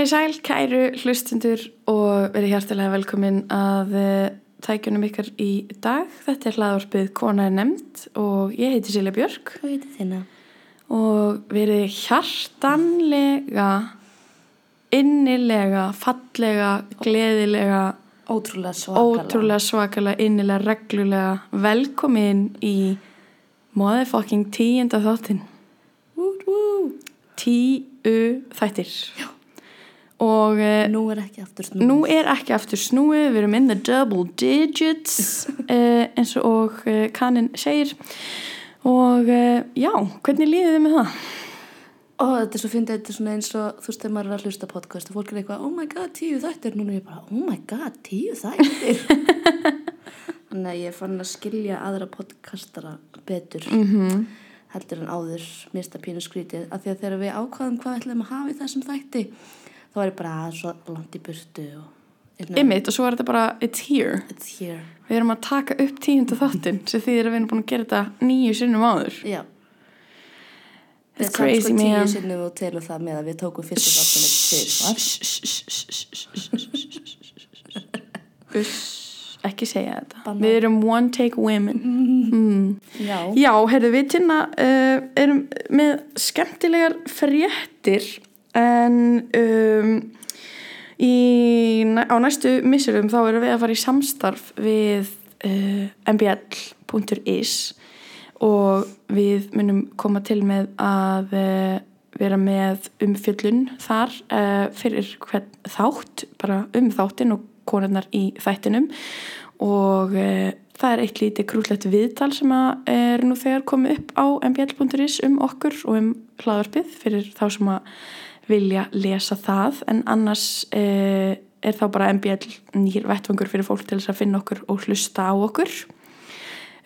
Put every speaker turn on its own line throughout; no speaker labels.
Komið í sæl, kæru hlustundur og verið hjartilega velkomin að uh, tækjunum ykkar í dag. Þetta er hlaðvarpið Kona er nefnd og ég heiti Silja Björk
Hvað heitir þina?
og verið hjartanlega, innilega, fallega, gleðilega,
Ótrúlega svakalega.
ótrúlega svakalega, innilega, reglulega velkomin í motherfucking tíunda þáttinn.
Út, út.
Tíu þættir. Já. Og uh,
Nú er ekki aftur snúið.
Nú er ekki aftur snúið, við erum in the double digits uh, eins og uh, kannin segir og uh, já, hvernig líðið þið með það?
Ó, þetta er svo fyndið, þetta er svona eins og þú veist þegar maður er að hlusta podcast og fólk er eitthvað, oh my god, tíu þættir. Núna er ég bara, oh my god, tíu þættir. Þannig að ég fann að skilja aðra podcastara betur
Mm -hmm.
heldur en áður mista pínu skrítið. Af því að þegar við ákvaðum hvað ætlum að hafa í þessum þætti, þá var ég bara "Ah, svo langt í burtu.
Ymmit og svo er þetta bara it's here.
It's here.
Við erum að taka upp tíunda þáttinn sem þýðir að við erum búin að gera þetta nýju sinnum áður.
Já.
It's
Við
crazy,
samt sko
man.
tíu sinnum og telur það með að við tókum fyrstu þáttunni til.
Uss, ekki segja þetta.
Bannað.
Við erum one take women. Mm.
Já.
Já, heyrðu við tynna uh, erum með skemmtilegar fréttir en um, í, á næstu missurum þá erum við að fara í samstarf við uh, mbl.is og við munum koma til með að uh, vera með umfjöllun þar uh, fyrir hvern þátt, bara um þáttin og konarnar í þættinum. Og uh, það er eitt lítið krúllett viðtal sem að er nú þegar komið upp á mbl.is um okkur og um hlaðarpið fyrir þá sem að vilja lesa það en annars uh, er þá bara mbl nýr vettvangur fyrir fólk til þess að finna okkur og hlusta á okkur.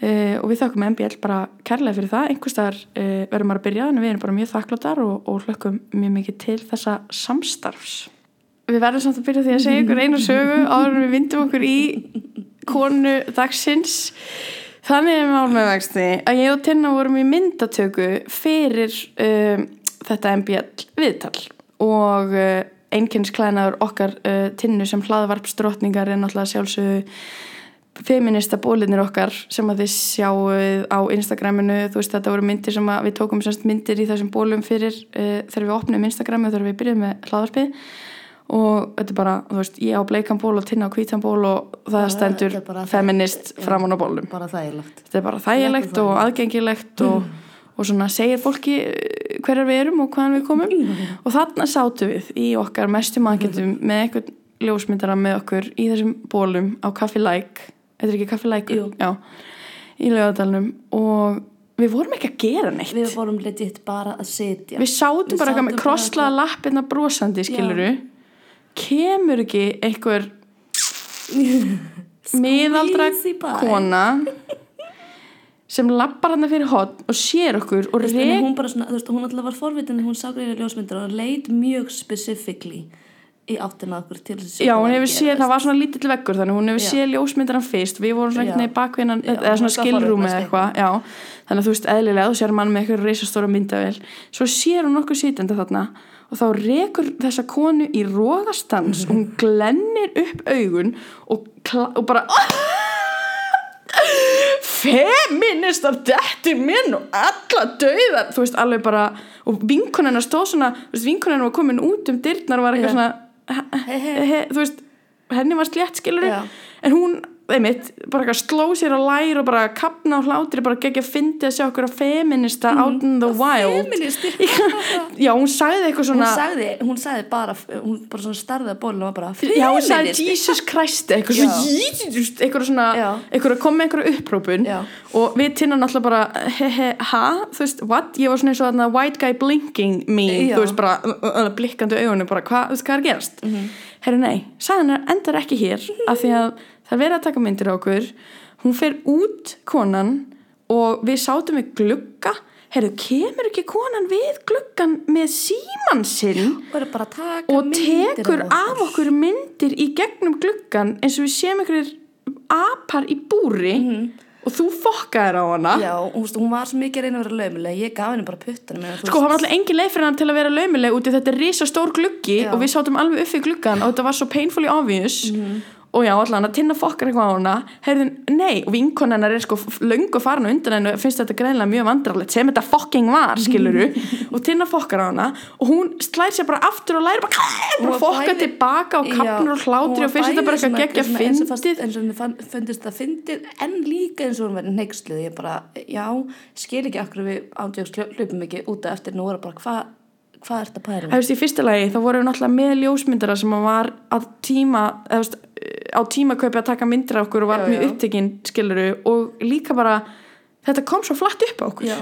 Uh, og við þakkum MBL bara kærlega fyrir það. Einhvers staðar uh, verðum maður að byrja en við erum bara mjög þakkláttar og, og hlökkum mjög mikið til þessa samstarfs. Við verðum samt að byrja því að segja ykkur einu sögu áður en við vindum okkur í konu dagsins. Þannig er mál með vexti að ég og Tinna vorum í myndatöku fyrir um, þetta MBL viðtal og uh, einkennisklænaður okkar uh, Tinnu sem hlaðvarpsdrottningar er náttúrulega sjálfsögðu feminista bólinir okkar sem að þið sjáuð á Instagraminu. Þú veist þetta voru myndir sem við tókum semst myndir í þessum bólum fyrir uh, þegar við opnum Instagrami og þegar við byrjuðum með hlaðarpið og þetta er bara, þú veist, ég á bleikan ból og tinna á hvítan ból og það stendur feminist framan á bólum
Bara þægilegt.
þetta er bara þægilegt. og aðgengilegt og, og svona segir fólki eh, hverjar við erum og hvaðan við komum. Og þarna sátu við í okkar mestum aðgættum með eitthvað ljósmyndara með okkur í þessum bólum á Kaffi Like þetta er ekki Kaffi Like
Jú.
Já, í lögadalnum og við vorum ekki að gera neitt.
Við vorum legit bara að sitja.
við sátum
Við
bara eitthvað með krosslaða lappirna brosandi skiluru kemur ekki einhver miðaldra kona sem lappar hann fyrir hot og sér okkur og
en
rek
hún bara svona, þú veist, hún alltaf var forvitin hún sá greið ljósmyndir og leit mjög specifically í áttina okkur til þess
Já, hún hefur séð, það var svona lítill veggur þannig hún hefur séð ljósmyndaran fyrst. Við vorum svona einhvern veginn bakvinnan eða svona
var
skilrúm eða eitthvað já, þannig að þú veist eðlilega þú sér mann með eitthvað reisastóra myndavel svo sér hún okkur sitjandi þarna og þá rekur þessa konu í rógastans hún glennir upp augun og, og bara feministar dettir minn og alla dauðar þú veist alveg bara og vinkonennar stóð svona þú veist vinkonennar var komin út um dyrnar og var eitthvað
Já.
svona he, he, he, þú veist henni var slétt skilur en hún einmitt, bara eitthvað sló sér á lær og bara kapna á hlátri bara geggja að fyndi að sjá okkur að feminista out in the wild
feministi.
já, hún sagði eitthvað
hún
svona
sagði, hún sagði bara hún bara svona starði að bólinu og var bara
Já, hún sagði
feministi.
Jesus Christ eitthvað
Já.
svona, eitthvað svona eitthvað kom með eitthvað upprópun
Já.
og við tinnan alltaf bara he he ha, þú veist, what, ég var svona eins og þarna white guy blinking me,
Já.
þú veist bara uh, blikkandi augunum, bara hvað, þú veist hvað er að gerast mm -hmm. herru nei, sagðan er endar ekki hér af því að það er verið að taka myndir á okkur. Hún fer út konan og við sátum við glugga. Herru, kemur ekki konan við gluggan með síman sinn
og
tekur af okkur myndir í gegnum gluggan eins og við séum einhverjir apar í búri
Mhm.
og þú fokkaðir á hana.
Já, veist, hún var svo mikið reyna að vera laumileg ég gaf henni bara puttan
sko það var alltaf engin leið fyrir hann til að vera laumileg út í þetta er risa stór gluggi
Já.
og við sátum alveg upp við gluggan og þetta var svo painfully obvious.
Mhm.
Og já, allan að tinna fokkar eitthvað á hana. Heyrðin, nei, og vinkon hennar er sko löngu farin á undan hennu, finnst þetta greinlega mjög vandrarlegt sem þetta fokking var, skiluru og tinna fokkar á hana og hún slæðir sér bara aftur og læri bara,
Hún
bara fokka tilbaka og kapnur og hlátri og finnst þetta bara eitthvað geggja
og
fyndið.
eins og fann- fundist það fyndið en líka eins og hún verið neyksluð ég bara, já, skil ekki akkur við ándjóks hlupum ekki út af eftir. Nú er bara, hvað hva er þetta pæri?
Það veist, í fyrsta lagi þá voru við náttúrulega með ljósmyndara sem var að tíma, eða veist, á tímakaupi að taka myndir af okkur og var
Já,
mjög upptekinn, skiluru, og líka bara, þetta kom svo flatt upp á okkur.
Já.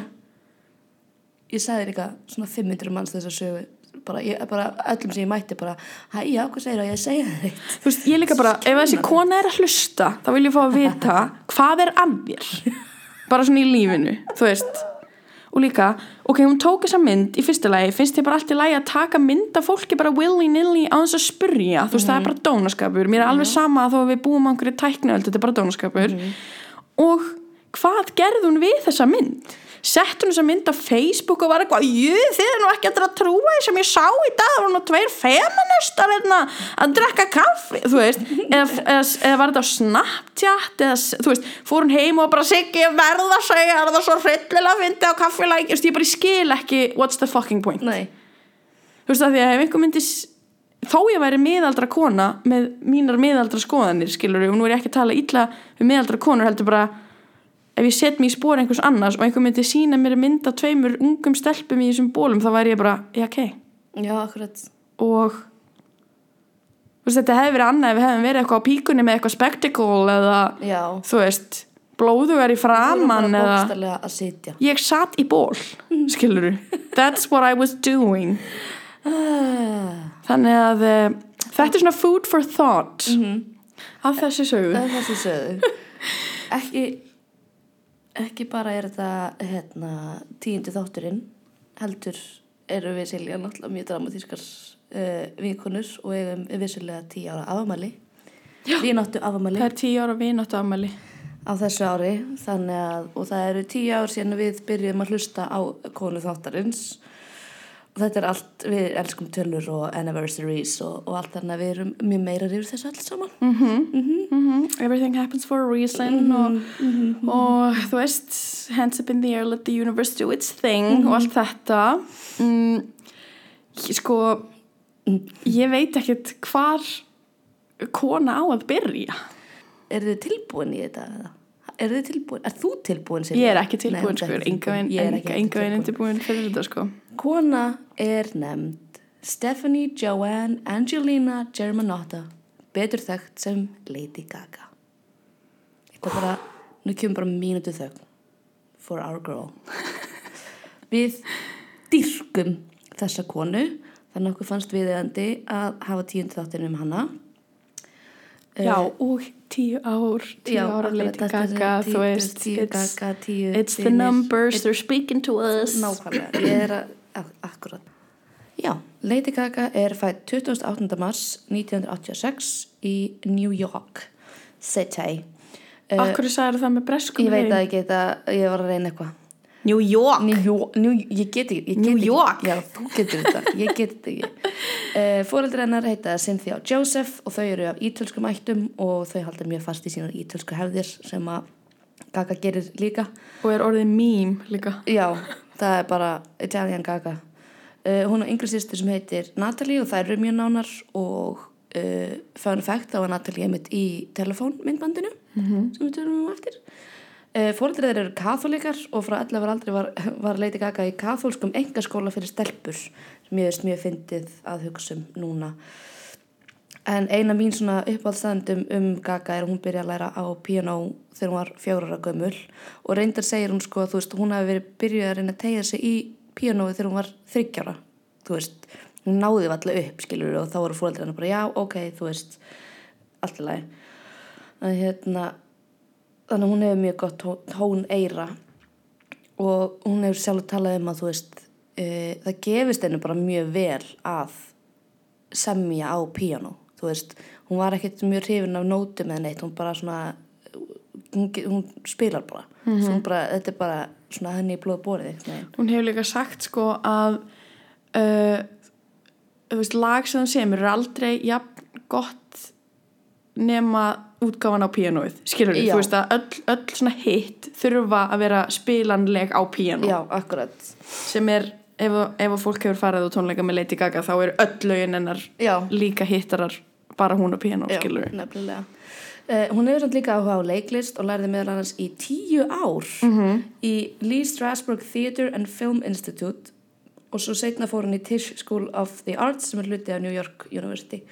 Ég sagði líka svona 500 manns þess að sögu bara, ég, bara öllum sem ég mætti bara hæ, já, hvað segir það, ég segja það eitt
Þú veist, ég líka bara, ef þessi kona er að hlusta, þá vil ég fá að vita hvað er að mér. Bara svona í lífinu, þú veist. Og líka, ok, hún tók þessa mynd í fyrsta lagi, finnst þið bara allt í lagi að taka mynd af fólki bara willy-nilly á þess að spurja, þú veist, það er bara dónaskapur, mér er alveg sama þó að við búum á einhverju tækniöld, þetta er bara dónaskapur. Og hvað gerði hún við þessa mynd? Sett hún þessa mynd á Facebook og var eitthvað, jú, þið er nú ekki að trúa því sem ég sá í dag, það voru nú tveir feministar hérna, að drekka kaffi, þú veist, eða, eða, eða var þetta á Snapchat, eða, þú veist, fór hún heim og bara siggi, ég verð að segja, er það svo hryllilega að fyndi á kaffilæk, þú veist, ég bara skil ekki, what's the fucking point?
Nei,
Þú veist, að því að ef einhver myndi, þó ég væri miðaldra kona með mínar miðaldra skoðanir, skilur og nú er ég ekki að tala illa um miðaldra konur, heldur bara, ef ég set mig í spór einhvers annars og einhver myndi sína mér mynda tveimur ungum stelpum í þessum bólum þá væri ég bara, já ok.
Já, akkurat.
Og veist, þetta hefði verið annað ef við hefðum verið eitthvað á píkunni með eitthvað spectacle eða
Já,
þú veist, blóðugar í framann eða
að
ég satt í ból, skiluru that's what I was doing.
Ah,
þannig að uh, þetta er svona food for thought af þessi sögu.
Það sem sögðu Ekki ekki bara er þetta hérna, tíundi þátturinn heldur eru við Silja náttúrulega mjög dramatískar uh, vinkonur og eigum vissulega tíu ára afamæli Við náttu afamæli
það er tíu ára vináttu afmæli.
Á þessu ári að, og það eru tíu ár síðan við byrjum að hlusta á konu þáttarins þetta er allt, við elskum tölur og anniversaries og, og allt þannig að við erum mjög meira yfir þessu allt saman
Mhm, everything happens for a reason og, og þú veist hands up in the air, let the universe do its thing og allt þetta mm, sko ég veit ekkert hvar kona á að byrja
Er þið tilbúin í þetta? eða? Er þið tilbúin? Er þú tilbúin? Silja?
ég er ekki
Nei,
tilbúin
ert
sko, enga
tilbúin. Er
veginn
tilbúin.
undirbúin fyrir þetta sko
Kona er nefnd Stephanie Joanne Angelina Germanotta betur þekkt sem Lady Gaga. Þetta bara nú kemur bara mínútu þögn for our girl. Við dýrkum þessa konu þannig að okkur fannst viðeigandi að hafa tíundi þáttin um hana.
Já, og tíu ár tíu
Já,
ára Lady Gaga
tíu-
þú veist
tíu
it's,
Gaga, tíu
it's the numbers, they're speaking to us.
Nákvæmlega, ég er að akkurat. Já, Lady Gaga er fætt 28. mars 1986 í New York City.
Akkur sagði það með breskum
ég veit að ég geta, ég var að reyna eitthvað.
New York
New York, New, ég get ekki,
New. York?
Já, þú getur þetta, ég get þetta ekki. Uh, Fóreldri hennar heita Cynthia og Joseph og þau eru af ítölskum ættum og þau halda mjög fast í sínar ítölsku hefðir sem að Gaga gerir líka.
og er orðið mím líka
Já, það er bara Italian Gaga. Uh, hún er yngri sýstur sem heitir Natalie og það eru mjög nánar og uh, fun fact þá var Natalie einmitt í telefónmyndbandinu
Mhm.
sem við tölum um eftir. Uh, Fóreldrið þeir eru katholikar og frá 11 aldrei var, var Lady Gaga í katholskum engaskóla fyrir stelpur sem ég veist mjög fyndið að hugsa um núna. En eina mín svona uppáldstæðendum um Gaga er að hún byrja að læra á piano þegar hún var fjórara gömul. Og reyndar segir hún sko að þú veist hún hafi verið byrjuð að reyna að tegja sig í pianoið þegar hún var þryggjara þú veist, hún náði allir upp skilur og þá voru fóreldrarna bara já, ok, þú veist lagi. Að hérna þannig að hún hefur mjög gott tón, eira og hún hefur sjálf talað um að þú veist e, það gefist henni bara mjög vel að semja á píanó þú veist, hún var ekkert mjög hrifin af nótum eða neitt, hún bara svona hún, hún spilar bara.
Mhm.
hún bara, þetta er bara svona henni í blóð borið
hún hefur líka sagt sko að uh, þú veist, lag sem það semur er aldrei jafn gott nema útgáfan á píanóið skilur
Já.
þú veist að öll, öll svona hitt þurfa að vera spilanleg á píanó.
Já, akkurat.
Sem er, ef, ef fólk hefur farið á tónleika með Lady Gaga þá eru öll lögin hennar
já,
líka hittarar bara hún píanó,
já,
skilur við
nefnilega Uh, hún hefur samt líka áhuga á leiklist og lærði meðal annars í tíu ár
Mhm.
í Lee Strasberg Theatre and Film Institute og svo setna fór hún í Tisch School of the Arts sem er hluti af New York University.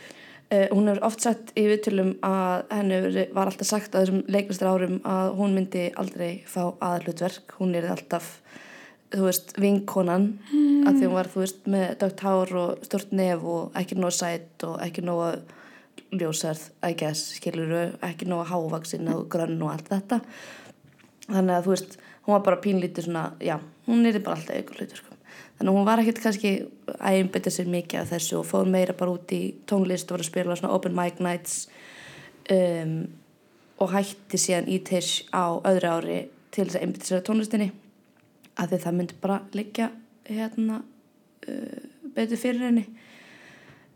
Uh, hún hefur oft sagt í viðtölum að henni var alltaf sagt að þessum leiklistar árum að hún myndi aldrei fá aðhlutverk. Hún er alltaf, þú veist, vinkonan mm. að því hún var, þú veist, með dögt hár og stort nef og ekki nóg sætt og ekki nóg ljósarð, I guess, skilur ekki nóg hávaksin og grönn og allt þetta. Þannig að, þú veist, hún var bara pínlítið svona, já, hún er bara alltaf ykkur hlutverkum. Þannig að hún var ekkert kannski að einbytta sér mikið af þessu og fóð meira bara út í tónlist og var að spila svona open mic nights um, og hætti síðan í tish á öðru ári til þess að einbytta sér á tónlistinni af því það myndi bara liggja hérna uh, betur fyrir henni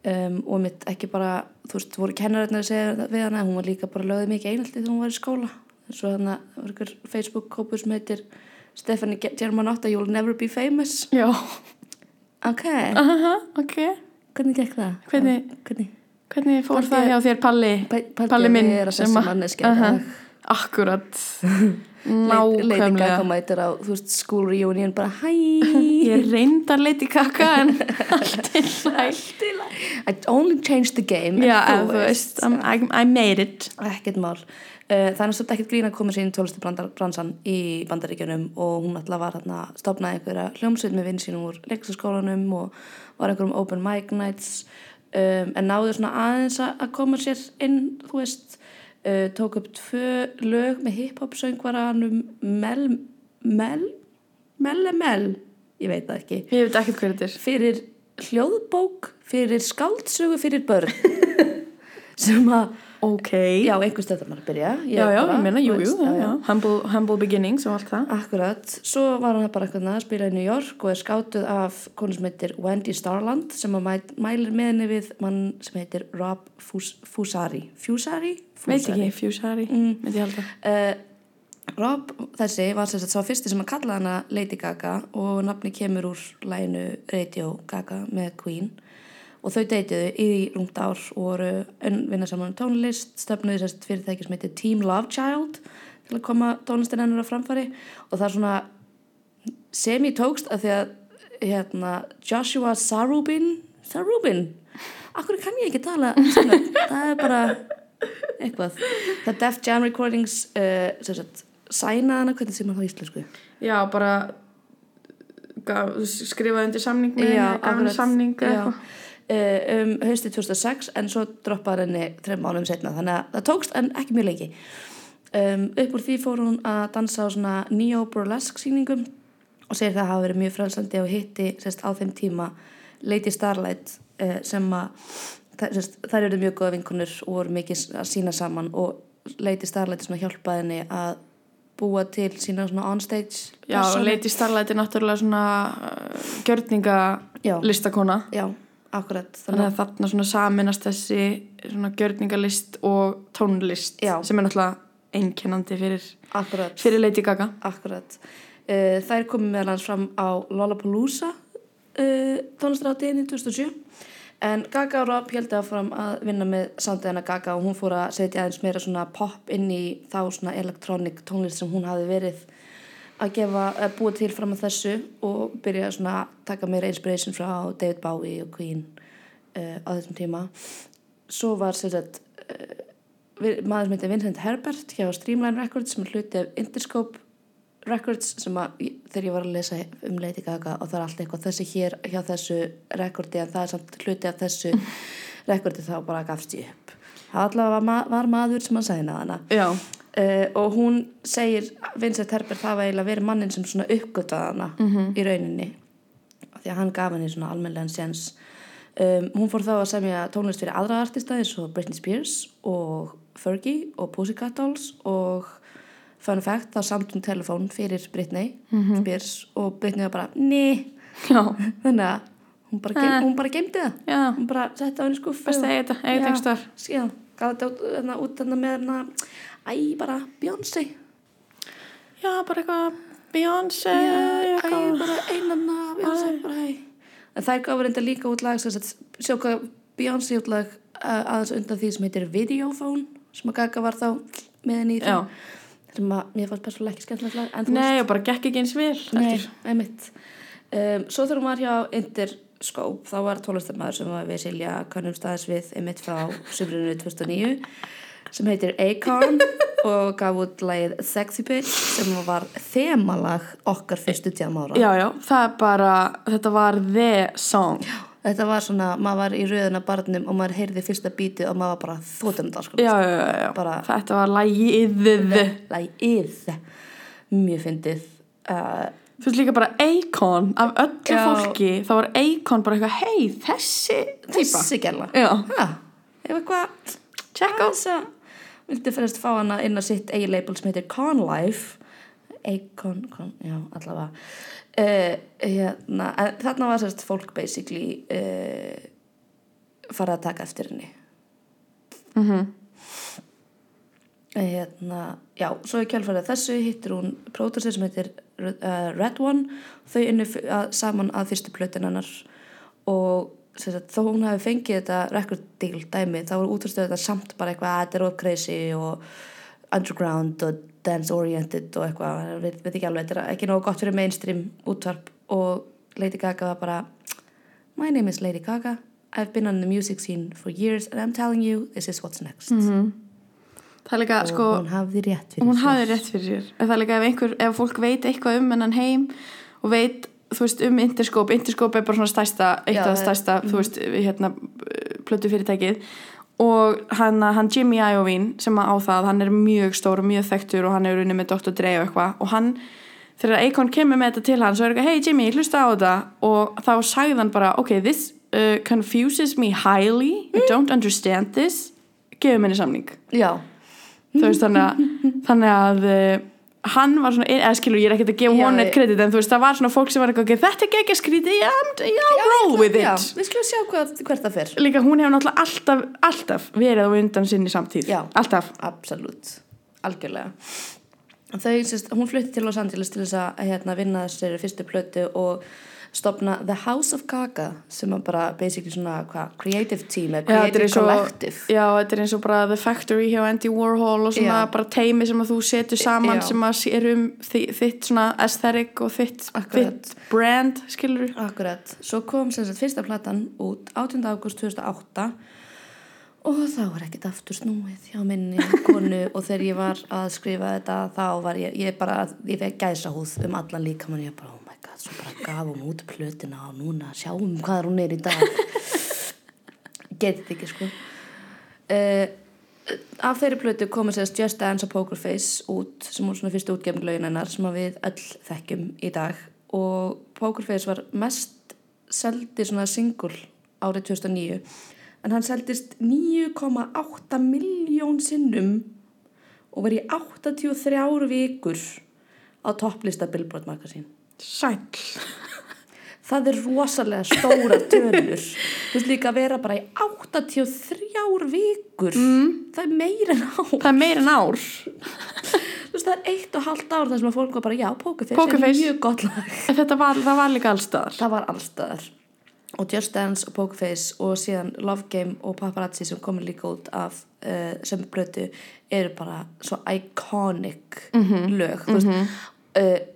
um, og mitt ekki bara þú veist, voru kennararnir að segja við hana hún var líka bara lögðið mikið einhaldi þegar hún var í skóla. Svo þannig að var ykkur Facebook-kópur sem heitir Stephanie Germanotta You'll never be famous.
Já,
ok,
aha, ok.
Hvernig gekk það?
Hvernig-
hvernig?
hvernig fór
Palli-
það hjá þér Palli?
Palli
Palli minn
er að
sem
þessi
að-
manneskja
Akkurat.
Lady Gaga
nákvæmlega.
mætir á veist, school reunion bara hæ!
Ég reyndar Lady Gaga en allt er læg
I only changed the game
já, veist, I, I made it.
Ekkert mál. Uh, það er náttúrulega ekkert grín að koma sér inn tólistu bransan í bandaríkjunum og hún alltaf var hérna stopnaði einhverja hljómsveit með vinn sínum úr leiksaskólanum og var einhverjum open mic nights. Um, en náðu svona aðeins að að koma sér inn þú veist uh, tók upp tvö lög með hip-hop söngvaranum Mel Mel Mel Mel ég veit það ekki.
Ég veit ekki hvað þetta er.
Fyrir hljóðbók fyrir skáldsögu fyrir börn. Sem að
ok,
Já, einhvers þetta maður að byrja.
Já, já,
bara,
ég meina, jú, jú
veist,
já. Humble, humble beginnings og allt það.
Akkurat, svo var hann bara eitthvað að spila í New York og er skátuð af konu sem heitir Wendy Starland sem að mæ- mælir með henni við mann sem heitir Rob Fus Fusari. Fusari?
veit ekki, Fusari,
Mm.
ég
Uh, Rob þessi var sagt sá fyrsti sem að kalla hana Lady Gaga og nafni kemur úr læginu Radio Gaga með Queen og þau deytiðu í rúmt ár og voru vinna saman um tónlist stefnuði sérst fyrirtæki sem heitir Team Love Child til að koma tónlistin ennur á framfæri. Og það er svona semi-tókst að því að hérna, Joshua Sarubin Sarubin? Akkur kann ég ekki tala það er bara eitthvað. Það Def Jam Recordings uh, sem sagt, sæna hana, hvernig sem maður þá íslensku?
Já, bara skrifaði undir samning með henni, gaf henni samning eða eitthvað
um haustið 2006 en svo droppaði henni þreim mánum setna þannig að það tókst en ekki mjög lengi um, upp úr því fór hún að dansa á svona neo-burlesque sýningum og segir það að hafa verið mjög frelsandi og hitti sérst, á þeim tíma Lady Starlight uh, sem að sérst, þær eru mjög góða vinkunur og voru mikið að sína saman og Lady Starlight hjálpaði henni að búa til sína svona onstage
Já,
persónu.
Lady Starlight er náttúrulega svona uh, gjörninga
Já.
listakona
Já, akkurat
þannig að þarna svona saminast þessi svona gjörningalist og tónlist
Já.
sem er náttúrulega einkennandi fyrir, fyrir Lady Gaga
Akkurat. Uh, þær komið meðal hans fram á Lollapalooza uh, tónlistarátiðinni 2007 en Gaga og Rob held áfram að vinna með samtíðana Gaga og hún fór að setja aðeins meira svona pop inn í þá svona electronic tónlist sem hún hafi verið að gefa, að búa til fram að þessu og byrja svona að taka meira inspiration frá David Bowie og Queen uh, á þessum tíma. Svo var sagt uh, vi- maður sem heitir Vincent Herbert hjá Streamline Records sem er hluti af Interscope Records sem að þegar ég var að lesa um Lady Gaga og það er allt eitthvað þessi hér hjá þessu rekordi en það er samt hluti af þessu rekordi þá bara gafst ég upp. Það allavega var, ma var maður sem að hana.
Já,
uh, og hún segir Vincent Herbert hafa eiginlega verið mannin sem svona uppgötað hana í rauninni því að hann gaf henni svona almennlegan séns. Um, hún fór þá að semja tónlist fyrir aðra artista eins og Britney Spears og Fergie og Pussycat Dolls og fun fact, þá samt hún telefón fyrir Britney
Mhm.
Spears og Britney var bara,
Já,
þannig að hún bara,
Eh.
hún bara geimdi það.
Já,
hún bara setti á henni skuffu gaf þetta út, hérna, út með hérna, æ, bara Beyoncé.
Já, bara eitthvað Beyoncé,
æ, bara einanna Beyoncé, bara æ. En þær gafur reynda líka út lag hvað Beyoncé út lag aðeins undan því sem heitir Videophone sem að Gaga var þá með henni í þeim. Sem að mér fannst persónulega ekki skemmtilegt lag
Nei, og bara gekk ekki eins vel.
Nei, einmitt. Um, svo þegar hún var hjá Interscope, þá var tónlistamæður sem við Silja kannum staðis við einmitt frá sumrinu 2009 sem heitir Akon og gaf út lagið Sexy Bitch sem var þemalag okkar fyrstu tjám ára.
Já, já, það er bara, þetta var the song.
Þetta var svona, maður var í rauðina barnum og maður heyrði fyrsta bítið og maður var bara þóttum þetta sko.
Já, já, já, já.
Bara-
þetta var lagið.
Lagið, mjög fyndið. Uh,
Þú veist líka bara Akon af öllu
Já.
fólki, þá var Akon bara eitthvað, hei, þessi típa.
þessi gæla.
Já,
Ha, ef eitthvað
check out.
Að vildi fyrst fá hana inn á sitt eigi label sem heitir Conlife. Acon, con, já, allavega. Uh, hérna, en þarna var sérst fólk basically uh, farið að taka eftir henni.
Mm
hérna, já, svo í kjálfærið þessu hittir hún pródusir sem heitir uh, Red One. Þau innu saman að fyrstu plötin hennar og sagt, þó hún hafi fengið þetta record deal dæmi þá voru útvarstöðu þetta samt bara eitthvað að þetta er of crazy og underground og dance oriented og eitthvað, við veit ekki alveg, þetta er ekki nógu gott fyrir mainstream útvarp og Lady Gaga var bara My name is Lady Gaga I've been on the music scene for years and I'm telling you this is what's next
Það er líka,
og
sko,
hún hafði rétt fyrir
hún
sér.
hafði rétt fyrir sér. Það er líka ef einhver, ef fólk veit eitthvað um hennan heim og veit, þú veist, um Interscope, Interscope er bara svona stærsta, eitt af það stærsta, þú veist, hérna, plötu fyrirtækið og hann, hann Jimmy Iovine sem á það, hann er mjög stór og mjög þekktur og hann er unni með Dr. Dre og eitthvað. Og hann, þegar Akon kemur með þetta til hann, svo er eitthvað, hey Jimmy, hlusta á þetta. Og þá sagði hann bara, ok, this uh, confuses me highly. I don't understand this. Gefum henni samning.
Já,
þú veist þannig að, þannig að uh, hann var svona, eða skilur ég er ekkert að gefa
ég-
eitt kredit en þú veist það var svona fólk sem var eitthvað, "Ok, þetta er ekki að skríti já, roll with it.
já, við skulum sjá hvað, hvert það fer.
Líka hún hefur náttúrulega alltaf, alltaf verið á undan sinni samtíð,
Já.
alltaf.
Absolutt, algjörlega. Þau, sérst, hún flutti til Los Angeles til þess að hérna, vinna þessari fyrstu plötu og stopna The House of Gaga sem er bara basically svona hva, creative team eða
Já,
creative
og-
collective
já, þetta er eins og bara The Factory hjá Andy Warhol og svona
Já.
bara teimi sem að þú setur saman
Já.
sem að er um þi- þitt svona aesthetic og þitt, þitt brand, skilur
Akkurat, svo kom sem sagt fyrsta platan út 18. ágúst 2008 og þá var ekkert aftur snúið hjá minni konu og þegar ég var að skrifa þetta þá var ég, ég bara, ég fekk gæsa húð um allan líkamann ég bara, oh svo bara gaf hún út plötina og núna sjáum hvað hún er í dag. Getið ekki sko. Uh, af þeirri plötu komið sérst Just Dance og Poker Face út sem voru svona fyrstu útgefninglaugin hennar sem við öll þekkjum í dag. Og Poker Face var mest seldi svona single árið 2009 en hann seldist 9,8 miljón sinnum og var í 83 vikur á topplista Billboard Magazine
sæl
það er rosalega stóra tölur. Þú veist líka að vera bara í 83 vikur. Mm. það er meira en á
það er meira en ár.
Þú veist það er eitt og halvt ár þar sem að fólk var bara já, Pokerface, er mjög gott lag.
Var, það var líka allstaðar
það var allstaðar og Just Dance og Pokerface og síðan Love Game og Paparazzi sem komur líka út af uh, sem blötu eru bara svo iconic lög. Þú veist uh,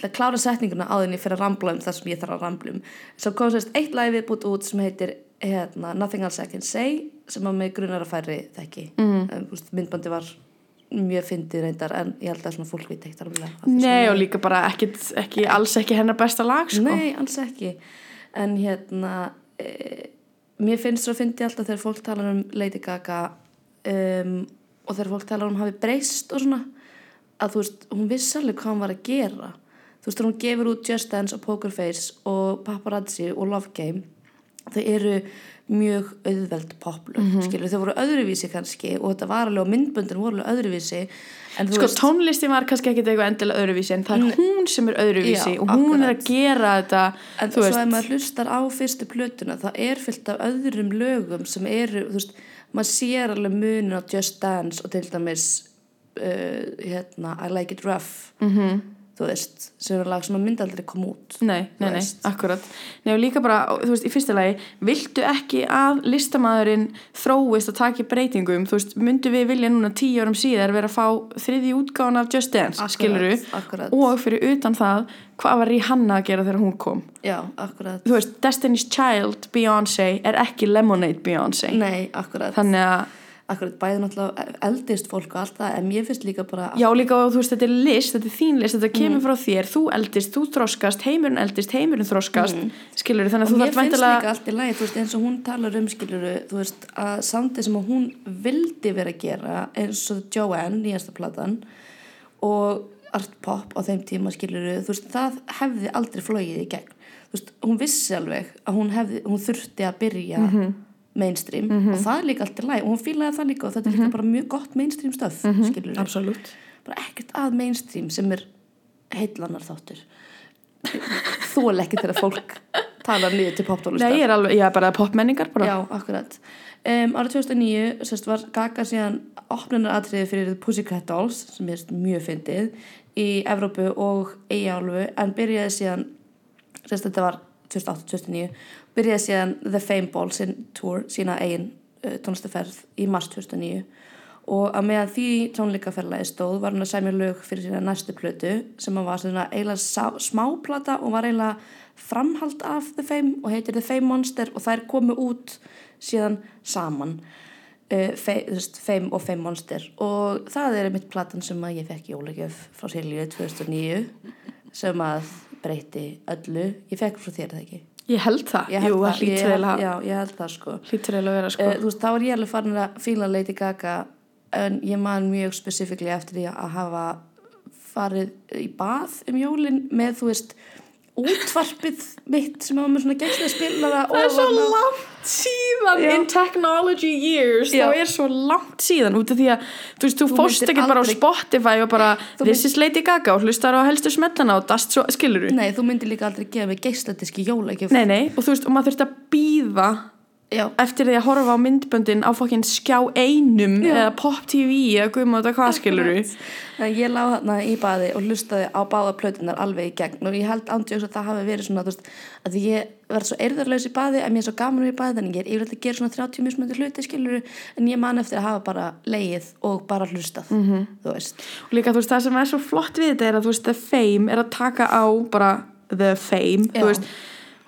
það klára setninguna á þenni fyrir að rambla um það sem ég þarf að rambla um. Svo kom sérst eitt lagi viðbútt út sem heitir hérna, Nothing Else I Can Say sem að mig grunar að færi þekki. Mm. úst, myndbandi var mjög fyndið reyndar en ég held að svona fólk veit eitt alveg
Nei og líka bara ekkit, ekki, alls ekki hennar besta lag sko.
Nei, alls ekki. En hérna e, mér finnst svo að fyndi alltaf þegar fólk talar um Lady Gaga um, og þegar fólk talar um hafi breyst og svona að þú veist, hún vissi alveg hvað hún var að gera þú veist, hún gefur út Just Dance og Poker Face og Paparazzi og Love Game þau eru mjög auðveld poplög, mm -hmm. þau voru öðruvísi kannski og þetta var alveg, myndböndin voru alveg öðruvísi en þú
Sko
veist,
tónlistin var kannski ekkit eitthvað endilega öðruvísi en það er hún sem er öðruvísi
Já,
og hún er
akkurat.
að gera þetta
en
þú
svo
veist,
ef maður hlustar á fyrstu plötuna, það er fyllt af öðrum lögum sem eru, þú veist maður sér alveg munin á Just Dance og til dæmis uh, hérna, I Like It Rough -hmm. Þú veist, sem er lag sem að myndi aldrei koma út
Nei, nei, nei, akkurat. Nei, og líka bara, þú veist, í fyrsta lagi viltu ekki að listamæðurinn þróist og taki breytingum? Þú veist, myndu við vilja núna tíu árum síðar vera að fá þriði útgáðan af Just Dance
Akkurat,
skiluru,
akkurat.
og fyrir utan það hvað var Rihanna að gera þegar hún kom?
Já, akkurat,
þú veist, Destiny's Child Beyoncé er ekki Lemonade Beyoncé?
Nei, akkurat.
Þannig að,
akkurat, bæði náttúrulega eldist fólk og allt það, en mér finnst líka bara
já líka og þú veist, þetta er list þetta er þín list, þetta kemur frá þér þú eldist, þú þroskast, heimurinn eldist heimurinn þroskast, mm. skiluru, þannig að
og
þú
mér
þarf
finnst
væntanlega-
líka allt í lagi, þú veist, eins og hún talar um skiluru, þú veist, að samtið sem hún vildi vera að gera eins og Joanne, nýjasta platan og Art Pop á þeim tíma skiluru, þú veist, það hefði aldrei flogið í gegn, þú veist, hún vissi alveg að hún hefði, hún þurfti að byrja mainstream og það er líka allt í lagi og hún fílaði það líka og þetta er líka bara mjög gott mainstream stöf, skiluru
Absolutt.
bara ekkert að mainstream sem er heitlanar þáttur þú er ekki þegar fólk tala niður til poptónlistar.
Nei, ég er alveg, ég er bara popmenningar bara.
já, akkurat. Um, árið 2009 sérst, var Gaga síðan opnunaratriði fyrir Pussycat Dolls sem er mjög fyndið í Evrópu og Eyjálfu en byrjaði síðan sérst, þetta var 2008-2009 byrjaði síðan The Fame Ball sin tour, sína eigin uh, tónlistaferð í mars 2009 og að meðan því tónleikaferðlaði stóð var hann að sæmja lög fyrir sína næstu plötu sem var svona eiginlega smáplata og var eiginlega framhald af The Fame og heitir The Fame Monster og þær komu út síðan saman. Uh, fe, þú veist, Fame og Fame Monster. Og það er mitt platan sem að ég fekk jólagjöf frá Silju 2009 sem að breyti öllu. Ég fekk frá þér það ekki
Ég held það.
ég held
Jú,
það, held-
að,
já, ég held það sko
hlýtur vel að vera sko.
uh, þú veist, þá er ég alveg farin að fíla Lady Gaga en ég man mjög spesifíkli eftir því að hafa farið í bað um jólin með, þú veist, útvarpið mitt sem var með svona gæslega spilara
það er svo langt síðan
Já.
in technology years
Já.
þá er svo langt síðan út af því að þú veist, þú,
Þú myndir
ekki bara á
aldrei-
Spotify og bara
Þú
this is Lady Gaga og hlustar á helstu smellana og dast svo, skilur
Nei, þú myndir líka aldrei gefa mig geisladiski jólagjöf
Nei, nei, og þú veist, og maður þurfti að býða
Já,
eftir því að horfa á myndböndin á fokkin skjá einum
Já.
eða pop tv eða guðum þetta hvað skilur
að ég lá þarna í baði og lustaði á báða plötunar alveg í gegn og ég held ándjóks að það hafi verið svona, veist, að ég verð svo eirðarlaus í baði en mér er svo gaman í baði þannig ég er yfirleitt að gera svona 30 mismöndir hluti skilur en ég man eftir að hafa bara leið og bara hlustað,
Mhm.
þú veist.
og líka þú veist það sem er svo flott við þetta er að þú veist the fame er að taka á bara the fame
Já.
þú veist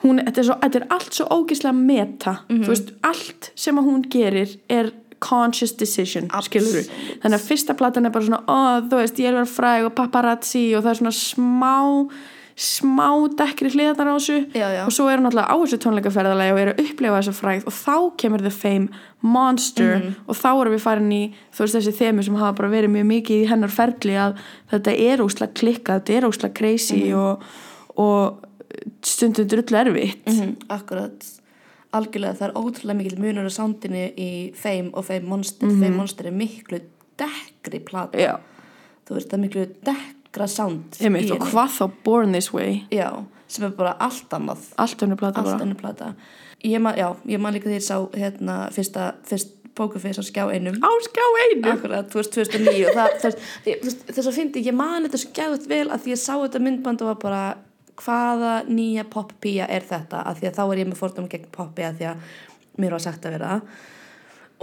hún, þetta, er svo, þetta er allt svo ógislega meta
Mhm.
þú veist allt sem hún gerir er conscious decision skilur þannig að fyrsta platan er bara svona ó, þú veist ég er verið fræg og paparazzi og það er svona smá smá dekkri hliðarnar á þessu
Já, já.
og svo er hún alltaf á þessu tónleikaferðalagi og er að upplefa þessa frægð og þá kemur the fame monster
Mhm.
og þá erum við farin í þú veist þessi þemu sem hafa bara verið mjög mikið í hennar ferli að þetta er óslega klikkað, þetta er óslega crazy
Mhm.
og, og stundum drullu erfitt.
Mm Akkurat, algjörlega það er ótrúlega mikil munur á sándinu í Fame og Fame Monster. Fame Monster er miklu dekkri plata,
já,
þú veist, það er miklu dekkra sánd
einmitt, og hvað þá Born This Way?
Já, sem er bara allt annað.
allt önnu plata
allt önnur plata. Ég man, já, ég man líka því ég sá hérna fyrsta, fyrst pókerfis á skjá einum.
Áskjá einu
akkurat, þú veist, 2009 og það, þess að fyndi, ég man þetta gæðut vel að því ég sá þetta myndband og var bara hvaða nýja poppía er þetta, að því að þá er ég með fordum gegn poppi að því að mér var sagt að vera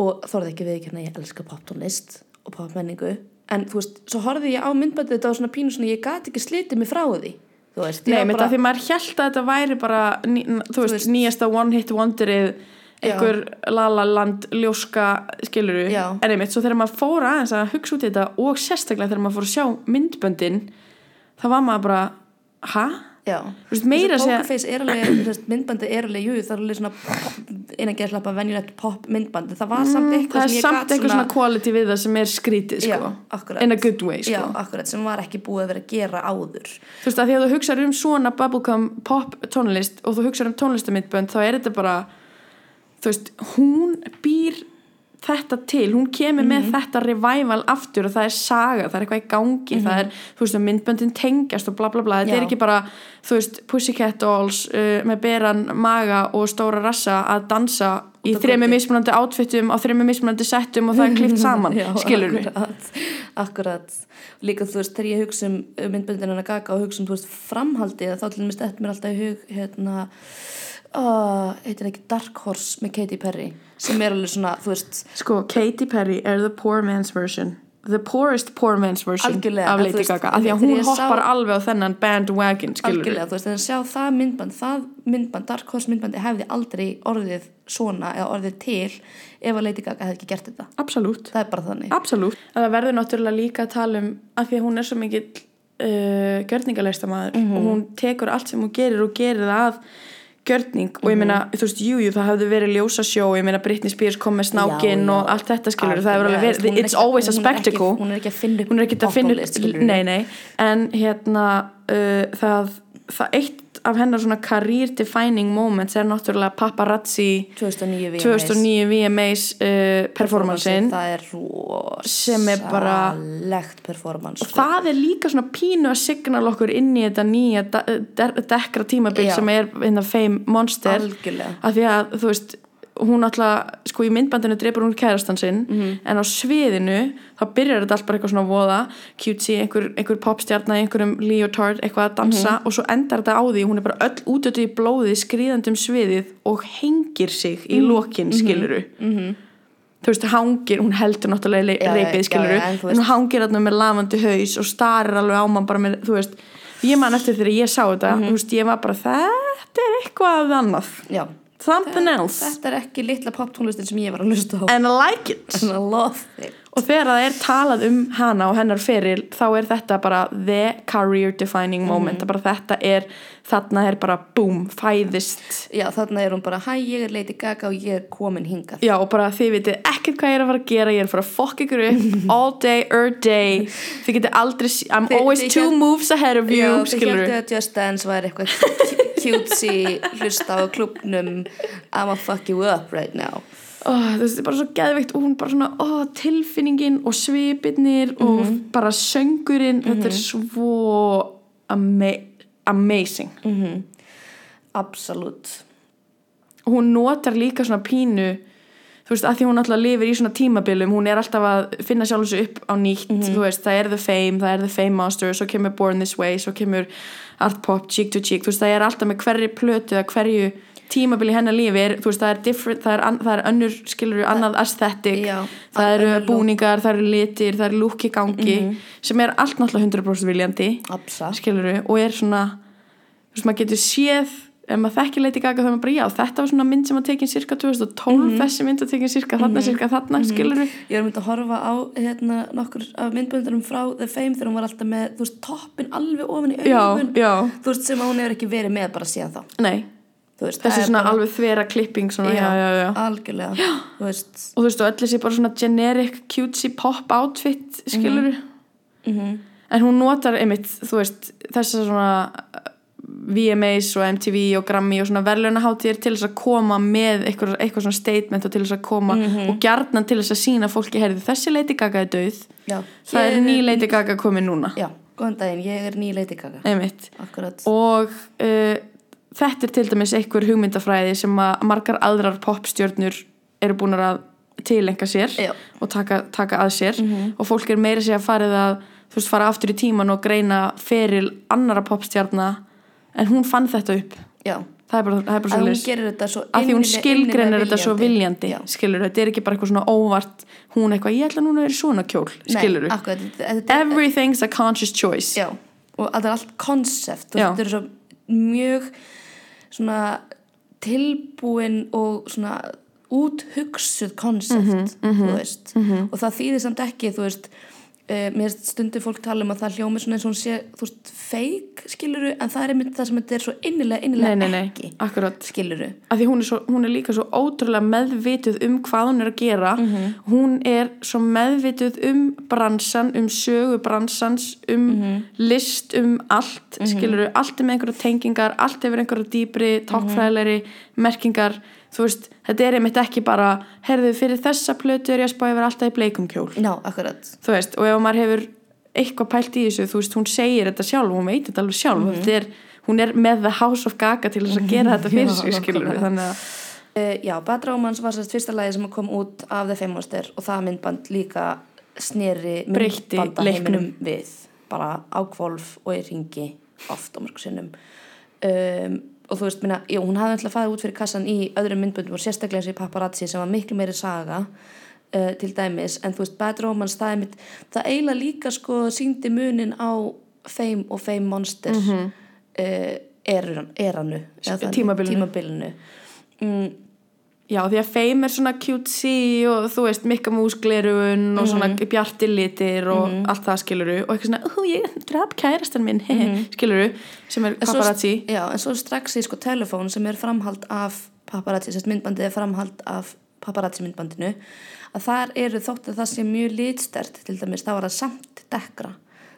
og þorði ekki við ekki hérna ég elska poptónlist og popmenningu en þú veist, svo horfði ég á myndbandið þetta var svona pínu svona, ég gat ekki slitið mig frá því þú veist, ég
Nei,
var bara-
að því maður held að þetta væri bara ný, þú veist,
veist-
nýjasta one hit wonderið einhver lalaland ljóska skiluru,
Já.
en einmitt svo þegar maður fór aðeins að hugsa út í þetta og sérstaklega þegar maður fór að sjá myndböndin þá var maður bara, ha? Meira að segja-
Pokerface er alveg, myndbandi er alveg, jú, það er alveg svona innan geða slappa venjulegt pop myndbandi, það var samt
Mm, það
eitthvað
er
sem ég
samt
gat
eitthvað svona quality við það sem er skrítið sko.
Já,
in a good way sko.
Já, akkurat, sem var ekki búið að vera að gera áður
þú veist að því að þú hugsaður um svona bubblegum pop tónlist og þú hugsaður um tónlistamindbönd þá er þetta bara þú veist, hún býr þetta til, hún kemur með þetta revival aftur og það er saga það er eitthvað í gangi, það er, þú veist, myndböndin tengjast og bla bla bla, þetta er ekki bara þú veist, Pussycat Dolls uh, með beran maga og stóra rassa að dansa í
götu.
mismunandi outfitum á þremi mismunandi settum og það er klift saman,
Já,
skilur við
akkurat, akkurat. Líka þú veist, þegar ég hugsa um myndböndin hennar Gaga og hugsa um, þú veist, framhaldið þá til dæmis þetta mér alltaf í hug hérna, uh, heitir ekki Dark Horse með Katy Perry sem er alveg svona, þú veist
Sko, Katy Perry er the poor man's version. The poorest poor man's version
Algjörlega,
af Lady Gaga af því að hún
ég sá-
hoppar alveg á þennan bandwagon skilur
algjörlega, þú veist, en sjá það myndband það myndband, Dark Horse myndbandi hefði aldrei orðið svona eða orðið til ef að Lady Gaga hefði ekki gert þetta.
Absolutt,
það er bara þannig.
Absolutt. Það verður náttúrulega líka að tala um af því að hún er svo mikill uh, gjörningalæstamæður
Mhm.
og hún tekur allt sem hún gerir og gerir það að gjörning og ég meina,
Mhm.
þú veist, jújú, jú, það hefði verið ljósasjó, ég meina Britney Spears kom með
já.
og allt þetta skilur það hefur alveg verið,
er
it's always a spectacle
hún er ekki að finna upp
hún er ekki að finna
skilurðu.
nei, nei, en hérna uh, það, það eitt af hennar svona career defining moments er náttúrulega paparazzi
2009 VMAs
2009 VMAs uh, performancein
er
Sem er bara-
performance
og
sko.
það er líka svona pínu að signal okkur inn í þetta nýja de- dekra tímabil
Já.
sem er Fame Monster af því að þú veist hún alltaf, sko í myndbandinu dreipur hún kærastan sinn
Mhm.
en á sviðinu þá byrjar þetta allt bara eitthvað svona voða cutesy, einhver, einhver popstjarna einhverjum leotard, eitthvað að dansa
Mhm.
og svo endar þetta á því, hún er bara öll útötu í blóði skríðandum sviðið og hengir sig í
Mhm.
lokin skiluru þú veist, hangir, hún heldur náttúrulega
já,
reipið skiluru,
já, en þú
en hún hangir þarna með lafandi haus og starir alveg á mann bara með, þú veist, ég man eftir þegar ég sá þetta,
Mhm.
þú veist, ég var bara þetta er eitthvað annað,
já
something else.
þetta er ekki litla poptónlistin sem ég var að hlusta á.
And I like it.
And I love it
og þegar það er talað um hana og hennar feril þá er þetta bara the career defining moment.
Mhm.
bara þetta er, þarna er bara boom, fæðist.
Já þarna er hún bara hæ ég er Lady Gaga og ég er komin hingað.
Já og bara þið vitið ekkert hvað ég er að fara að gera ég er að fara að fokk ykkur upp all day, er day. Þið getið aldrei, I'm
Þið-
always two
hélt-
moves ahead of you
já þið heldur að Just Dance var eitthvað cutesy hlusta á klubnum I'ma fuck you up right now
oh, þetta er bara svo geðveikt og hún bara svona, oh, tilfinningin og svipirnir og
Mhm.
bara söngurinn þetta er svo ama amazing
Mhm. absolutt
og hún notar líka svona pínu þú veist, að því hún alltaf lifir í svona tímabilum hún er alltaf að finna sjálf þessu upp á nýtt þú veist, það er The Fame, það er The Fame Monster svo kemur Born This Way, svo kemur Art Pop, Cheek to Cheek, þú veist, það er alltaf með hverju plötu eða hverju tímabili hennar lífi er, veist, það er different, það er, það er önnur, skilur annað aesthetic,
Já,
það eru búningar, það eru litir það eru lúki gangi, sem er allt náttúrulega 100% viljandi
absa.
skiluru og er svona veist maður getur séð ef maður þekkir Lady Gaga þá er maður bara já þetta var svona mynd sem að tekin cirka 2012 þessi mynd að tekin cirka þarna cirka þarna skiluru
Ég er myndið að horfa á hérna, nokkur af myndböndunum frá The Fame þegar hún var alltaf með, þú veist, toppin alveg ofan í
já,
augun.
já,
Þú veist, sem hún hefur ekki verið með bara síðan þá.
nei
veist,
þessi svona
bara,
alveg þvera klipping svona, já, já, já,
Algjörlega, þú veist.
og þú veist og öll þessi bara svona generic cutesy pop outfit skiluru
Mm
en hún notar einmitt, þú veist þessar svona uh, VMAs og MTV og Grammy og svona verðlunaháttir til þess að koma með eitthvað, eitthvað svona statement og til þess að koma og gjarnan til þess að sína fólki heyrðu þessi Lady Gaga er döð það er ný Lady Gaga komin núna.
Já, góðan daginn, ég er ný Lady Gaga.
einmitt.
Akkurat.
og uh, þetta er til dæmis einhver hugmyndafræði sem að margar aðrar popstjörnur eru búin að tilenga sér
Já.
og taka, taka að sér. Og fólk er meira sér að farið að þú veist fara aftur í tíman og greina feril annara popstjarna en hún fann þetta upp.
Já,
það er bara, það er bara
að hún gerir þetta svo
að því hún
innilega
þetta svo viljandi.
Já.
skilur, þetta er ekki bara eitthvað svona óvart hún eitthvað, ég ætla núna að vera svona kjól skilur,
þetta, þetta,
everything's a conscious choice.
Já, og það er allt konsept þetta er svo mjög svona tilbúin og svona úthugsuð konsept
Mhm,
þú veist. og það þýðir samt ekki þú veist Uh, mér stundir fólk tala um að það hljómi svona eins og hún sé, þú veist, feik skiluru, en það er einmitt það sem þetta er svo innilega,
nei,
innilega
nei, nei,
ekki
akkurat
skiluru,
að því hún er, svo, hún er líka svo ótrúlega meðvituð um hvað hún er að gera
Mhm.
hún er svo meðvituð um bransan, um sögu bransans, um
Mhm.
list um allt, skilur allt er með einhverja tengingar, allt hefur einhverja dýpri,
Mhm.
tákfræðilegri merkingar, þú veist, þetta er einmitt ekki bara herðu fyrir þessa plötu er ég að spá ég vera alltaf í bleikum kjól.
Já, akkurat.
Þú veist, og ef maður hefur eitthvað pælt í þessu, þú veist, hún segir þetta sjálf hún veit þetta alveg sjálf, þetta er hún er með the house of gaga til þess að gera þetta fyrir sig, skilur við, þannig að
Uh, já, Bad Romance var sérst fyrsta lagi sem kom út af The Fame Monster og það myndband líka sneri myndbandaheiminum við bara á kvolf og í ringi oft á mörg sinnum. Um, og þú veist, minna, jú, hún hafði alltaf farið út fyrir kassan í öðrum myndböndum og sérstaklega í Paparazzi sem var miklu meiri saga uh, til dæmis, en þú veist, Bad Romance það, er mitt, það eiginlega líka sko síndi munin á Fame og Fame Monster mm -hmm. uh, eran, eranu þannig,
Tímabilinu.
tímabilinu. Mm,
Já, því að Fame er svona cutesy og þú veist, mikka músglerun og svona
Mhm.
bjartir litir og allt það skiluru og eitthvað svona, ó, ég draf kærastan minn, hehe, skiluru, sem er paparazzi.
Já, en svo strax í sko telefón sem er framhald af paparazzi, sérst myndbandið er framhald af paparazzi myndbandinu að þar eru þótt að það sé mjög litstert til dæmis, það var það samt dekkra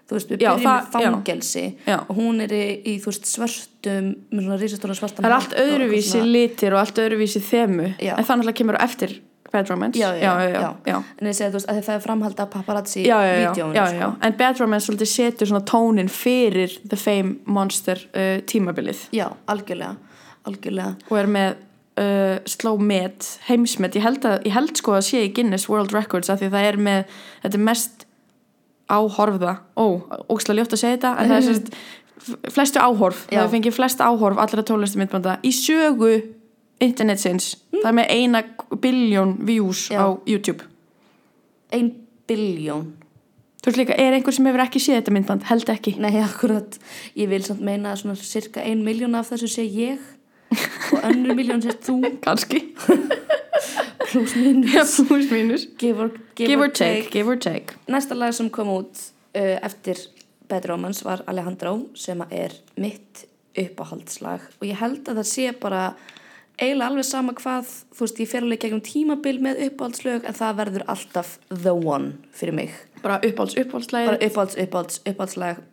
þú veist, við
Já,
byrjum
það-
fangelsi
já.
og hún er í, í þú veist, svörtum með svona rísastóra svartan
Það er allt
og
öðruvísi
svona-
litir og allt öðruvísi þemu,
Já.
en það náttúrulega kemur á eftir Bad Romance.
já, já,
já, já, já.
en ég segi þú veist, að það er framhald af paparazzi
Já, já, já, já,
sko.
já, en Bad Romance svolítið setur svona tónin fyrir The Fame Monster uh, tímabilið
já, algjörlega algjörlega
og er með uh, sló met, heimsmet ég held, að, ég held sko að sé í Guinness World Records af því að það er með, þetta er mest áhorfða, ó, ókslega ljótt að segja þetta, en það er sérst flestu áhorf,
Já.
það fengið flest áhorf allra tónlistu myndbanda í sögu internetsins, það er með eina biljón views
Já.
á YouTube.
Ein biljón
þú veist líka, er einhver sem hefur ekki séð þetta myndband, held ekki.
Nei, akkurat, ég vil samt meina að svona cirka ein miljón af þessu sé ég og önnur miljón sé þú
kannski,
pluss mínus.
Plus mínus.
Give or,
give or take, give or take.
Næsta lag sem kom út uh, eftir Bad Romance var Alejandro sem er mitt uppáhaldslag. Og ég held að það sé bara eiginlega alveg sama hvað þú veist, ég fer alveg gegnum tímabil með uppáhaldslög en það verður alltaf the one fyrir mig.
Bara uppáhalds, uppáhaldslægir
bara uppáhalds, uppáhalds, uppáhaldslag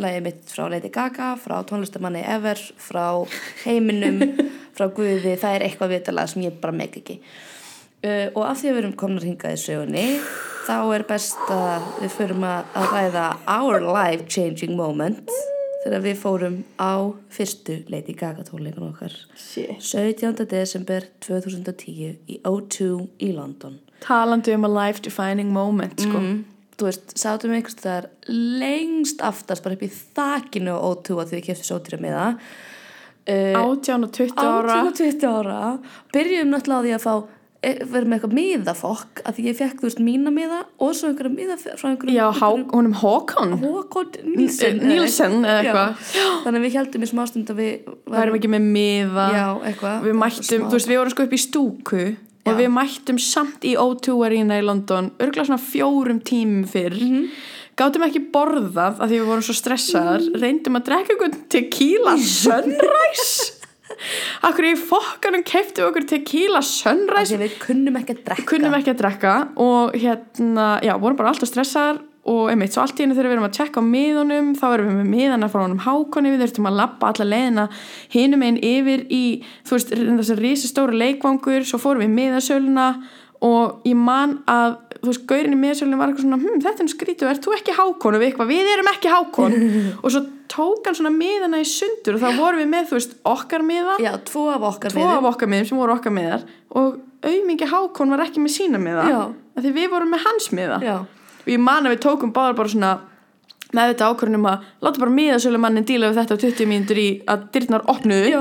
lagið mitt frá Lady Gaga frá tónlistamanni Ever frá heiminum, frá Guði það er eitthvað vitalega sem ég bara meg ekki uh, og af því að við erum komnar hingað í sögunni þá er best að við förum að, ræða our life changing moment þegar við fórum á fyrstu Lady Gaga tónleikun okkar
Shit.
17. desember 2010 í O2 í London
talandi um a life defining moment sko.
mm. Þú veist, sátum við einhvers staðar lengst aftast bara upp í þakinu á O2 að því við keftum sótýra með það uh,
18 og 20 ára.
18 og 20 ára. Byrjum náttúrulega á því að fá e, vera með eitthvað miðafokk að því ég fekk, þú veist, mína miða og svo einhverja miða frá einhverjum
já, honum Håkon?
Håkon Nílsen
Nílsen eða eitthvað.
Þannig að við heldum í smástund að við
værum ekki með miða.
Já, eitthvað.
Við mættum, þú veist, við vorum sko upp í stúku og
Já.
við mættum samt í O2 Arena í London örgulega svona fjórum tímum fyrr.
Mhm.
gátum ekki borðað af því við vorum svo stressaðar. Reyndum að drekka einhvern tequila sunrise. Akkur í fokkanum keiftum við okkur tequila sunrise?
Því við kunnum ekki að drekka.
Kunnum ekki að drekka og hérna, já, vorum bara alltaf stressaðar og einmitt, svo allt í henni þegar við erum að tjekka á miðunum, þá erum við með miðana frá honum hákonni, við þurftum að lappa alla leiðina hinum einn yfir í þú veist, þessi risastóru leikvangur svo fórum við miðasöluna og ég man að, þú veist, gaurin í miðasölunum var eitthvað svona, hm, þetta er nú skrítið er þú ekki hákon? Og við eitthvað, við erum ekki hákon. Og svo tók hann svona miðana í sundur og þá vorum við með, þú veist, okkar miða.
Já, tvo af okkar
tvo af okkar miðum sem voru okkar miðar. Og auðmingi Hákon var ekki með sína miða því við vorum með hans miða.
Já,
og ég man að við tókum báðar bara svona með þetta ákvörðunum að láta bara miðasölumannin díla við þetta á 20 mínútur í að dyrnar opnuðu
já,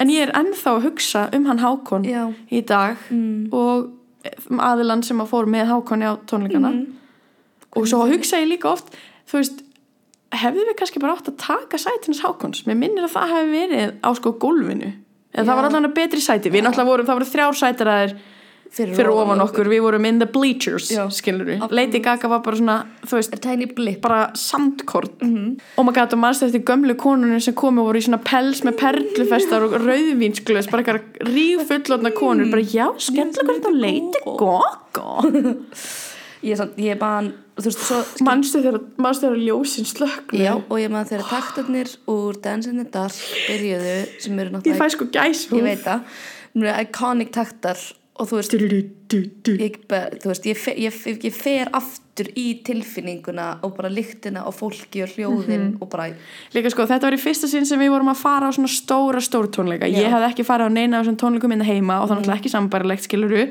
en ég er ennþá að hugsa um hann Hákon
Já.
í dag
Mm.
og um aðilann sem að fór með Hákonni á tónleikana
Mm.
og svo hugsa ég líka oft þú veist, hefðu við kannski bara átt að taka sætinans Hákons, mér minnir að það hefði verið á sko gólfinu eða
Já.
það var allavega betri sæti, við náttúrulega vorum það voru þrjár sætiraðir
fyrir,
fyrir ofan okkur, við vorum in the bleachers
Já.
skilur við,
Absolutt.
Lady Gaga var bara svona þú veist,
er
bara sandkorn.
Mhm.
og maður gæti að mannst eftir gömlu konunum sem komu og voru í svona pels með perlufestar og rauðvínsglöðs, bara eitthvað rífullotna konur, bara já, skemmt okkur þetta Lady Gaga.
Ég, er samt, ég þú veist, svo
mannstu þegar, mannstu þegar ljósin slöknu
já, og ég man þegar taktarnir úr Dance in the Dark byrjuðu sem eru
ég
náttúrulega
fæ sko gæs
ég veit það. Iconic taktar og þú veist, ég, þú veist ég, fe, ég, ég fer aftur í tilfinninguna og bara lyktina og fólki og hljóðin og bara
Líka sko, þetta var í fyrsta sinn sem við vorum að fara á svona stóra, stóra tónleika.
Já.
Ég hafði ekki farið á neina á þessum tónleikum minna heima og er náttúrulega ekki sambærilegt skiluru.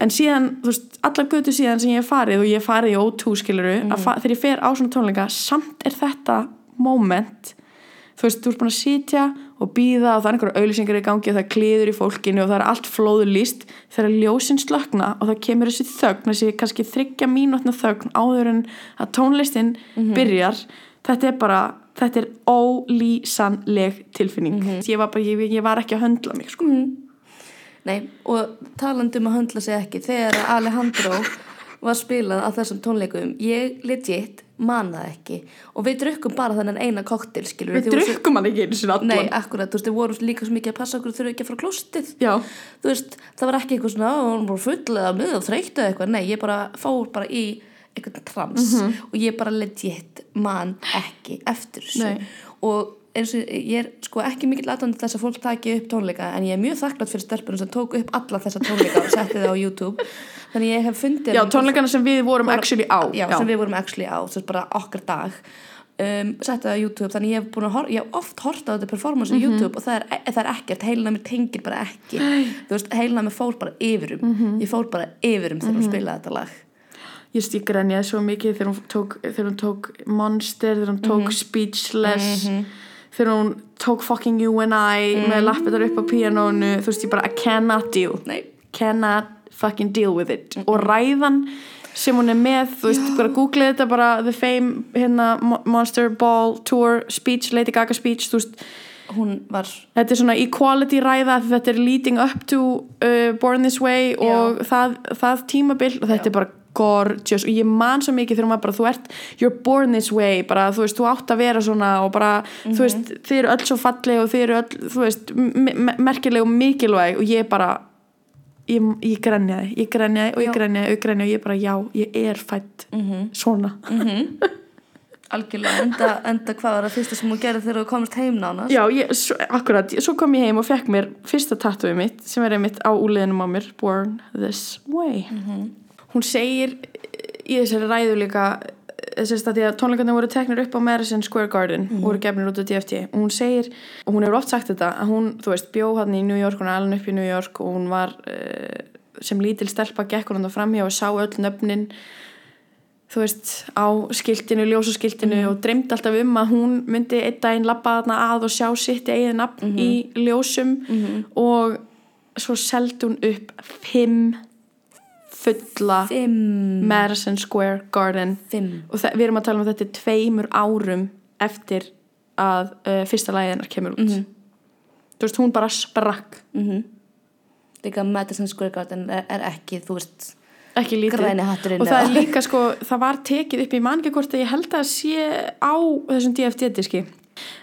En síðan, þú veist, allar götu síðan sem ég hef farið og ég farið í O2 skiluru, fa- þegar ég fer á svona tónleika, samt er þetta moment, þú veist, þú ert búin að sitja og býða og það er einhverja auðlýsingar í gangi og það er kliður í fólkinu og það er allt flóðulýst þegar ljósin slökna og það kemur þessi þögn, þessi kannski þryggja mínútna þögn áður en að tónlistin byrjar, þetta er bara þetta er ólýsanleg tilfinning. Ég, var bara, ég, ég var ekki að höndla mig sko.
Nei, og talandi um að höndla sig ekki þegar Alejandro var spilað á þessum tónleikum ég legit man það ekki. Og við drukkum bara þennan eina koktel skilur
við drukkum hann ekki einu sinni allan.
Nei, akkurat, þú veist, við vorum líka svo mikið að passa okkur þurfa ekki að fara klostið
Já.
þú veist, það var ekki eitthvað svona "Ó, hún var full eða með og þreytt eða eitthvað. Nei, ég bara fór bara í eitthvað trans og ég bara legit man ekki eftir þessu.
Nei.
og eins og ég er sko ekki mikill aðdæmd þess að fólk taki upp tónleika en ég er mjög þakklátt fyrir stelpunum sem tóku upp alla þessa tónleika og setti það á YouTube. Þannig ég hef fundið
Já, tónleikana sem við vorum actually á
já, sem við vorum actually á, þess bara okkar dag. Um, setti það á YouTube þannig ég hef, búin að hor, ég hef oft hort á þetta performance
Mhm.
á YouTube og það er, e, það er ekkert heilina mér tengir bara ekki. Þú veist, heilina mér fór bara yfirum
Mhm.
ég fór bara yfirum þegar hún spilaði þetta lag.
Ég veist, ég grenjaði svo mikið þegar hún tók, þegar hún tók Monster, þegar hún tók Speechless þegar hún tók Fucking You and I með lappitar upp á píanónu þú veist, ég bara, I cannot deal.
Nei.
cannot fucking deal with it. Og ræðan sem hún er með þú veist, bara googlið þetta bara The Fame, hérna, Mo- Monster Ball Tour speech, Lady Gaga speech þú veist,
hún var
þetta er svona equality ræða þetta er leading up to uh, Born This Way og það, það tímabil og þetta er bara gorgeous og ég man svo mikið þegar maður bara þú ert you're born this way bara þú veist þú átt að vera svona og bara þú veist þið eru öll svo falleg og þið eru öll þú veist me- me- merkileg og mikilvæg og ég bara ég, ég grenjaði, ég grenjaði og ég grenjaði og ég grenjaði og ég bara já, ég er fætt svona.
Algjörlega enda, enda hvað var það fyrsta sem hún gerði þegar þú komist heim nánast?
Já, ég, svo, akkurat, svo kom ég heim og fekk mér fyrsta tattooið mitt sem er einmitt á úliðinum á mér Born This Way Hún segir í þessari ræðu líka þess að því að tónleikarnir voru teknir upp á Madison Square Garden voru gefnir út á DFT og hún segir, og hún hefur oft sagt þetta að hún, þú veist, bjó hann í New York hún er alveg upp í New York og hún var uh, sem lítil stelpa gekk hún hann framhjá og sá öll nöfnin þú veist, á skiltinu, ljósaskiltinu og dreymdi alltaf um að hún myndi einn daginn labba þarna að og sjá sitt eigið nafn í ljósum og svo seldi hún upp fimm fulla
fimm,
Madison Square Garden.
Fimm.
Og við erum að tala um að þetta er tveimur árum eftir að uh, fyrsta hennar kemur út. Þú veist, hún bara sprakk.
Líka Madison Square Garden er, er ekki þú veist
ekki lítið. og það er líka sko, það var tekið upp í mannkjökort að ég held að sé á þessum DFT-diski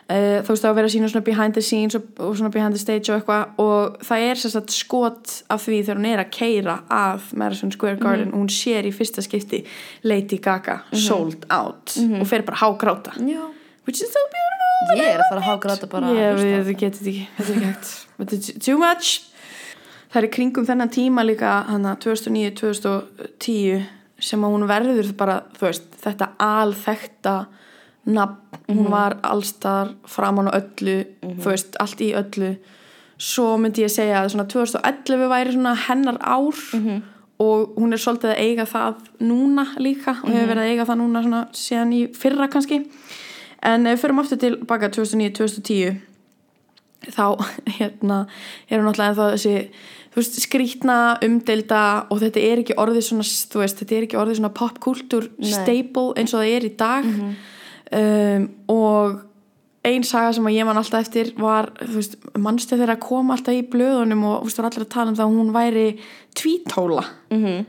uh, þú veist var að vera að sína svona behind the scenes og, og svona behind the stage og eitthvað og það er sér satt skot af því þegar hún er að keira af Madison Square Garden og hún sér í fyrsta skipti Lady Gaga sold out og fer bara hágráta.
Já,
which is so beautiful
ég er að fara að hágráta bara á
við
það.
getum þetta ekki þetta er ekki hægt. Too much. Það er kringum þennan tíma líka hana 2009-2010 sem að hún verður bara veist, þetta alþekta nafn, hún var allstar framan á öllu þú veist, allt í öllu. Svo myndi ég segja að svona 2011 væri svona hennar ár og hún er svolítið að eiga það núna líka. Og hefur verið að eiga það núna svona síðan í fyrra kannski. En ef við förum aftur til baka 2009-2010 þá hérna er hún náttúrulega ennþá þessi veist, skrítna, umdelda og þetta er ekki orðið svona veist, þetta er ekki orðið svona popkultúr
Nei.
staple eins og það er í dag um, og ein saga sem ég man alltaf eftir var, þú veist, mannstu þegar að koma alltaf í blöðunum og þú veist, var allir að tala um það að hún væri tvítóla
Mhm.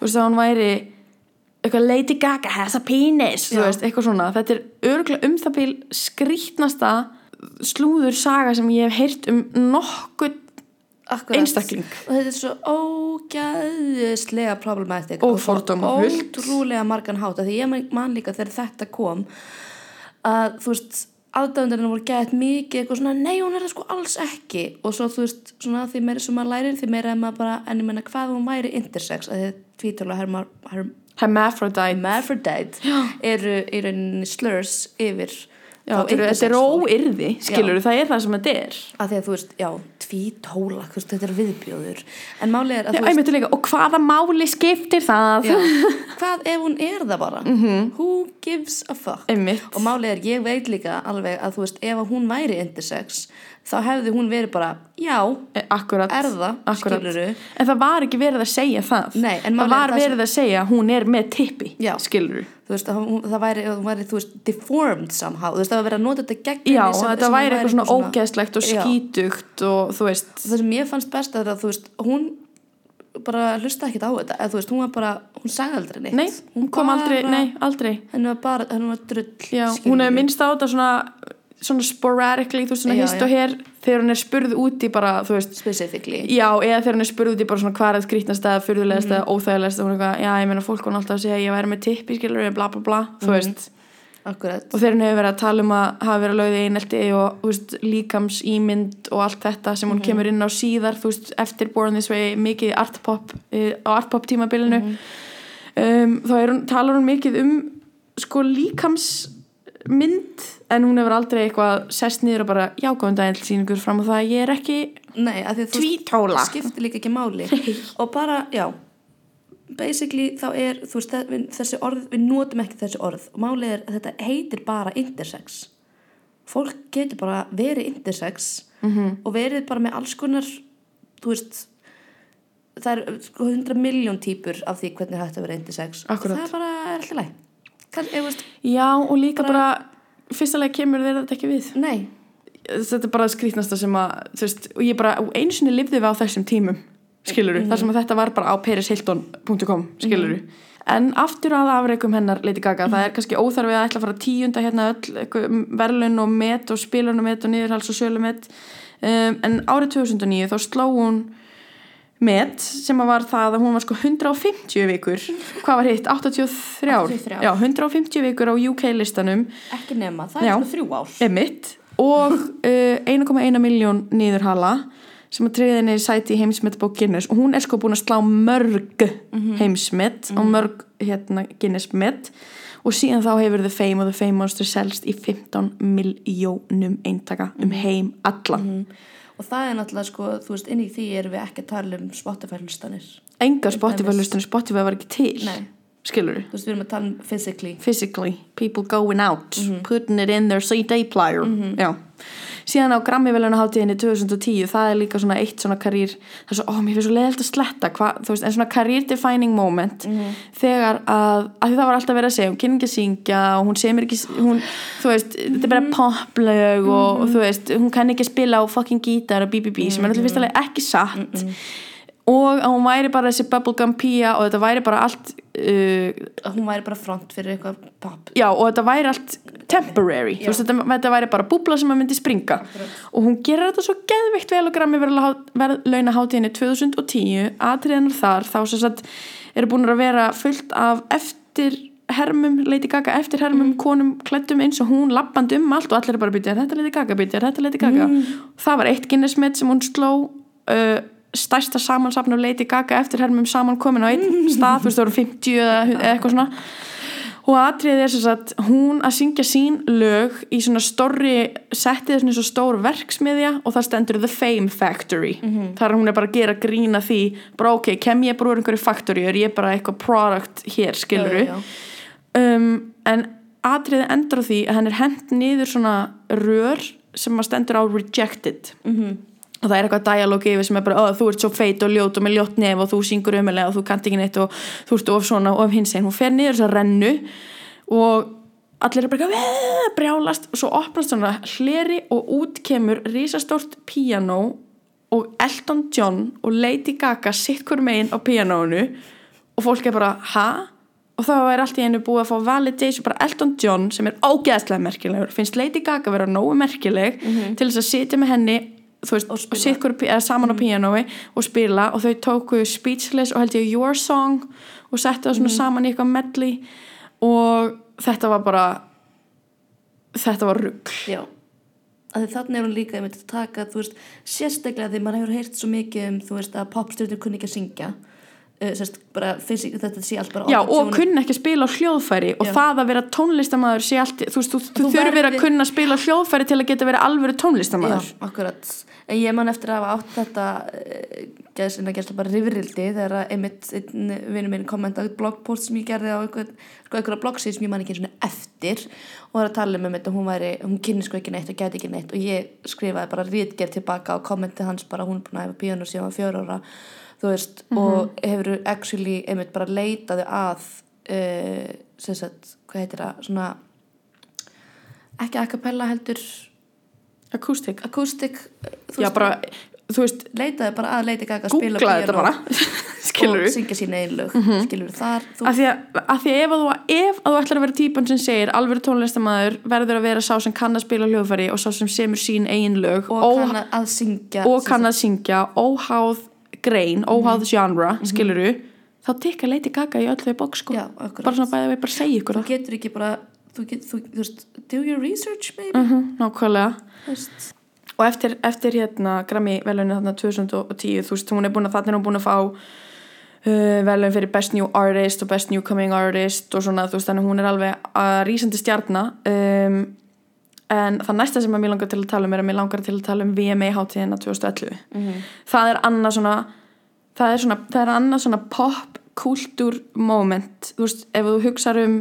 þú veist, að hún væri eitthvað Lady Gaga has a penis þú
Já.
veist, eitthvað svona, þetta er örgulega um það bíl skrítnasta slúður saga sem ég hef heyrt um nokkuð
Akkurat.
einstakling.
og þetta er svo ógæðislega problematic
Og fordómafullt.
ótrúlega margan hátt af því ég man- líka þegar þetta kom að þú veist aðdæðundarinn voru gæðið mikið eitthvað svona, nei hún er það sko alls ekki og svo þú veist, svona því meira sem maður lærir því meira er maður bara, en ég menna hvað hún væri intersex, að hermar, hermar
hermaphrodite
hermaphrodite eru í rauninni slurs yfir
Já, eru- þetta er óyrði, skilur það er það sem þetta er.
Að því að þú veist, já, tvítóla þetta er viðbjóður. Er að
Já,
þú veist,
og hvaða máli skiptir það?
Já, hvað ef hún er það bara? Who gives a fuck?
Einmitt,
og málið er, ég veit líka alveg að þú veist, ef hún væri intersex þá hefði hún verið bara, já
Eh, akkurat
er það,
akkurat.
skilurðu?
en það var ekki verið að segja það.
Nei, en
það var
það
verið að segja hún er með tippi
Já.
skilur
þú veist, það væri, væri, veist, deformed somehow, veist, það var verið að nota þetta gegn
já,
henni sem- sem
væri eitthvað svona ógeðslegt og skítugt og þú veist.
Það sem ég fannst best er að þú veist hún bara hlusta ekkert á þetta. Eða veist, hún var bara, hún sagði aldrei neitt.
Nei, hún kom aldrei, nei, aldrei.
Henni var bara, henni var drull
já, hún hefði minnst á þetta svona svona sporadically, þú veist, svona
Já,
hist og hér þegar hún er spurð út í bara, þú veist
specifically
Já, eða þegar hún er spurð út í bara svona hvað er það skrítnast eða fyrðulegast
Mhm.
eða óþægilegast og hún er eitthvað, já, ég meina fólk hún alltaf að segja að ég væri með tippi, skilur bla bla bla þú
Mhm.
veist,
akkurat,
og þegar hún hefur verið að tala um að hafa verið lögð í einelti og þú veist, líkams ímynd og allt þetta sem hún
Mhm.
kemur inn á síðar þú veist, eftir Born This Way, mikið artpop eh, á artpop tímabilinu
Mhm.
um, þá er hún, talar hún mikið um sko líkamsmynd en hún hefur aldrei eitthvað sest niður og bara jákáðum daginn til sýningur fram á það. Að ég er ekki
nei, að því að þú
tvítóla.
það skiptir líka ekki máli. Og bara, já. Basically þá er, þú veist, þessi orð við notum ekki þessi orð. Og málið er að þetta heitir bara intersex. Fólk getur bara verið intersex
Mhm.
-hmm. og verið bara með alls konar þú veist það er sko 100 miljón típur af því hvernig að vera intersex.
Akkúrat.
það er bara er alltaf læg Kann, veist,
Já, og líka bara, fyrstulega kemur þeir þetta ekki við.
nei,
Þetta er bara skrítnasta sem að, veist, og ég bara, og einu sinni lifði við á þessum tímum, skiluru, þar sem að þetta var bara á perishilton.com, skiluru. En aftur að afreikum hennar Lady Gaga, það er kannski óþarfið að ætla að fara tíunda hérna öll verðlun og met og spilunum og niðurhals og sölumet. Um, en árið 2009 þá sló hún met sem var það að hún var sko 150 vikur. Hvað var hitt? 83 ár
83.
Já, 150 vikur á UK listanum.
Ekki nema það
Já.
er sko þrjú ár.
Emitt og uh, 1,1 miljón niðurhala sem að treyði henni sæti í heimsmetbók Guinness. Og hún er sko búin að slá mörg heimsmet og mörg hérna, Guinness met. Og síðan þá hefur The Fame og The Fame Monster selst í 15 miljónum eintaka um heim allan
og það er náttúrulega sko, þú veist, inn í því erum við ekki að tala um Spotify-hlustanir.
Enga Spotify-lustunni, Spotify var ekki til.
Nei.
skilur
þú veist, við erum að tala um physically.
Physically, people going out putting it in their CD player. Já síðan á Grammy-velunaháttíðinni 2010 það er líka svona eitt svona karýr það er svo, ó, mér finnst svo leiðilt að sletta hva, veist, en svona career defining moment þegar að, að því það var alltaf verið að segja hún kynni ekki að syngja og hún semur ekki hún, þú veist, þetta er bara poplög og, og þú veist, hún kann ekki spila á fucking gítar og BBB sem er alltaf fyrst alveg ekki satt. Og að hún væri bara þessi bubblegum pía og þetta væri bara allt uh,
að hún væri bara front fyrir eitthvað pop.
Já og þetta væri allt temporary. Þú veist þetta, þetta væri bara búbla sem að myndi springa. Og hún gerir þetta svo geðveikt vel og grammi verðlauna hátíðinni 2010 atriðanar þar þá sem sagt eru búin að vera fullt af eftir hermum, Lady Gaga eftir hermum konum klættum eins og hún lappandi um allt og allir er bara byrja, þetta er Lady Gaga? Byrja, þetta Lady Gaga? Það var eitt Guinness met sem hún sló uh, stærsta samansapn af Lady Gaga eftir hermum saman komin á einn stað, þú veist það voru 50 eða, eitthvað svona. Og atriðið er sem sagt hún að syngja sín lög í svona stórri settið svona svo stór verksmiðja og það stendur The Fame Factory. Þar hún er bara að gera grína því bara ok, kem ég bara úr einhverju factory er ég bara eitthvað product hér, skiluru um, en atriðið endur á því að hann er hent niður svona rör sem að stendur á rejected. -hmm. Og það er eitthvað dialóg yfir sem er bara, þú ert svo feit og ljót og með ljót nef og þú syngur umulega og þú kannt ekki neitt og þú ert of svona og of hins einn hún fer niður þess að rennu og allir er bara eitthvað, brjálast. Og svo opnast svona hleri og út kemur risastort píanó og Elton John og Lady Gaga sitt hver megin á píanónu og fólk er bara, ha? og þá er allt í einu búið að fá validation bara Elton John sem er ógeðslega merkilegur finnst Lady Gaga vera nógu merkileg til þess að sitja með henni þú veist, eða saman á píanói og spila og þau tóku Speechless og held ég Your Song og settu það svona saman í eitthvað medley og þetta var bara þetta var rugg
Já, að þannig er hún líka einmitt að taka, þú veist, sérstaklega því maður hefur heyrt svo mikið um, þú veist, að popstjórnir kunni ekki að syngja bara finnst ekki þetta sé allt bara
Já, og kunna ekki að spila á hljóðfæri og
Já.
það að vera tónlistamæður sé allt, þú þú, þú, þurfir að kunna að spila á hljóðfæri til að geta verið alvöru tónlistamæður
Já, akkurat. En ég man eftir að hafa átt þetta gæðsinn að gerst bara rifrildi þegar að einmitt einn vinnu minn kommentaði bloggpost sem ég gerði á einhver, sko, einhverja bloggsíð sem ég man ekki einu sinni eftir og var að tala um að hún væri, hún kynni sko ekki neitt og gæti ekki neitt og ég skrifaði bara rítgerð tilbaka og kommenti hans bara hún er búin að hefa píjónu síðan fjör ára þú veist og hefur actually einmitt bara leitaði að uh, sem sagt, hvað heitir það, svona ekki a cappella heldur
Acoustic.
akústik
Já, bara, þú veist,
leitaði bara að Lady Gaga að spila og syngja sína einn lög skilur þar þú,
Af því að, að því ef, að þú, ef að þú ætlar að vera típan sem segir alveg tónlistamæður verður að vera sá sem kann að spila hljóðfæri og sá sem semur sín eigin lög
og
óha-
kann að syngja
og kann að syngja óháð grein, óháð genre skiluru, þá tikka Lady Gaga í öll þau bók sko, bara svona bæði að bara segja ykkur
þú getur ekki bara þú, get, þú, þú veist, do your research maybe?
Mhm, nákvæmlega.
Þú veist.
Og eftir, eftir hérna Grammy velunni þarna 2010 þú veist, hún er búin að er hún búin að fá uh, velun fyrir Best New Artist og Best Newcoming Artist og svona, þú veist, þannig hún er alveg að rísandi stjarna. Um, en það næsta sem að mér langar til að tala um er að mér langar til að tala um VMA hátíðina 2011 það er annað svona það er svona, það er annað svona pop kultúr moment. Þú veist, ef þú hugsar um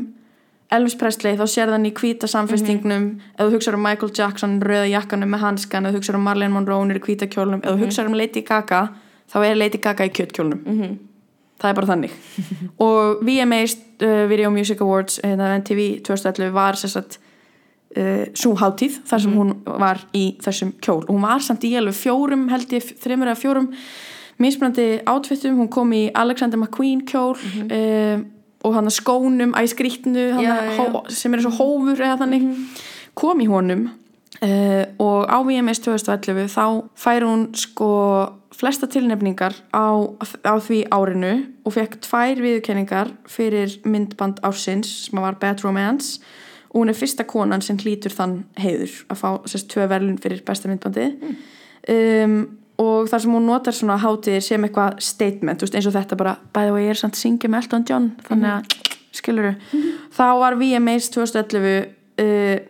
Elvis Presley þá sér þann í hvíta samfestingnum. Ef þú hugsar um Michael Jackson rauða jakkanum með hanskan, ef þú hugsar um Marlene Monroe hún er í hvíta kjólnum, ef þú hugsar um Lady Gaga þá er Lady Gaga í kjötkjólnum
Mhm.
það er bara þannig. Og VMA's uh, Video Music Awards hérna, MTV 2011 var sér satt uh, svo hátíð þar sem hún var í þessum kjól. Og hún var samt í alveg fjórum held ég, þreymur eða fjórum mismunandi átfittum, hún kom í Alexander McQueen kjól uh, og hann að skónum, æskrítnu sem er og hófur eða þannig kom í honum uh, og á VMS 2011 þá fær hún sko flesta tilnefningar á, á því árinu og fekk tvær viðurkenningar fyrir myndband ársins sem var Bad Romance og hún er fyrsta konan sem hlýtur þann heiður að fá sérst tvö verðlun fyrir besta myndbandi um, og þar sem hún notar svona hátíðir sem eitthvað statement, veist, eins og þetta bara bæði og ég er samt syngja með Elton John þannig að, skilur þá var VMAs 2011 uh,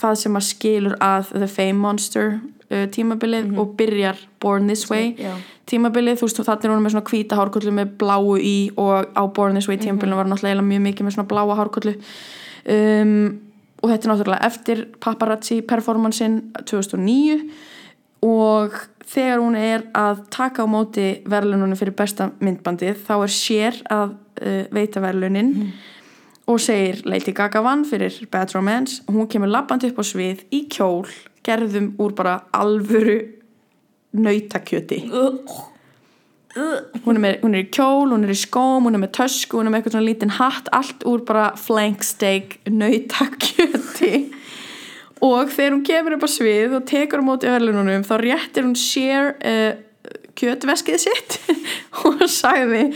það sem að skilur að The Fame Monster uh, tímabilið og byrjar Born This Way.
Já.
tímabilið, þú veist, þannig er hún með svona hvíta hárkollu með bláu í og á Born This Way tímabilið var náttúrulega mjög mikið með svona bláa hárkollu. Um, og þetta er náttúrulega eftir paparazzi performancein 2009 og þegar hún er að taka á móti verðlunum fyrir besta myndbandið þá er sér að uh, veita verðlunin og segir Lady Gaga vann fyrir Bad Romance. Og hún kemur labbandi upp á svið í kjól gerðum úr bara alvöru nautakjöti hún er, með, hún er í kjól, hún er í skóm hún er með tösku, hún er með eitthvað svona lítinn hatt allt úr bara flank steak nautakjöti og þegar hún kemur upp á svið og tekur á móti verðlunum þá réttir hún sér uh, kjötveskið sitt og sagði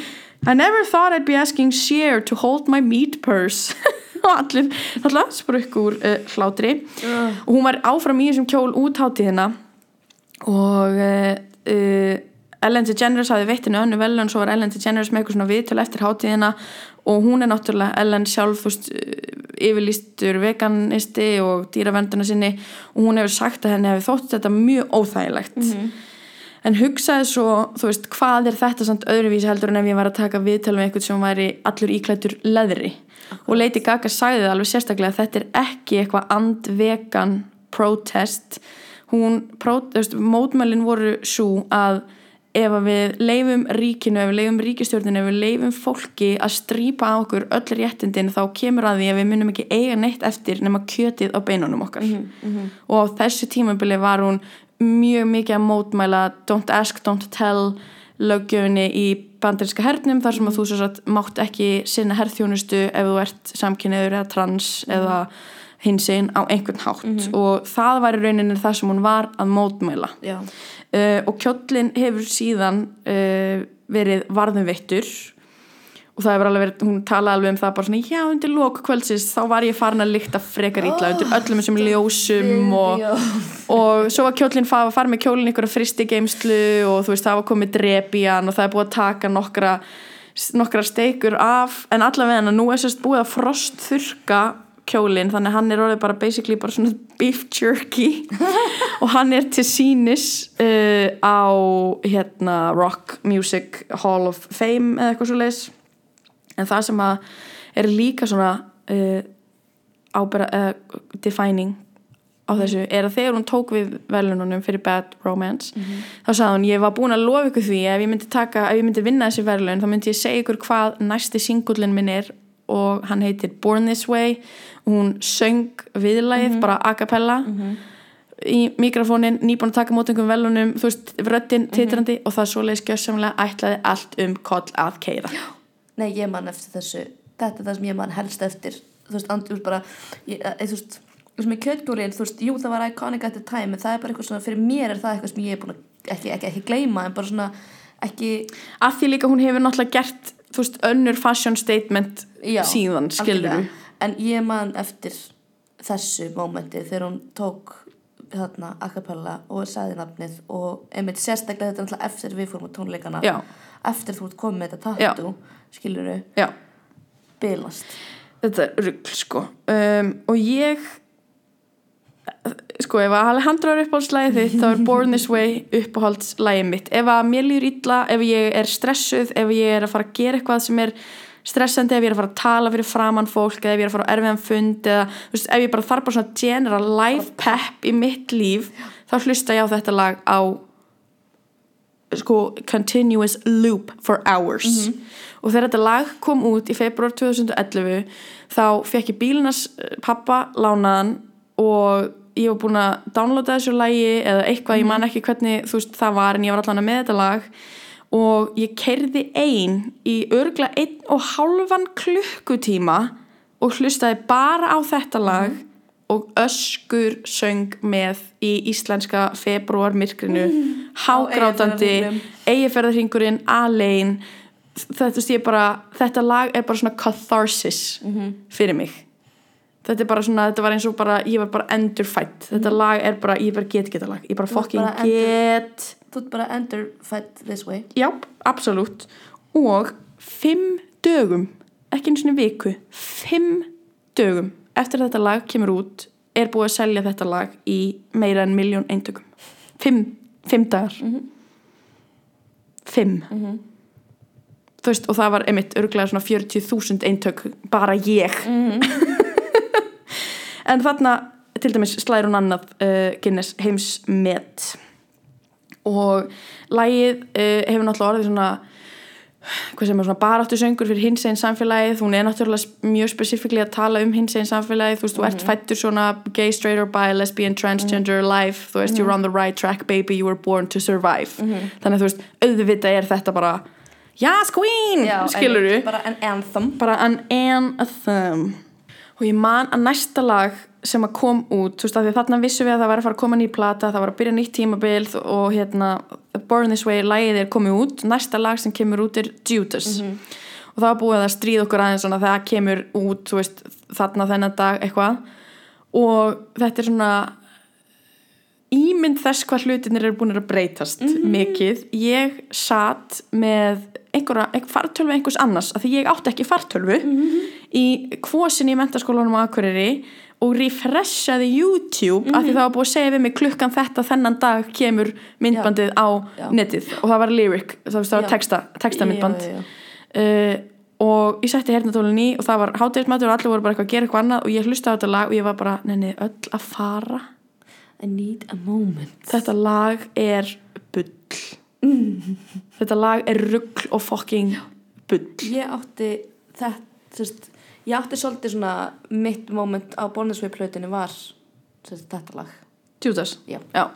I never thought I'd be asking Cher to hold my meat purse. Og allir, allir sprukk úr uh, hlátri. Og hún var áfram í þessum kjól út hátíðina og uh, uh, Ellen DeGeneres hafði veitt henni önnu velun svo var Ellen DeGeneres með eitthvað svona viðtöl eftir hátíðina og hún er náttúrulega Ellen sjálf uh, yfirlýstur veganisti og dýravenduna sinni og hún hefur sagt að henni hefur þótt þetta mjög óþægilegt. En hugsaði svo, þú veist, hvað er þetta samt öðruvísi heldur en ef ég var að taka viðtöl með eitthvað sem væri allur íklættur leðri? Og Lady Gaga sagði það alveg sérstaklega að þetta er ekki eitthvað andvegan protest. Hún, veist, mótmælin voru svo að ef við leifum ríkinu, ef við leifum ríkistjórninu ef við leifum fólki að strýpa á okkur öll réttindin þá kemur að því að við munum ekki eiga neitt eftir nema kjötið á beinunum okkar. Og á þessu tímabili var hún mjög mikið að mótmæla don't ask, don't tell löggjöfinni í bandarinska hernum þar sem að þú svo satt mátt ekki sinna herþjónustu ef þú ert samkynniður eða trans eða hinsinn á einhvern hátt. Og það var í rauninni það sem hún var að mótmæla.
Já.
Uh, og kjóllin hefur síðan uh, verið varðum veittur og það hefur alveg verið, hún talaði alveg um það bara svona, já, undir lók kvöldsins þá var ég farin að lykta frekar illa undir öllum þessum ljósum og, og svo var kjólinn að fara með kjólinn ykkur að fristi geimslu og þú veist, það var komið drep í hann og það er búið að taka nokkra nokkra steikur af. En allavega nú er sérst búið að frost þurka kjólinn, þannig að hann er orðið bara basically bara svona beef jerky. Og hann er til sínis uh, á hérna Rock Music Hall of Fame eða eitthvað svo leiðis en það sem að er líka svona uh, ábera, uh, defining á þessu er að þegar hún tók við velununum fyrir Bad Romance þá sagði hún ég var búin að lofa ykkur því ef ég myndi, taka, ef ég myndi vinna þessi velun þá myndi ég segja ykkur hvað næsti singullin minn er og hann heitir Born This Way. Og hún söng viðlægið bara a cappella. Í mikrofónin, nýbúin að taka mót einhverjum velunum, þú veist, röddinn titrandi og það svoleiðis gjössamlega ætlaði allt um koll að keira
Nei, ég man eftir þessu. Þetta er það sem ég man helst eftir. Þú veist, andur bara ég, e, Þú veist, þú veist með kjötbjólin Þú veist, jú það var iconic at the time það er bara eitthvað svona, fyrir mér er það eitthvað sem ég er búin að ekki, ekki, ekki gleyma En bara svona, ekki
að því líka hún hefur náttúrulega gert þú veist, önnur fashion statement
Já,
síðan, skilur
algjörlega. En ég man eftir þessu mómenti Þegar hún tók þarna a cappella og sagði nafnið og einmitt sérstaklega þetta er náttúrulega eftir við fórum á tónleikana
Já.
eftir þú ert komið með þetta
Já.
tattoo skilur
já,
bilast
þetta er rugl sko um, og ég sko, ef að Alejandro er uppáhaldslægið þitt þá er Born This Way uppáhaldslægið mitt. Ef að mér líður illa, ef ég er stressuð ef ég er að fara að gera eitthvað sem er stressandi, ef ég er að fara að tala fyrir framann fólk eða ef ég er að fara á erfiðan fund eða veist, ef ég bara þarf bara svona general life pep í mitt líf þá hlusta ég á þetta lag á sko continuous loop for hours. Og þegar þetta lag kom út í februar 2011 þá fekk ég bílinas pappa lánaðan og ég var búin að downloada þessu lagi eða eitthvað, ég man ekki hvernig þú veist það var en ég var allan með þetta lag. Og ég kerði ein í örgla einn og hálfan klukkutíma og hlustaði bara á þetta lag og öskur söng með í íslenska februarmyrkrinu hágrátandi eigiferðarhingurinn, alein. Þetta, bara, þetta lag er bara svona catharsis fyrir mig þetta er bara svona, þetta var eins og bara ég var bara endurfætt, þetta lag er bara ég bara get geta lag, ég bara fucking
bara
get.
Þú ert bara endur fætt this way.
Já, absolutt. Og fimm dögum ekki einu svona viku fimm dögum eftir að þetta lag kemur út er búið að selja þetta lag í meira en miljón eintökum fimm, fimm dagar. Fimm. Þú veist, og það var einmitt örglega svona 40.000 eintök bara ég en þarna til dæmis slæður hún annað uh, Guinness heimsmet og lægið uh, hefur náttúrulega orðið svona hvað sem er svona baráttu söngur fyrir hins einn samfélagið, hún er náttúrulega mjög spesifíkli að tala um hins einn samfélagið. Þú veist, þú ert fættur svona gay, straight or bi lesbian, transgender life, þú veist you're on the right track baby, you were born to survive. Þannig að þú veist, auðvitað er þetta bara Yes queen, skilur
einmitt, Bara an anthem.
Bara an anthem og ég man að næsta lag sem að kom út, þú veist að því þarna vissum við að það var að fara að koma ný plata, það var að byrja nýtt tímabil og hérna Born This Way lagið er komið út, næsta lag sem kemur út er Judas. Og það var búið að stríða okkur aðeins svona þegar það kemur út, þú veist, þarna þennan dag eitthvað. Og þetta er svona ímynd þess hvað hlutinir eru búin að breytast mikið, ég satt með einhverja, einhver fartölvu einhvers annars, af því ég átti ekki fartölvu í kvosin í mentaskólanum á Akureyri og refreshaði YouTube af því það var búið að segja við mig klukkan þetta þennan dag kemur myndbandið á
já.
netið. Og það var lyric, það var-
Já.
texta, texta myndband
Já, já, já.
Uh, og ég setti hernatólinn í og það var hátegismatur og allir voru bara eitthvað að gera eitthvað annað og ég hlustaði á þetta lag og ég var bara, nenni, öll að fara.
I need a moment.
Þetta lag er bull þetta lag er rugl og fucking bull.
Ég átti þetta veist, Ég átti svolítið svona mitt moment á Bornisvei plötinu var þetta lag.
Judas,
Já.
já,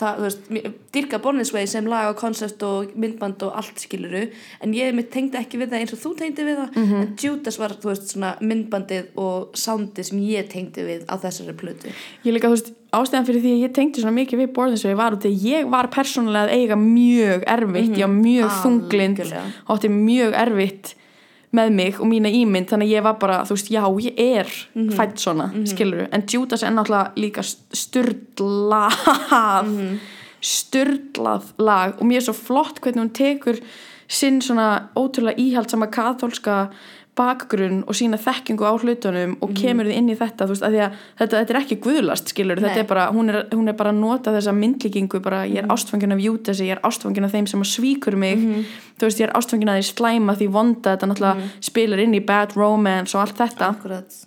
það, þú veist, dýrka Bornisvei sem lag og koncept og myndband og allt skiluru en ég mitt tengdi ekki við það eins og þú tengdi við það
Mhm.
en Judas var, þú veist, svona myndbandið og soundið sem ég tengdi við á þessari plötu
ég líka, þú veist ástæðan fyrir því að ég tengdi svona mikið við borðinsvegi var út að ég var persónulega að eiga mjög erfitt, ég var mjög þunglind
Algjörlega.
átti mjög erfitt með mig og mína ímynd þannig að ég var bara, þú veist, já, ég er fætt svona, skilur en Judas er náttúrulega líka styrlað styrlað lag og mér er svo flott hvernig hún tekur sinn svona ótrúlega íhaldsama kathólska bakgrunn og sína þekkingu á hlutunum og kemur þið inn í þetta veist, því þetta, þetta er ekki guðlast skilur, er bara, hún er, hún er bara að nota þessa myndlíkingu, bara ég er ástfangin af Júdasi, ég er ástfangin af þeim sem svíkur mig. Þú veist, ég er ástfangin af því slæma því vonda, þetta náttúrulega spilar inn í bad romance og allt þetta.
Akkurat.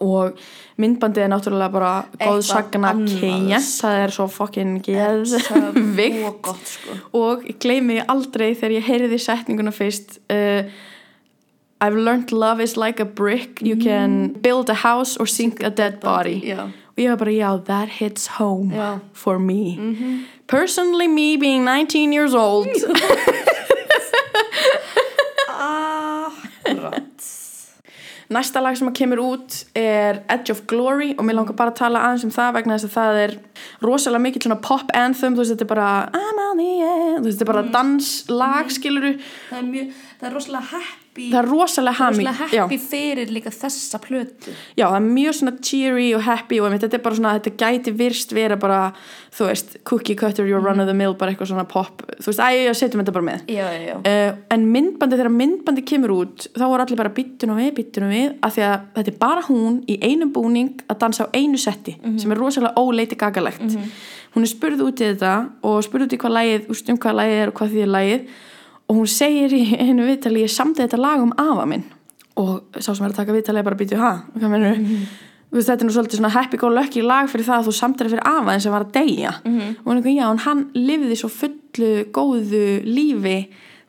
og myndbandið er náttúrulega bara góð sagna kenya, það er svo fokkin geðvikt.
gott sko.
og ég gleymi því aldrei þegar ég heyrði setninguna fyrst uh, I've learned love is like a brick you can build a house or sink a dead body
Já.
og ég var bara já, that hits home
Já.
for me personally me being 19 years old
Akkurat.
Næsta lag sem að kemur út er Edge of Glory og mér langar bara að tala aðeins um það vegna þess að það er rosalega mikið svona pop anthem, þú veist þetta er bara I'm on the end, þú veist þetta er bara danslag skiluru,
Það er mjög, það er rosalega happy.
Það er rosalega hami
rosalega happy fyrir líka þessa plötu.
já, það er mjög svona cheery og happy og þetta er bara svona, þetta gæti virst vera bara, þú veist, cookie cutter your run of the mill, bara eitthvað svona pop þú veist, æ, já, setjum þetta bara með.
Já, já, já.
Uh, en myndbandi þegar myndbandi kemur út þá voru allir bara byttun og við, byttun og við af því að þetta er bara hún í einum búning að dansa á einu setti sem er rosalega óleiti gagalegt. Hún er spurð út í þetta og spurð út í hvað lagið, úst, um hvað lagið er og hvað því er lagið og hún segir í einu viðtali ég samdi þetta lag um afa minn. Og sá sem er að taka viðtali er bara byttu ha, hvað mennur Þú veist, þetta er nú svolítið svona happy go lucky lag fyrir það að þú samtir það fyrir afa en sem var að deyja. Og hún er eitthvað, já, hann lifði svo fullu, góðu lífi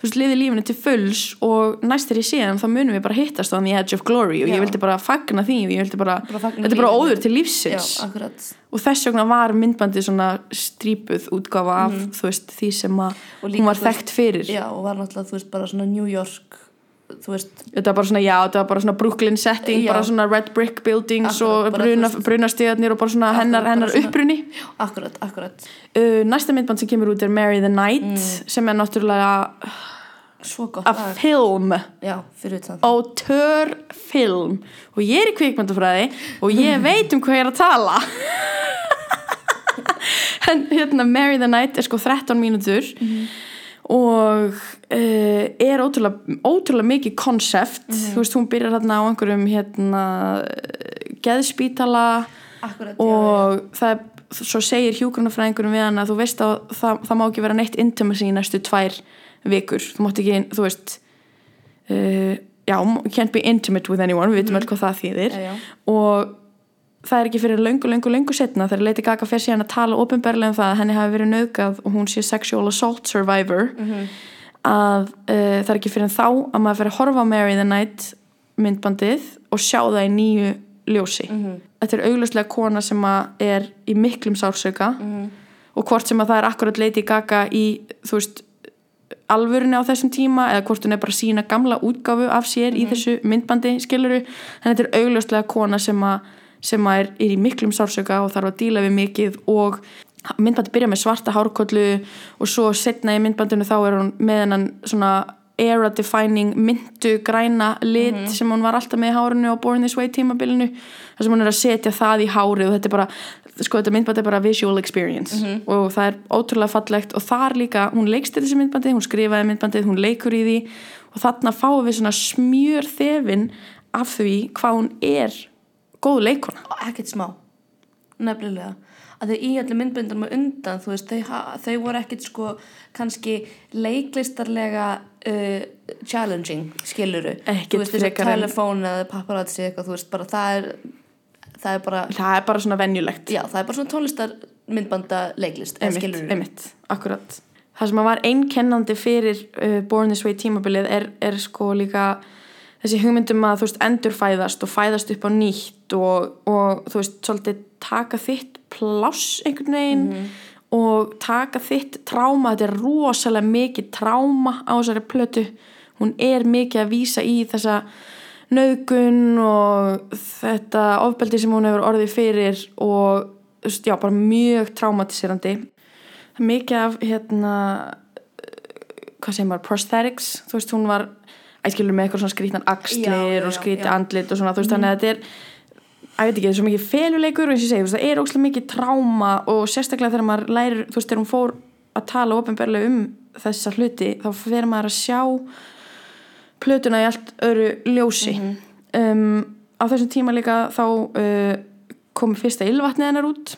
þú veist, lifði lífinu til fulls og næst þegar ég sé hann, þá munum við bara hittast á the edge of glory og
Já.
ég vildi bara fagna því og ég vildi bara,
Bara
þetta er bara óður til
Já,
lífsins
akkurat.
og þess vegna var myndbandið svona strípuð útgáfa af, þú veist, því sem að hún var þekkt fyrir
Já, og var náttúrulega, þú veist, bara svona New York, þú veist,
þetta var bara svona, já, þetta var bara svona Brooklyn setting,
Já.
bara svona red brick buildings
Akkurat,
og brunastíðarnir og bara svona hennar,
bara
hennar
svona-
uppruni
akkurat, akkurat.
uh, næsta myndband sem kemur út er Mary the Night
Mm.
sem er náttúrulega
Svo gott
a
lag.
film
Já, fyrir utan.
auteur film og ég er í kvikmyndafræði og ég veit um hvað ég er að tala en hérna Mary the Night er sko 13 mínútur og uh, er ótrúlega, ótrúlega mikið konsept, þú veist hún byrjar hérna á einhverjum hérna geðspítala
Akkurat, já,
og það er, svo segir hjúgrunafræðingurum við hann að þú veist að það, það má ekki vera neitt intimacy í næstu tvær vikur, þú mátt ekki, þú veist uh, já, can't be intimate with anyone, við veitum öll hvað það þýðir.
Já, já.
og það er ekki fyrir löngu, löngu, löngu setna þegar Lady Gaga fer síðan að tala ofinberlega um það að henni hafi verið nauðgað og hún sé sexual assault survivor að uh, það er ekki fyrir þá að maður fyrir að horfa Mary the Night myndbandið og sjá það í nýju ljósi. Þetta er augljóslega kona sem er í miklum sársauka og hvort sem að það er akkurat Lady Gaga í veist alvörunni á þessum tíma eða hvort hún er bara sína gamla útgáfu af sér í þessu myndbandi skiluru en þetta er augljóslega kona sem að sem að er, er í miklum sársöka og þarf að díla við mikið og myndbandi byrja með svarta hárkollu og svo setna í myndbandinu þá er hún með hennan svona era defining myndu græna lit sem hún var alltaf með í hárinu á Born This Way tímabilinu þar sem hún er að setja það í hárið og þetta er bara sko þetta myndbandi er bara visual experience og það er ótrúlega fallegt og þar líka, hún leikst þessi myndbandi hún skrifaði myndbandið, hún leikur í því og þarna fáum við svona smjör þefin af því hvað hún er góð leikona
ekkert smá. Nefnilega að þau í allir myndböndunum á undan þú veist, þau, þau voru ekkert sko kannski leiklistarlega uh, challenging skiluru, þú veist þessi telefón eða paparazzi eitthvað, þú veist, bara það er það er bara,
það er bara svona venjulegt.
Já, það er bara svona tónlistar myndbanda leiklist,
einmitt, einmitt, akkurat. Það sem að var einkennandi fyrir uh, Born This Way tímabilið er, er sko líka þessi hugmyndum að þú veist endurfæðast og fæðast upp á nýtt og, og þú veist svolítið taka þitt pláss einhvern veginn og taka þitt tráma, þetta er rosalega mikið tráma á þessari plötu. Hún er mikið að vísa í þessa nauðgun og þetta ofbeldi sem hún hefur orðið fyrir og þú veist, já, bara mjög er mikið af hérna hvað segir maður, prosthetics. Þú veist, hún var æskilur með eitthvað svona skrítnan axlir og skríti.
Mhm.
andlit og svona, þú veist, þannig að þetta er ég veit ekki, það er svo mikið feluleikur og eins og ég segi, það er óslega mikið tráma og sérstaklega þegar maður lærir, þú veist, þegar hún fór að tala ofinberlega um þessa hluti þá fer maður að sjá plötuna í allt öðru ljósi um, á þessum tíma líka þá uh, kom fyrsta ylvatnið hennar út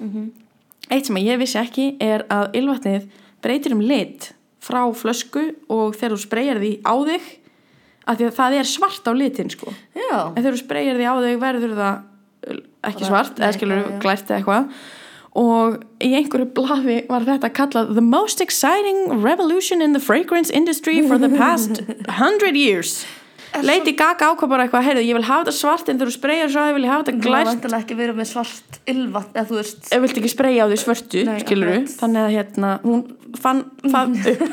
eitt sem ég vissi ekki er að ylvatnið breytir um lit frá flösku og þegar þú spreyjar því á þig af því að það er svart á litin sko.
Já,
en þegar þú spreyjar því á þig verður það uh, ekki svart, eða skilur glært eða eitthvað. Og í einhverju blaði var þetta kallað The most exciting revolution in the fragrance industry for the past hundred years. Lady Gaga ákvað bara eitthvað, heyrðu, ég vil hafa þetta svart en þegar þú spreyjar svo vil ég hafa þetta glært.
vantilega ekki verið með svart ylvat eða þú veist.
Ef vilt ekki spreyja á því svörtu
Nei,
skilur
akkurat.
þannig að hérna hún fann það upp.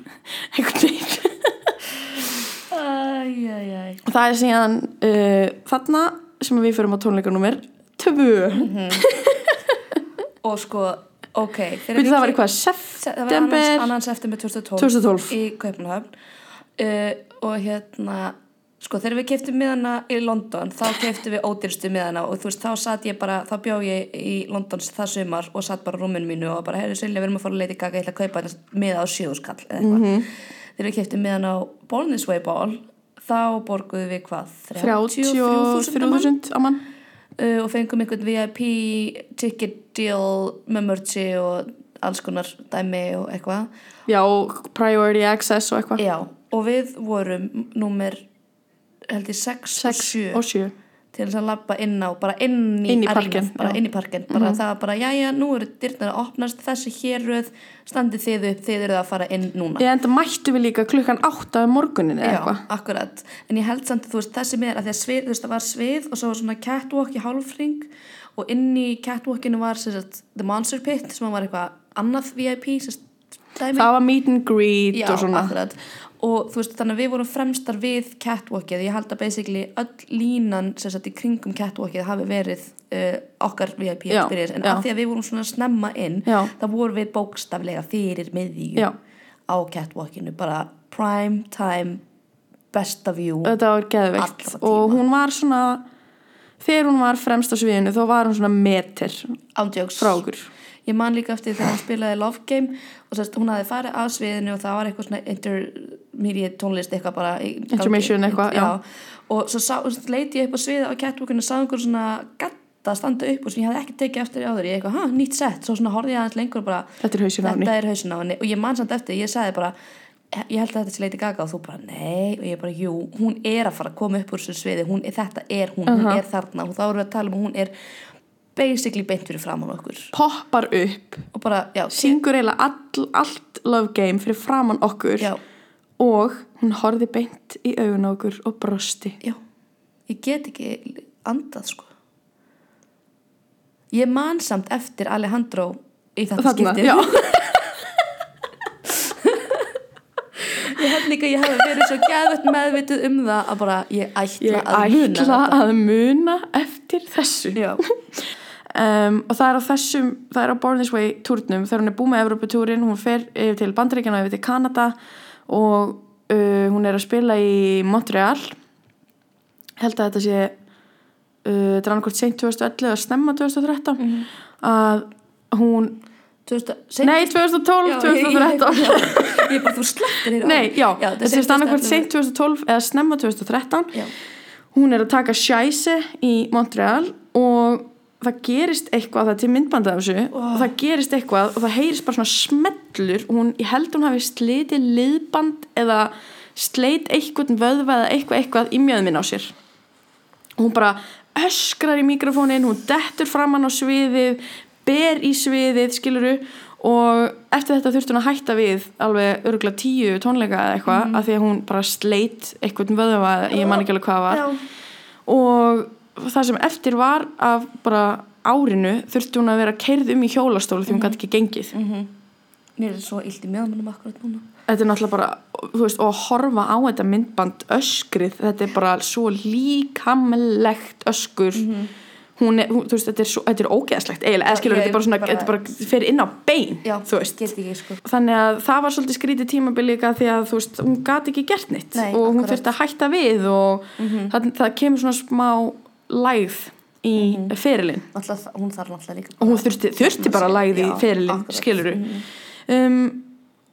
Einhvern veginn og það er síðan uh, þarna sem við fyrir á tónleikanúmer 2
Og sko, ok við
það var eitthvað september
annars, annars september 2012,
2012.
í Kaupmannahöfn. Uh, og hérna sko þegar við keftum miðana í London þá keftum við ódýrstu miðana. Og þú veist þá satt ég bara, þá bjó ég í London það sumar og satt bara rúminu mínu og bara heyrðu Silja við erum að fara að leita gaga ég ætla að kaupa miða á sjöðuskall eða eitthvað.
Mhm.
Þegar við keftum miðana á Born This Way Ball þá borguðum við hvað
33.000 á mann.
Uh, og fengum einhvern VIP ticket deal með mörgsi og alls konar dæmi og eitthvað.
Já, priority access og eitthvað.
Já, og við vorum númer held ég 6 og
6
7
og 7
til þess að labba inn á, bara inn í,
Inn í parkinn,
bara
já.
inn í parkinn. Bara það var bara, jæja, nú eru dyrnar að opnast þessi hérröð, standið þið upp þið eruð að fara inn núna.
Ég enda mættu við líka klukkan 8 um morgunin eða
Já,
eitthvað.
akkurat, en ég held samt að þú veist þessi með að því að svið, þú veist það var svið og svo var svona catwalk í hálfring og inn í catwalkinu var sagt, The Monster Pit sem var eitthvað annað VIP sagt, dæmi.
Það var meet and greet
Já,
og svona.
akkurat og þú veist þannig að við vorum fremstar við catwalkið, ég held að basically öll línan sem sagt í kringum catwalkið hafi verið uh, okkar VIP experience, en
já.
af því að við vorum svona snemma inn,
Já.
þá vorum við bókstaflega fyrir miðju
Já.
á catwalkinu, bara prime time besta view
þetta var geðveikt. Og hún var svona þegar hún var fremst á sviðinu þá var hún svona meter
ándjóks
frá okkur
ég man líka eftir þegar hún spilaði Love Game og sérst, hún hafði farið að sviðinu og það var eitthvað svona intermediate tónlist eitthvað bara.
Intermission eitthvað, já.
og svo sá, leiti ég upp á sviði á catwalkinu og sá einhver svona gatta standa upp og sem ég hafði ekki tekið eftir áður. Ég eitthvað, ha, nýtt sett, svo svona horfði ég aðeins lengur bara,
þetta er hausin á henni.
Og ég man samt eftir, ég sagði bara ég held að þetta sé Lady Gaga. Og þú bara nei. Og ég bara, jú, hún er að fara að koma upp úr þessu sviði, hún, þetta er hún, hún er þarna. Og þá erum við að tala um að hún er basically beint fyrir framan okkur.
Poppar upp
og bara, já,
syngur eiginlega all, allt love game fyrir framann okkur.
Já,
og hún horfði beint í augun okkur og brosti.
Já. Ég get ekki andað sko. Ég man samt eftir Alejandro í þetta skipti. ég held líka ég hef verið svo gæðvett meðvituð um það að bara ég ætla
ég
að muna
ætla
þetta.
að muna eftir þessu.
Já,
um, og það er á þessum það er á Born This Way túrnum þegar hún er búið með Evropatúrin, hún fer yfir til Bandaríkjana og yfir til Kanada og uh, hún er að spila í Montreal held að þetta sé uh, þetta er annarkvort seint 2011 eða snemma 2013
Mhm.
að hún
2000, seint-
nei 2012,
Já, ég-
2013
ég, ég, ég bara þú slepptir þér á.
Nei, já,
þetta
þetta er annarkvort seint 2012 eða snemma 2013
Já.
hún er að taka sjæsi í Montreal og það gerist eitthvað, það er til myndbandið af þessu og það gerist eitthvað og það heyrist bara svona smellur og hún, ég held hún hafi slitið liðband eða sleit eitthvað vöðva eða eitthvað eitthvað í mjöðminn á sér og hún bara öskrar í mikrofónin, hún dettur framann á sviðið, ber í sviðið skiluru og eftir þetta þurfti hún að hætta við alveg örgulega tíu tónleika eða eitthvað
Mhm.
af því að hún bara sleit eitthvað vöðva, ég man ekki alveg hvað var
Já.
og það sem eftir var af bara árinu þurfti hún að vera keirð um í hjólastólu því hún gæti ekki gengið.
Mér er svo illt í meðmannum akkurat núna.
Þetta er náttúrulega bara, þú veist, og að horfa á þetta myndband öskrið, þetta er bara svo líkamlegt öskur. Hún er, hún, þú veist, þetta er, svo, þetta er ógeðslegt eiginlega, eða skilur, þetta er bara svona,
bara-
þetta er bara fyrir inn á bein,
já,
þú veist.
ekki sko.
Þannig að það var svolítið skrítið tímabil líka því að þú veist, hún gat ekki gert neitt
Nei,
og hún
akkurat.
þurfti að hætta við og það, það kemur svona smá lægð í mm ferilinn.
Náttúrulega, hún þarf náttúrulega líka
og hún þurfti, þurfti bara lægð í ferilinn, skiluru um,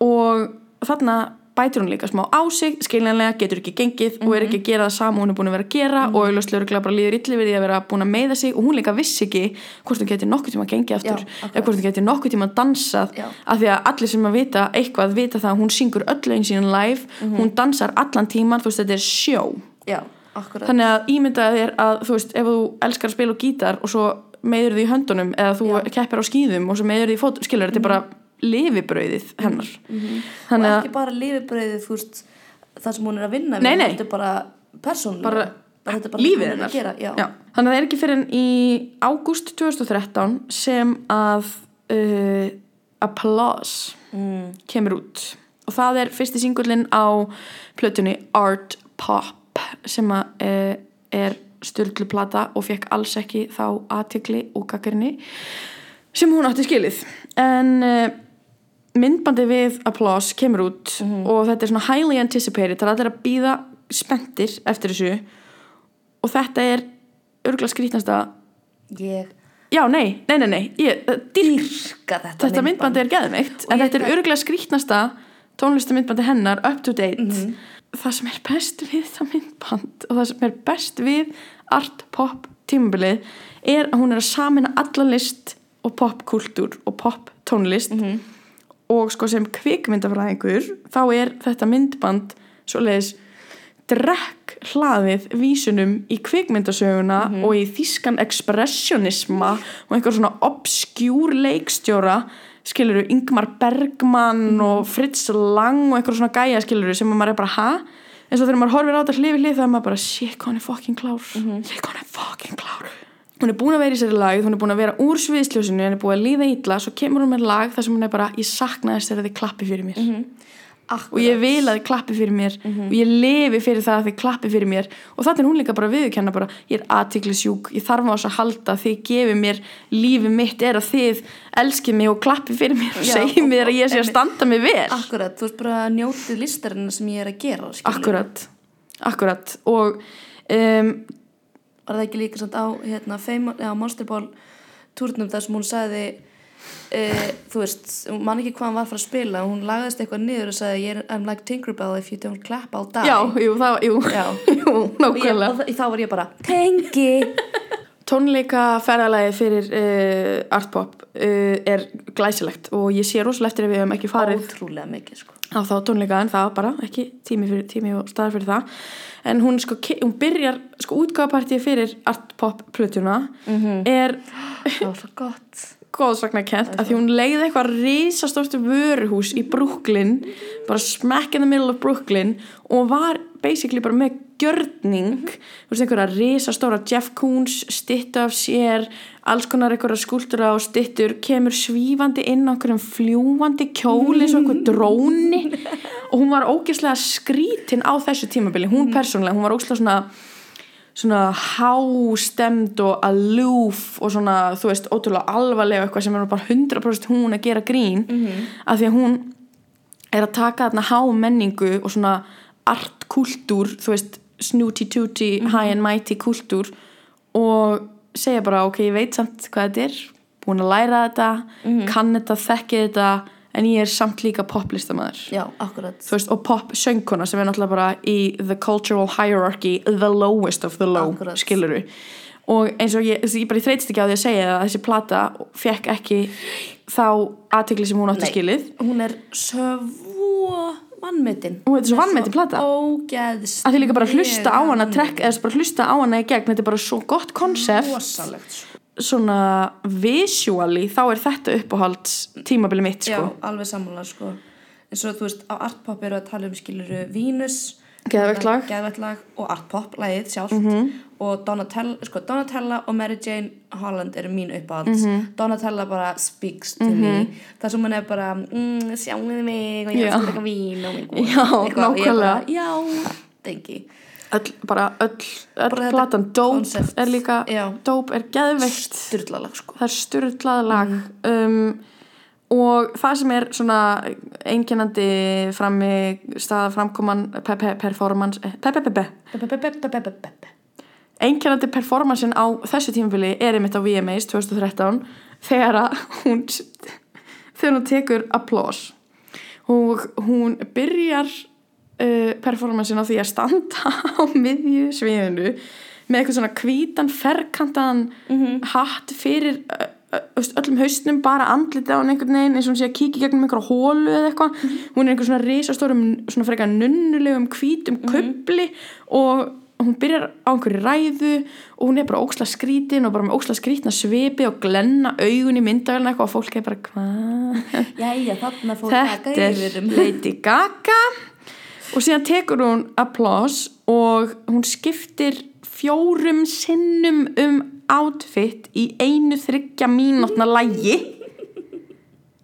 og þarna bætir hún líka smá á sig, skiljanlega getur ekki gengið og er ekki að gera það sama hún er búin að vera að gera og auðvitað örgulega bara líður ylli við því að vera búin að meiða sig og hún líka vissi ekki hvort hún getur nokkuð tíma að gengið aftur
Já,
eða hvort hún getur nokkuð tíma að dansað
Já.
af því að allir sem að vita eitthvað vita það að hún syngur öll einn sín live hún dansar allan tíman, þú veist þetta er sjó.
Já, akkurat
þannig að ímyndaði þér að þú veist ef þú elskar að spila á gítar og svo meður því í höndunum eða þú
Já.
keppir á skýðum og svo meður því í fótum skilur þetta er bara lifibrauðið hennar þannig
og
að
ekki bara lifibrauðið þú veist það sem hún er að vinna
Nei, nei.
þetta er bara persónulega
bara,
þetta er bara
lífið hennar
að gera, já.
Já. þannig að það er ekki fyrir en í ágúst 2013 sem að uh, Applause
Mm.
kemur út og það er fyrsti singullin á plötunni Art Pop sem að uh, er styrluplata og fekk alls ekki þá aðtekli og kakkarinni sem hún átti skilið. En uh, myndbandi við Applause kemur út og þetta er svona highly anticipated það er allir að býða spenntir eftir þessu og þetta er örgulega skrítnasta
ég
já, nei, nei, nei, nei ég, dýrk
dyrka þetta,
þetta myndbandi er geðveikt
Og
en þetta er örgulega skrítnasta tónlistamindbandi hennar up to date.
Mhm.
Það sem er best við það myndband og það sem er best við art pop tímabilið er að hún er að samina alla list og popkultúr og pop tónlist
Mhm.
og sko sem kvikmyndafræðingur þá er þetta myndband svoleiðis drekk hlaðið vísunum í kvikmyndasöguna
Mhm.
og í þýskan expressionisma og einhver svona obskjúr leikstjóra skiluru Ingmar Bergman
Mhm.
og Fritz Lang og einhver svona gæja skiluru sem maður er bara ha? Eins og þegar maður horfir á þetta hlið við hlið þá er maður bara shit hvað hann er fucking klár.
Mhm.
shit hvað hann er fucking klár. Hún er búin að vera í sér lag hún er búin að vera úr sviðsljósinu hún er búin að líða illa svo kemur hún með lag þar sem hún er bara ég sakna þess þegar þið klappi fyrir mér
Mhm.
og ég vil að þið klappi fyrir mér. Og ég lifi fyrir það að þið klappi fyrir mér. Og þetta er hún líka bara að viðurkenna bara ég er aðtiklisjúk, ég þarf á þess að halda þið gefið mér, lífið mitt er að þið elskið mig og klappi fyrir mér og segið mér að ég sé að standa mig vel.
Akkurat, þú veist bara njótið listarinn sem ég er að gera skilurðu.
akkurat, akkurat. Og um,
var það ekki líka samt á hérna, á Monsterball túrnum þar sem hún sagði uh, þú veist, man ekki hvað hann var fara að spila hún lagaðist eitthvað niður og sagði "Ég er- I'm like Tinkerbell if you don't clap I'll die.
Já, jú, það, jú,
Já.
jú
og, ég,
nákvæmlega
og þá var ég bara tengi.
Tónleika ferðalagi fyrir uh, artpop uh, er glæsilegt og ég sé rosalega eftir ef við hefum ekki farið.
Ótrúlega mikið sko.
á þá tónleika en það bara ekki tími, fyrir, tími og staðar fyrir það. En hún sko, hún byrjar sko útgáfapartíð fyrir artpop plötuna er
það var svo gott
góðsakna kent að því hún leiði eitthvað risastórt vöruhús í Brooklyn bara smack in the middle of Brooklyn og var basically bara með gjörning þú veist einhverja risastóra Jeff Koons styttu af sér alls konar einhverja skúltura og styttur kemur svífandi inn á einhverjum fljúandi kjóli eins og einhver dróni. Og hún var ógeðslega skrítin á þessu tímabili, hún persónulega hún var ógeðslega svona svona hástemd og aloof og svona, þú veist, ótrúlega alvarlega eitthvað sem er bara 100% hún að gera grín. -hmm. af því að hún er að taka þarna hámenningu og svona artkultúr, þú veist snooty tooty, high and mighty kultúr og segja bara ok, ég veit samt hvað þetta er búin að læra þetta, kann þetta þekki þetta, en ég er samt líka poplistamæður
já, akkurat
veist, og pop söngkona sem er náttúrulega bara í the cultural hierarchy the lowest of the low,
Akkurat.
skiluru og eins og ég, ég bara þreytist ekki á því að segja að þessi plata fekk ekki þá aðtekli sem hún átti
Nei.
skilið
hún er svo vannmetin
Og þetta er svo vanmetin plata.
ógeðst
að því líka bara hlusta á hana trekk, eða bara hlusta á hana í gegn þetta er bara svo gott konsept
rosalegt sko.
Svona visually þá er þetta uppáhalds tímabili mitt
já,
sko
alveg sammála sko. eins og þú veist, á Artpop eru að tala um skiluru Venus
Geðveikt lag. Mhm.
Geðveikt lag og Artpop lagið sjálft og Donatella, sko, Donatella og Mary Jane Holland eru mín uppáhalds
Mhm.
Donatella bara speaks to me það sem hún er bara mm, við mig og ég
Já.
skal taka vín og
Já,
og ég bara,
nákvæmlega.
já, tengi
öll, bara öll, öll
Bara
platan. Dope er líka
Já.
Dope er geðveikt.
Styrlalag sko.
Það er styrlað lag. Um, og það sem er svona einkennandi frammi staða framkoman pe pe performance pe pe pe pe. Einkennandi performancein á þessu tímafili er einmitt á VMAs 2013 þegar hún þegar hún tekur applause. Og hún byrjar uh, performancein á því að standa á miðju sviðinu með eitthvað svona hvítan ferkantaðan hatt fyrir uh, uh, öllum haustnum bara andlitið á einhvern veginn eins og hún sé að kíkja gegnum einhverja hólu eða eitthvað. Hún er einhver svona risastórum svona frekar nunnulegum hvítum kubli og hún byrjar á einhverju ræðu og hún er bara óksla skrítin og bara með óksla skrítna svipi og glenna augun í myndavælna eitthvað og fólk er bara hvað
Jæja, þarna fór
þetta er Lady Gaga og síðan tekur hún applause og hún skiptir fjórum sinnum um outfit í einu þryggja mínútna lægi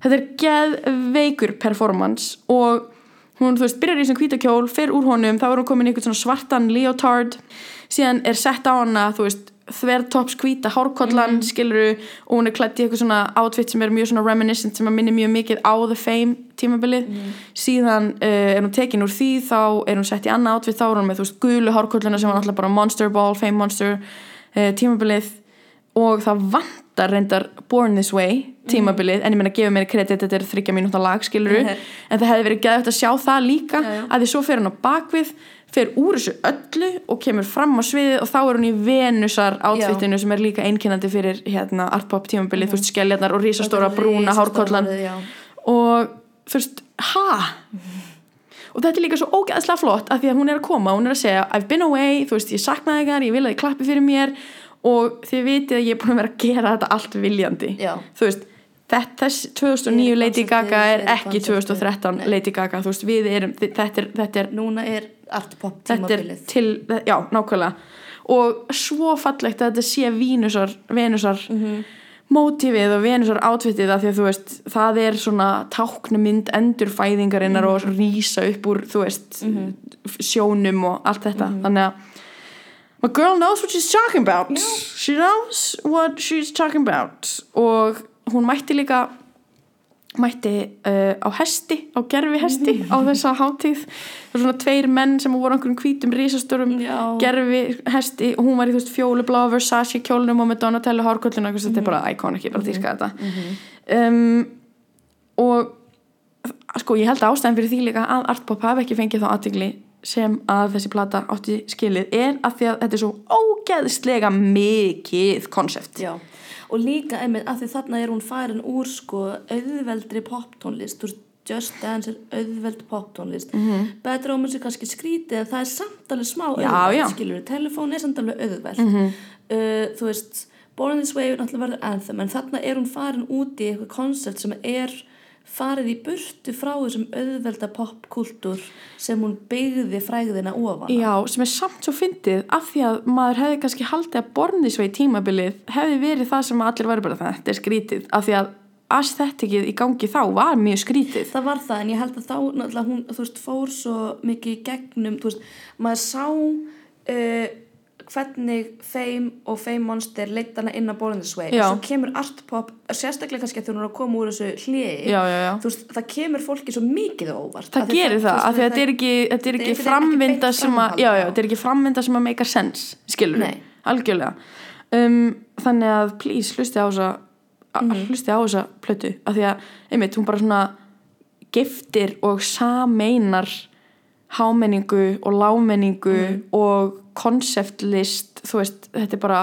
þetta er geðveikur performance og hún, þú veist, byrjar í þessum hvítakjól fer úr honum, þá er hún komin í einhvern svona svartan leotard, síðan er sett á hana, þú veist, þvertops hvíta hárkollan, mm. skiluru og hún er klætt í eitthvað svona outfit sem er mjög svona reminiscent sem að minni mjög mikið á The Fame tímabilið, síðan uh, er hún tekin úr því, þá er hún sett í annað outfit, þá er hún með, þú veist, gulu hárkolluna sem var náttúrulega bara Monster Ball, Fame Monster uh, tímabilið. Og það vantar reyndar Born This Way tímabilið, en ég meina gefa mér kredit þetta er þryggja mínúta lag, skiluru
Mhm.
en það hefði verið gæðvægt að sjá það líka að því svo fer hann á bakvið fer úr þessu öllu og kemur fram á sviðið og þá er hún í Venusar outfitinu sem er líka einkennandi fyrir hérna artpop tímabilið, þú veist, skelljarnar og risastóra brúna hárkollan og þú veist, ha? og þetta er líka svo ógeðslega flott að því að hún er að koma, hún er að segja I've been away, þú veist, ég saknaði ykkar, ég vil að þið klappi fyrir mér og þið vitið að ég er búin að vera að gera þetta allt viljandi
Já.
þú veist, þetta, þess 2009
Fyrir
Lady Gaga er ekki
konceptið.
2013
Nei.
Lady Gaga, þú veist, við erum þetta er, þetta er,
Núna er
þetta er
tímabilið.
til, já, nákvæmlega. Og svo fallegt að þetta sé Vínusar, Venusar
Mhm.
mótífið og Venusar átvittið af því að þú veist, það er svona táknumynd endurfæðingarinnar og
Mhm.
rísa upp úr, þú veist sjónum og allt þetta. Þannig að my girl knows what she's talking about. She knows what she's talking about. Og hún mætti líka mætti uh, á hesti, á gerfi hesti á þessa hátíð. Það var svona tveir menn sem voru einhverjum hvítum risastörum
Já.
gerfi hesti. Og hún var í þú veist fjólubláa Versace kjólnum og með Donatello hárkollinu þetta
Mhm.
er bara iconic, ég bara dýrka þetta. Um, og sko ég held að ástæðan fyrir því líka að Artpop hafi ekki fengið þá aðtigli sem að þessi plata átti skilið er að því að þetta er svo ógeðslega mikið konsept.
Já, og líka einmitt að því þarna er hún farin úr sko auðveldri poptónlist, þú veist Just Dance er auðveld poptónlist. Mm -hmm. Better Omens er kannski skrítið en það er samt alveg smá auðveld skilur, telefón er samt alveg auðveld. Uh, þú veist, Born This Way er náttúrulega verður anthem, en þarna er hún farin út í eitthvað koncept sem er farið í burtu frá þessum auðvelda popkultúr sem hún byggði fræðina ofan.
Já, sem er samt svo fyndið af því að maður hefði kannski haldið að bornisvei tímabilið hefði verið það sem allir væri bara þetta er skrítið af því að aesthetikið í gangi þá var mjög skrítið
Það var það, en ég held að þá náttúrulega hún, þú veist, fór svo mikið gegnum, þú veist, maður sá uh, hvernig Fame og Fame Monster leitt hana inn á Born This Way og svo kemur artpop, sérstaklega kannski að þegar hún er að koma úr þessu hliði þú það kemur fólki svo mikið óvart.
Það gerir það,
þú
af því að þetta er ekki, framvinda sem að, þetta er ekki framvinda sem að make a sense, skilur
Nei.
algjörlega. Um, þannig að please, hlusti á þessa, mm hlusti á þessa plötu, af því að, einmitt, hún bara svona giftir og sameinar hámenningu og lámenningu
Mhm.
og konceptlist, þú veist, þetta er bara,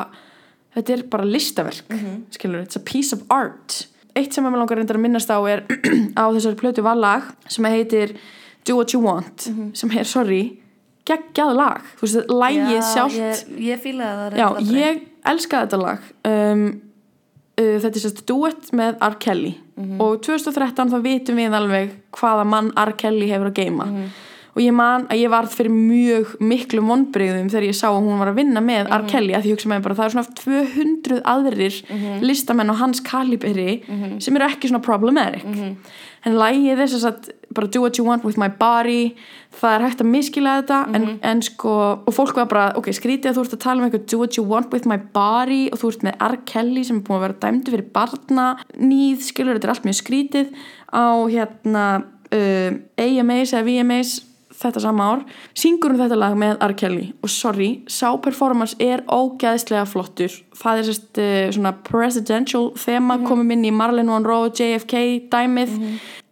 þetta er bara listaverk,
Mhm.
skilur, it's a piece of art. Eitt sem mér langar reyndar að minnast á er á þessari plötu var lag sem heitir Do What You Want
Mhm.
sem er, sorry, geggjað lag þú veist, lagið
Já,
sjálft
ég, ég fílaði það
já,
reyndar
ég elska þetta lag um, uh, þetta er sérst duett með R. Kelly
Mhm.
og 2013 þá vitum við alveg hvaða mann R. Kelly hefur að geima
Mhm.
Og ég man að ég varð fyrir mjög miklu vonbreyðum þegar ég sá að hún var að vinna með R. Kelly að því hugsa með bara það er svona 200 aðrir listamenn á hans kaliberi sem eru ekki svona problematic. En lægið þess að bara do what you want with my body það er hægt að miskila þetta en, en sko, og fólk var bara ok, skrítið að þú ert að tala um eitthvað do what you want with my body og þú ert með R. Kelly sem er búin að vera dæmdu fyrir barna nýð, skilur, þetta er allt mjög skrítið á hérna uh, AMAs eða VMAs þetta sama ár, syngur hún þetta lag með R. Kelly og sorry, sá performance er ógæðslega flottur það er sérst uh, svona presidential þema komum inn í Marilyn Monroe JFK dæmið.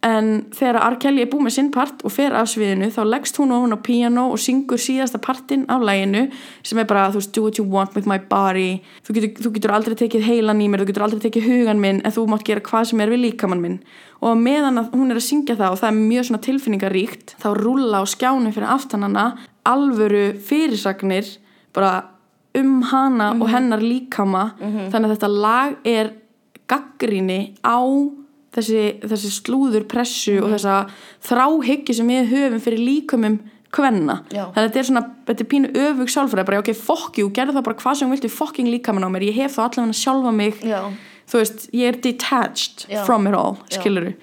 En þegar R. Kelly er búið með sinn part og fer af sviðinu þá leggst hún og hún á piano og syngur síðasta partinn af læginu sem er bara þú veist, do what you want with my body. Þú getur, þú getur aldrei tekið heilan í mér þú getur aldrei tekið hugan minn en þú mátt gera hvað sem er við líkamann minn. Og meðan að hún er að syngja það og það er mjög svona tilfinningaríkt þá rúlla á skjánu fyrir aftanana alvöru fyrirsagnir bara um hana og hennar líkama þannig að þetta lag er gaggríni á þessi, þessi slúður pressu og þessa þráhyggju sem við höfum fyrir líkumum kvenna
Já.
þannig að þetta er svona, þetta er pínu öfug sjálfræði bara ok, fuck you, gerðu það bara hvað sem þú viltu fucking líkamann á mér, ég hef þá allavega sjálfa mig
Já.
þú veist, ég er detached
Já.
from it all, skiluru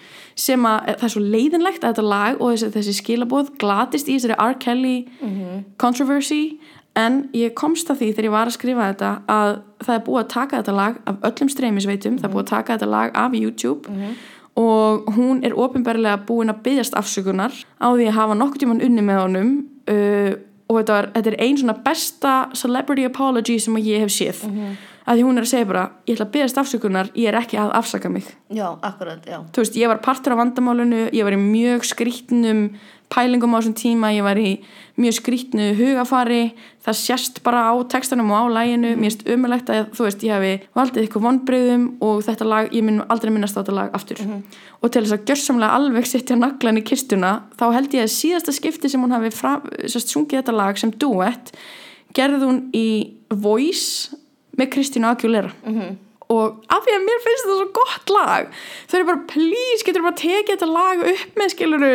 sem að það er svo leiðinlegt að þetta lag og þessi, þessi skilabóð glatist í þessari R. Kelly
Mhm.
controversy en ég komst að því þegar ég var að skrifa þetta að það er búið að taka þetta lag af öllum streymisveitum, það er búið að taka þetta lag af YouTube og hún er ofinberlega búin að byggjast afsökunar á því að hafa nokkuð tímann unni með honum uh, og þetta, var, þetta er ein svona besta celebrity apology sem ég hef séð. Að því hún er að segja bara, ég ætla að byggjast afsökunar ég er ekki að afsaka mig.
Já, akkurat, já.
þú veist, ég var partur af vandamálunu ég var í mjög skrítnum pælingum á þessum tíma, ég var í mjög skrítnu hugafari það sést bara á textanum og á læginu mér finnst umulegt að, þú veist, ég hefi valdið ykkur vonbreyðum og þetta lag ég mun aldrei minnast á þetta lag aftur. Og til þess að gjörsamlega alveg setja naglan í kistuna, þá held ég að síðasta skipti sem hún hafi fra, sérst, sungið þetta lag sem duett, gerði hún í Voice með Kristínu Aguilera. Og af því að mér finnst þetta svo gott lag þau eru bara, please, getur bara tekið þetta lag upp með, skiluru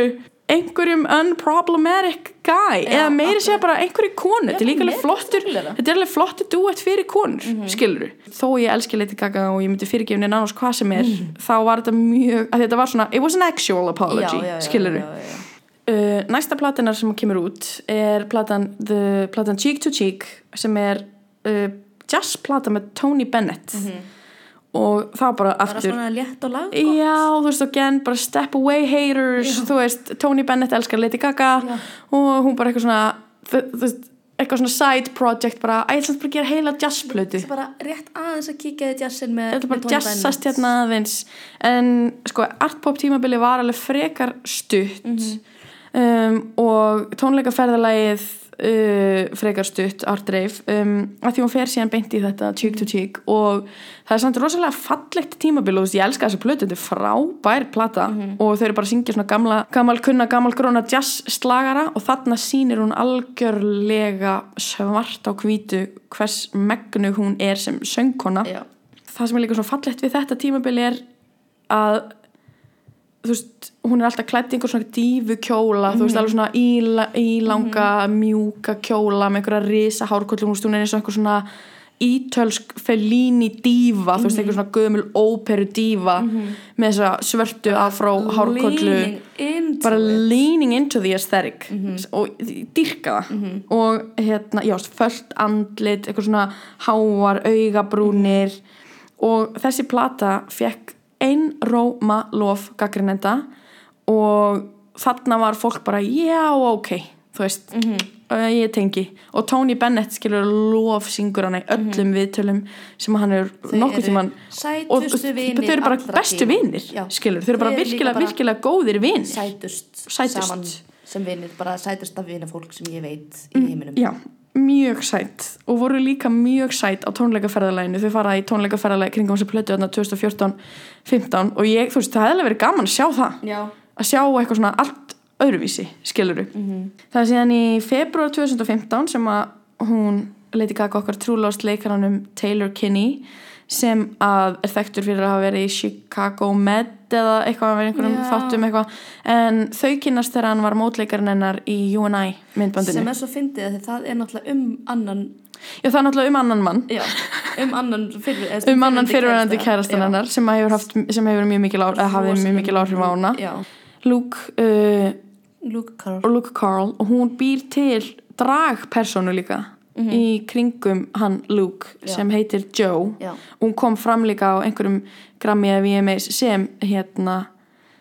einhverjum unproblematic guy
Já,
eða meiri segja bara einhverju konu þetta er líka alveg flottur þetta er alveg flottur duett fyrir konur mm skiluru, þó ég elski Lady Gaga og ég myndi fyrirgefni nánast hvað sem er þá var þetta mjög, þetta var svona it was an actual apology,
já, já, já.
Uh, næsta platinar sem kemur út er platan, the, platan Cheek to Cheek sem er uh, jazzplata með Tony Bennett og það bara
Bara
aftur
svona létt og lag.
já, þú veist, again, bara step away haters, þú veist, Tony Bennett elskar Lady Gaga
Já.
og hún bara eitthvað svona þú veist, eitthvað svona side project bara, að ég ætla bara að gera heila jazzplötu
Það er bara rétt aðeins að kíkja þið jazzin með með
bara
Tony
jazzast
Bennett.
hérna aðeins en sko artpop tímabili var alveg frekar stutt um, og tónleikaferðalagið uh, frekar stutt Art Reif um, að því hún fer síðan beint í þetta cheek to cheek og það er samt rosalega fallegt tímabil og þú veist, ég elska þessa plötu þetta er frábær plata og þau eru bara að syngja svona gamla, gammal kunna, gammal gróna jazz slagara og þarna sýnir hún algjörlega svart á hvítu hvers megnu hún er sem söngkona.
Já,
það sem er líka svona fallegt við þetta tímabili er að þú veist, hún er alltaf klætt í einhver svona dífu kjóla, þú veist, alveg svona íla, ílanga, mjúka kjóla með einhverja risa hárkollu, hún veist, hún er eins og einhver svona ítölsk Fellini dífa, þú veist, einhver svona gömul óperu dífa með þessa svörtu afró hárkollu.
Leaning into
bara
it.
leaning into the aesthetic. Og dyrka það. Og hérna, já, fullt andlit eitthvað svona háar augabrúnir. Og þessi plata fekk einróma lof gaggrinenda og þarna var fólk bara, já, ok. Þú veist, uh, ég tengi. Og Tony Bennett skilur lof syngur hann í öllum viðtölum sem hann er
Þau
nokkuð
eru
tímann og þau eru bara bestu
Já.
skilur, þau eru bara virkilega,
bara-
virkilega góðir vinir.
sætust,
Sætust.
saman sem vinir, bara sætust af vinir fólk sem ég veit í heiminum.
Já, mjög sætt og voru líka mjög sætt á tónleikaferðalæginu þau fara í tónleikaferðalæg kringum þessu plötu þarna 2014-15 og ég, þú veist, það hefði verið gaman að sjá það.
Já.
að sjá eitthvað svona allt öðruvísi skiluru það er síðan í februar 2015 sem að hún Lady Gaga okkar trúlást leikaranum Taylor Kinney sem að er þekktur fyrir að hafa verið í Chicago Med eða eitthvað að vera einhverjum
Já.
þáttum eitthvað. En þau kynast þegar hann var mótleikarinn hennar í UNI myndbandinu.
Sem er svo fyndið að það er náttúrulega um annan
Já, það er náttúrulega um annan mann.
Já, um annan fyrir, eða
um fyrirverandi
kærasta.
kærastan hennar sem hefur, haft, sem hefur mjög mikil áhrif, á hana. Luke, uh,
Luke Carl
og Luke Carl og hún býr til dragpersonu líka í kringum hann Luke.
Já.
sem heitir Joe
já,
hún kom fram líka á einhverjum Grammy eða VMAs sem hérna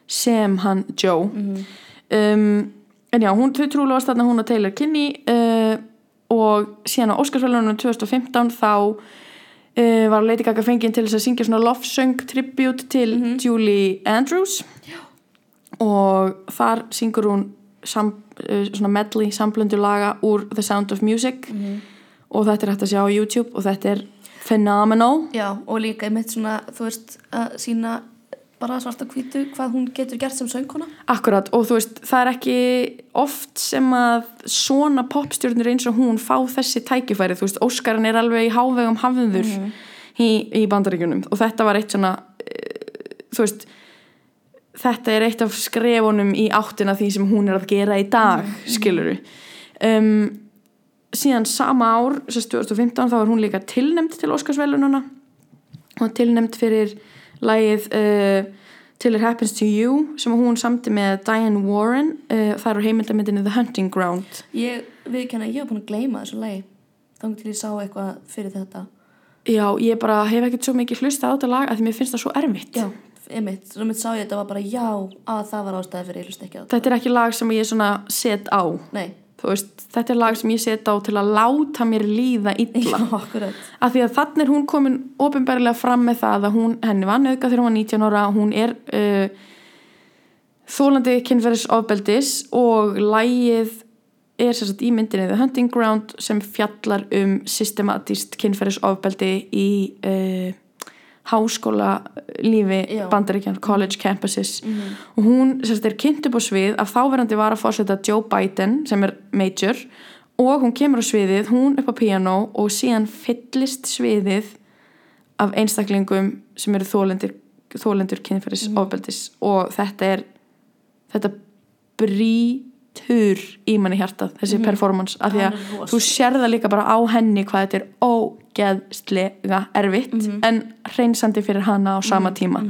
sem hann Joe
Mhm.
um, en já, hún trúlega varst þarna hún og Taylor Kinney uh, og síðan á Óskarsvælunum 2015 þá uh, var Lady Gaga fenginn til þess að syngja svona love song tribute til
Mhm.
Julie Andrews já. og þar syngur hún sam, svona medley samblöndu laga úr The Sound of Music.
Mhm.
og þetta er hægt að sjá á YouTube og þetta er phenomenal.
Já, og líka einmitt svona, þú veist, að sína bara svarta hvítu hvað hún getur gert sem söngkona.
Akkurat og þú veist það er ekki oft sem að svona popstjórnur eins og hún fá þessi tækifæri, þú veist Óskarinn er alveg í hávegum hafður í, í bandaríkjunum. Og þetta var eitt svona uh, þú veist þetta er eitt af skrefunum í áttina því sem hún er að gera í dag skiluru um, síðan sama ár, sérst 2015 þá var hún líka tilnæmt til Óskarsvelununa og tilnæmt fyrir lagið uh, Till It Happens to You sem hún samti með Diane Warren uh, það eru heimildamindinni The Hunting Ground.
Ég viðkenna, ég hef búin að gleyma þessu lagi þannig til ég sá eitthvað fyrir þetta.
Já, ég bara hef ekkert svo mikið hlusta á þetta lag að því mér finnst það svo erfitt.
Já, einmitt, svo mitt sá ég þetta var bara já, að það var ástæði fyrir ég hlust ekki á þetta.
Þetta er ekki lag sem ég svona set á.
Nei,
veist, þetta er lag sem ég set á til að láta mér líða illa.
Já,
af því að þannig er hún komin ofinberlega fram með það að hún, henni var nöðga þegar hún var 19 ára hún er uh, þólandi kynferðis ofbeldis og lægið er sagt í myndinni The Hunting Ground sem fjallar um systematíst kynferðis ofbeldi í uh, háskóla lífi
Já.
bandaríkjan, college campuses. Og hún sagt er kynnt upp á svið af þáverandi var að fórseta Joe Biden sem er major og hún kemur á sviðið, hún upp á piano og síðan fyllist sviðið af einstaklingum sem eru þólendur, þólendur kynferðis ofbeldis. Og þetta er þetta brýtur í manni hjartað þessi performance af því að þú sér það líka bara á henni hvað þetta er ógeðslega erfitt en hreinsandi fyrir hana á sama tíma.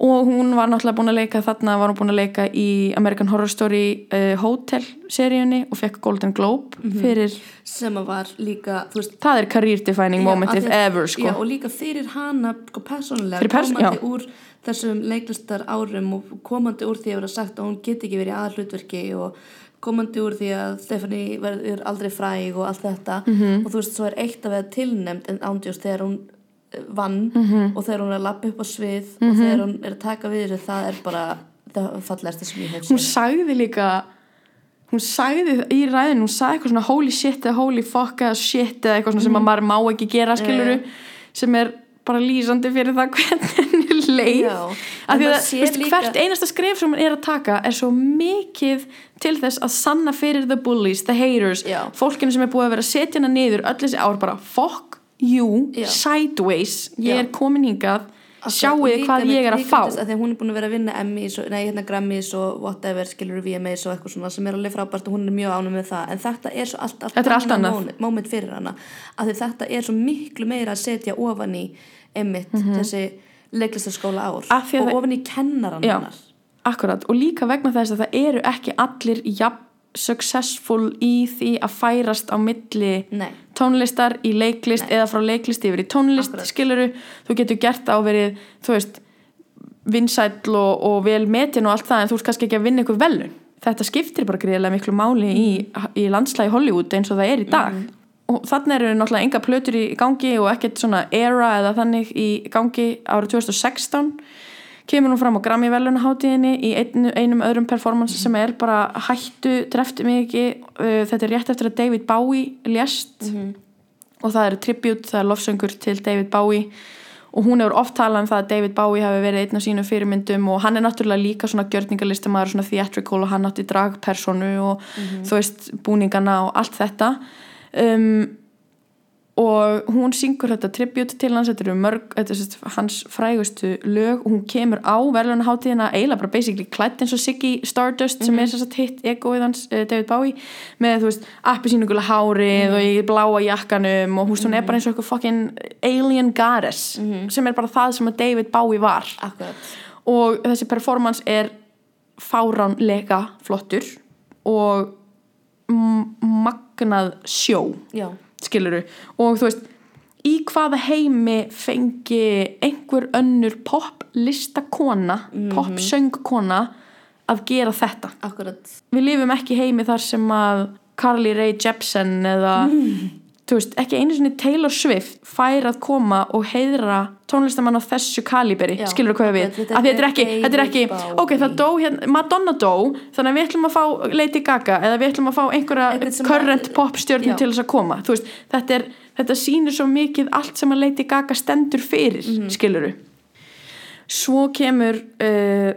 og hún var náttúrulega búin að leika þarna var hún búin að leika í American Horror Story uh, Hotel seríunni og fekk Golden Globe fyrir
sem að var líka, veist
það er career defining
Já, því að-
ever sko.
Já, og líka fyrir hana sko, persónulega
Fyrir pers-
komandi
já.
úr þessum leiklistar árum og komandi úr því að vera sagt að hún get ekki verið aðal hlutverki og komandi úr því að Stephanie verður aldrei fræg og allt þetta.
Mhm.
og þú veist, svo er eitt að vera tilnefnd en ándjós þegar hún eh, vann
Mhm.
og þegar hún er að lappa upp á svið og þegar hún er að taka við þessu það er bara það fallegasta sem ég hef
hún sagði líka hún sagði í ræðin hún sagði eitthvað svona holy shit eða holy fuck eða shit eða eitthvað svona sem að maður má ekki gera skiluru sem er bara lýsandi fyrir það hvernig leið af því að
sér
veistu,
líka-
hvert einasta skrif sem hún er að taka er svo mikið til þess að sanna fyrir the bullies, the haters
Já.
fólkinu sem er búið að vera að setja hana niður öll þessi ár bara fuck you
Já.
sideways, ég
Já.
er komin hingað Sjáuði
líka
hvað ég er að fá?
Að hún er búin að vera að vinna Emmys og, nei, hérna Grammys og whatever skilur VMAs og eitthvað svona sem er alveg frábært og hún er mjög ánum með það. En þetta er svo allt, allt
er allt annað.
moment, fyrir hana að þetta er svo miklu meira að setja ofan í Emmett þessi leiklistaskóla ár og ofan í kennaran hennar
Akkurat. Og líka vegna þess að það eru ekki allir jafn successful í því að færast á milli
Nei.
tónlistar í leiklist eða frá leiklist yfir í tónlist
Akkurat.
skiluru, þú getur gert á verið þú veist, vinsæll og, og vel metin og allt það en þú ert kannski ekki að vinna ykkur velun þetta skiptir bara greiðlega miklu máli í, í landslægi Hollywood eins og það er í dag. Og þannig eru náttúrulega enga plötur í gangi og ekkert svona era eða þannig í gangi árið 2016 kemur hún fram á Grammy velunaháttíðinni í einu, einum öðrum performance sem er bara hættu, drefti mig ekki uh, þetta er rétt eftir að David Bowie lést. Og það er tribute, það er lofsöngur til David Bowie. Og hún hefur oft talað um það að David Bowie hafi verið einn af sínum fyrirmyndum og hann er náttúrulega líka svona gjörningarlistamæður, svona theatrical og hann átti dragpersonu og þú veist búningana og allt þetta. Um, og hún syngur þetta tribute til hans þetta eru mörg, þetta er hans frægustu lög. Og hún kemur á verðlunaháttíðina eiginlega bara basically klætt eins og Siggy Stardust sem er sérst hitt egoið hans uh, David Bowie með þú veist appi sínugula hárið og í bláa jakkanum og hún, hún er bara eins og eitthvað fucking alien goddess sem er bara það sem að David Bowie var.
Akkurat.
Og þessi performance er fáránlega flottur og magnað sjó.
Já,
skiluru og þú veist í hvaða heimi fengi einhver önnur poplistakona popsöngkona að gera þetta?
Akkurat.
Við lifum ekki heimi þar sem að Carly Rae Jepsen eða þú veist, ekki einu sinni Taylor Swift fær að koma og heiðra tónlistamann á þessu kaliberi
Já,
skilur hvað við,
þetta
því þetta er ekki, þetta er ekki ok, það dó, hérna, Madonna dó þannig að við ætlum að fá Lady Gaga eða við ætlum að fá einhverja current
að-
popstjörnum til þess að koma. Þú veist, þetta er, þetta sýnir svo mikið allt sem að Lady Gaga stendur fyrir mm
Mhm.
skiluru svo kemur uh,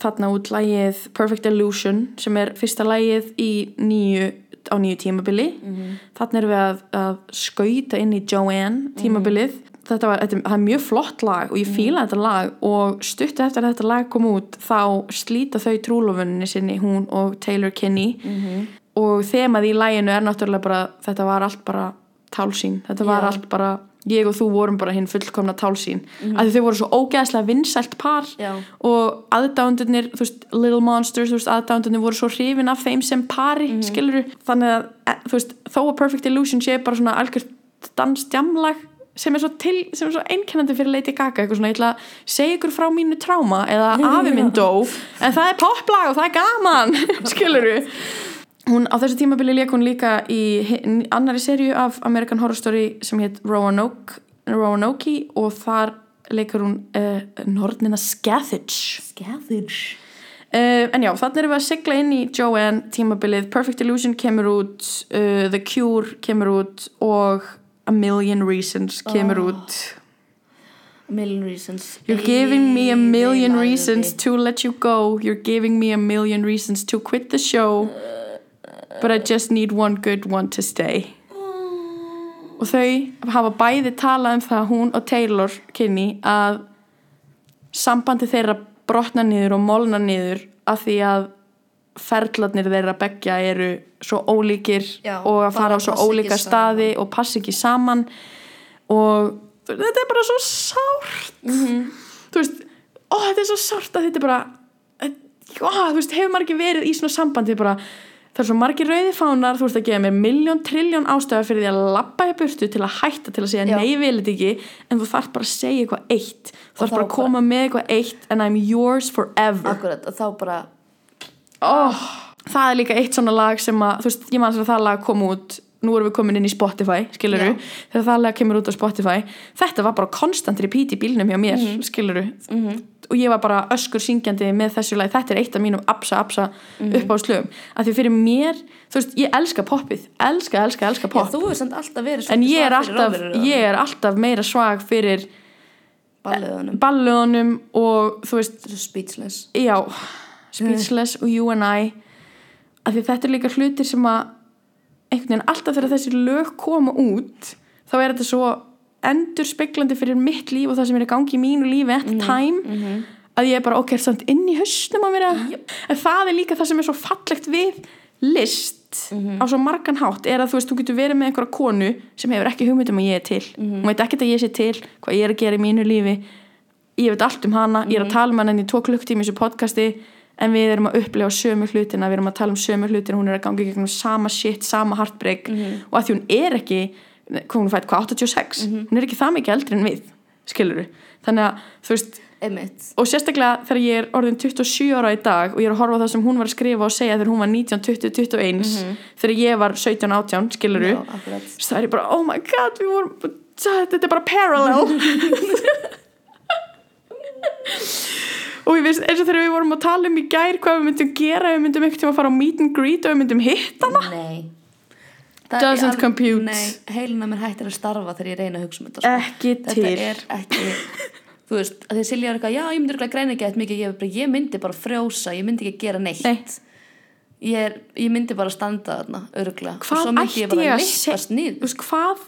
þarna út lægið Perfect Illusion sem er fyrsta lægið í nýju, á nýju tímabili. Þarna erum við að, að skauta inn í Joanne tímabilið. Þetta var, þetta, er mjög flott lag og ég fíla þetta lag og stuttu eftir að þetta lag kom út þá slíta þau trúlofunni sinni hún og Taylor Kinney. Og þemað í læginu er náttúrulega bara þetta var allt bara tálsýn. Þetta var
Já.
allt bara, ég og þú vorum bara hinn fullkomna tálsýn, mm af því þau voru svo ógeðslega vinsælt par
Já.
og aðdándunir, Little Monsters veist, aðdándunir voru svo hrifin af þeim sem pari, mm skiluru, þannig að e, veist, þó að Perfect Illusion sé bara svona algjört dansdjamlag sem er svo svo einkennandi fyrir Lady Gaga, eitthvað svona, ég ætla að segja ykkur frá mínu tráma eða afi minn dó en það er poplag og það er gaman skiluru hún á þessu tímabili leik hún líka í annari serju af American Horror Story sem hétt Roanoke, Roanoke og þar leikur hún uh, Nornina Scathage.
Scathage?
Uh, en já, þannig erum við að sigla inn í Joanne tímabilið, Perfect Illusion kemur út uh, The Cure kemur út og A Million Reasons kemur út.
A million reasons.
You're giving me a million reasons to let you go. You're giving me a million reasons to quit the show But I just need one good one to stay Og þau hafa bæði talað um það hún og Taylor Kinney að sambandi þeirra brotna niður og molna niður af því að ferlarnir þeirra beggja eru svo ólíkir
Já,
og að fara á svo ólíka
saman.
staði og passa ekki saman og þetta er bara svo sárt
Mhm.
þú veist, ó þetta er svo sárt að þetta er bara ó, þú veist, hefur maður ekki verið í svona sambandi bara, það er svo margir rauði fánar þú veist að gefa mér miljón, trilljón ástöða fyrir því að labba í burtu til að hætta til að segja nei, vil þetta ekki, en þú þarf bara að segja eitthvað eitt, þú þarf bara að koma með eitthvað eitt and I'm yours forever.
Akkurat, og þá bara
oh, það er líka eitt svona lag sem að, þú veist, ég man sem að það lag kom út nú erum við komin inn í Spotify, skiluru
Já.
þegar það lag kemur út á Spotify þetta var bara konstant repeat í bílnum hjá mér mm
Mhm.
skiluru og ég var bara öskur syngjandi með þessu lag þetta er eitt af mínum absa absa
Mhm.
upp á slögum af því fyrir mér, þú veist, ég elska poppið. Elska, elska, elska
Já,
pop
þú hefur samt alltaf verið
er,
svag fyrir
alltaf, ég er alltaf meira svag fyrir
balliðunum
balluðunum og þú veist,
speechless.
já Speechless og You and I. Af því þetta er líka hlutir sem að einhvern veginn alltaf þegar þessi lög koma út þá er þetta svo endur speglandi fyrir mitt líf og það sem er í gangi í mínu lífi at the time að ég er bara ok, er samt inn í hausnum að vera en það er líka það sem er svo fallegt við list á svo margan hátt er að þú veist, þú getur verið með einhverja konu sem hefur ekki hugmynd um að ég er til. Hún veit ekkert að ég sé til, hvað ég er að gera í mínu lífi. Ég veit allt um hana, ég er að tala um hana enn í tvo klukktími í þessu podcasti en við erum að upplefa sömu hlutina, við erum að tala um sömu hlutina hún er að gangi gegnum sama shit, sama heartbreak. Og að því hún er ekki hún er fætt, hvað, 86 hún er ekki það mikið eldri en við, skiluru þannig að, þú veist,
Einmitt.
og sérstaklega þegar ég er orðin 27 ára í dag og ég er að horfa á það sem hún var að skrifa og segja þegar hún var 19, 20, 21 þegar ég var 17, 18, skiluru
Já, akkurat.
það er ég bara, oh my god, vorum þetta er bara parallel og ég veist eins og þegar við vorum að tala um í gær hvað við myndum gera, við myndum ekkert að fara á meet and greet og við myndum hitta hana.
Nei. Það
Doesn't
alveg-
compute.
Nei, heilina mér hættir að starfa þegar ég reyna að hugsa um þetta sko.
ekki
Þetta
til.
er ekki Þú veist, að að Silja er eitthvað Já, ég myndi ekki græna ekki eitthvað mikið ég, bara, ég myndi bara frjósa, ég myndi ekki gera neitt.
Nei.
ég, er, ég myndi bara standa þarna örglega
Hvað ætti
ég
ég að
niður.
Veist, hvað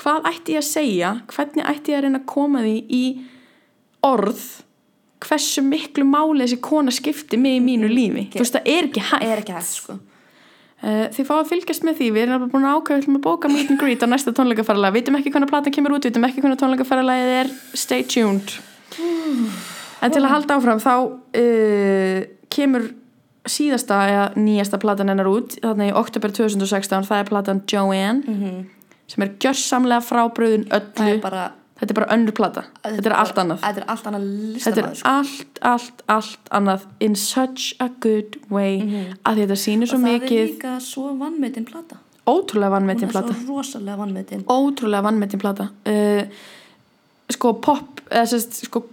hvað ætti ég að segja? Hvernig ætti ég að reyna að koma því í orð hversu miklu máli þessi kona skipti mig í mínu lífi. Þú veist það er ekki hægt.
Er ekki hægt sko.
Uh, þið fá að fylgjast með því, við erum alveg búin að ákveða við ætlum að bóka meet and greet á næsta tónleikaferðalag. Vitum ekki hvernig platan kemur út, vitum ekki hvernig tónleikaferðalagið er. Stay tuned. En til að halda áfram þá uh, kemur síðasta eða nýjasta platan hennar út. Þannig í oktober 2016 það er platan Joanne sem er gjörsamlega frábröðun
það
öllu
er bara
þetta er bara önnur plata, þetta er allt annað.
Þetta er allt annað
þetta er
listamaður sko.
allt, allt, allt annað in such a good way. Að þetta sýnir svo
og það er
mikið.
líka svo vannmetin plata.
Ótrúlega vannmetinn
hún er
plata
svo rosalega vannmetin
ótrúlega vannmetinn plata. Uh, sko pop eða sérst sko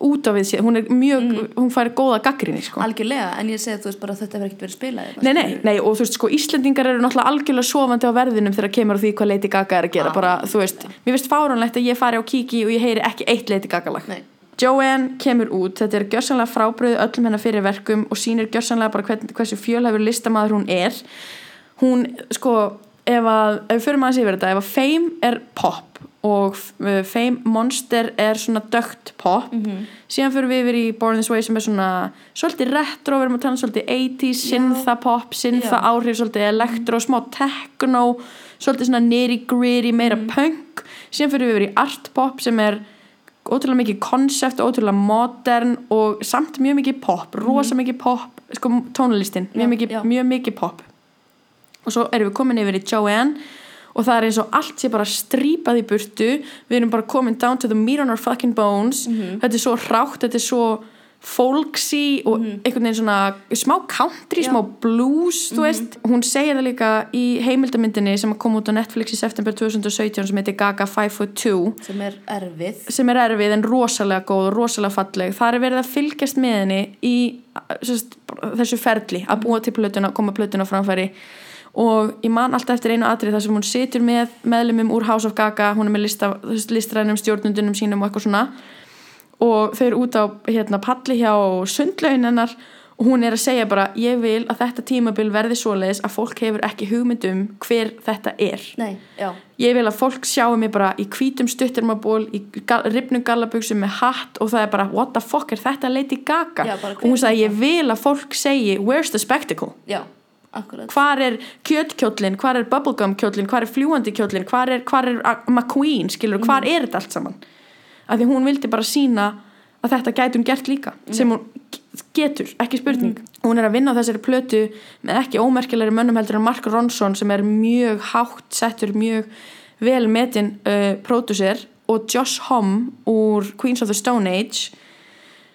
út af séð, hún er mjög hún fær góða gaggrinni sko.
Algjörlega, en ég segi þú veist bara þetta verður ekkert verið spilað
Nei, nei, nei, og þú veist, sko, Íslendingar eru náttúrulega algjörlega sofandi á verðinum þegar kemur því hvað Lady Gaga er að gera, bara, þú veist mér finnst fáránlegt að ég fari á kíki og ég heyri ekki eitt Lady Gaga lag.
Nei.
Joanne kemur út, þetta er gjörsanlega frábröðu öllum hennar fyrir verkum og sýnir gjörsanlega bara hvern, hversu fjölhæfur listamaður hún er. Hún, sko, ef að ef og uh, Fame Monster er svona dögt pop. Síðan förum við yfir í Born This Way sem er svona svolítið retro, við erum að tala um svolítið 80s, syntha pop, syntha
Já.
áhrif svolítið elektro, smá techno svolítið svona nitty gritty meira punk, síðan förum við yfir í art pop sem er ótrúlega mikið konsept, ótrúlega modern og samt mjög mikið pop rosa mikið pop, sko tónlistin
Já,
mjög mikið,
já.
mjög mikið pop. Og svo erum við komin yfir í Joanne og það er eins og allt sé bara strípað í burtu við erum bara komin down to the meat on our fucking bones
Mhm.
þetta er svo rátt, þetta er svo folksy og einhvern veginn svona smá country,
Mhm. Já. Mhm.
smá blues þú veist, hún segir það líka í heimildamyndinni sem kom út á Netflix í september 2017 sem heitir Gaga 5 foot 2
sem er erfið
sem er erfið en rosalega góð og rosalega falleg það er verið að fylgjast með henni í sérst, þessu ferli að búa til plötuna, koma plötuna framfæri og ég man alltaf eftir einu atrið þar sem hún situr með meðlumum úr House of Gaga hún er með lista, listrænum stjórnundunum sínum og eitthvað svona. Og þau eru út á hérna, palli hjá sundlaun hennar og hún er að segja bara ég vil að þetta tímabil verði svoleiðis að fólk hefur ekki hugmyndum hver þetta er.
Nei,
ég vil að fólk sjáu mig bara í hvítum stuttirmaból í ripnum gallabuxum með hatt og það er bara what the fuck er þetta Lady Gaga?
Já,
og hún sagði ég vil að fólk segi where's the spectacle?
Já, akkurat.
Hvar er kjötkjóllin, hvar er bubblegum kjóllin hvar er fljúandi kjóllin, hvar er, hvar er uh, McQueen, skilur, hvar er þetta allt saman? Af því hún vildi bara sína að þetta gæti hún gert líka sem hún getur, ekki spurning. Hún er að vinna á þessari plötu með ekki ómerkilegri mönnum heldur en Mark Ronson sem er mjög hátt settur mjög vel metin uh, pródusser og Josh Homme úr Queens of the Stone Age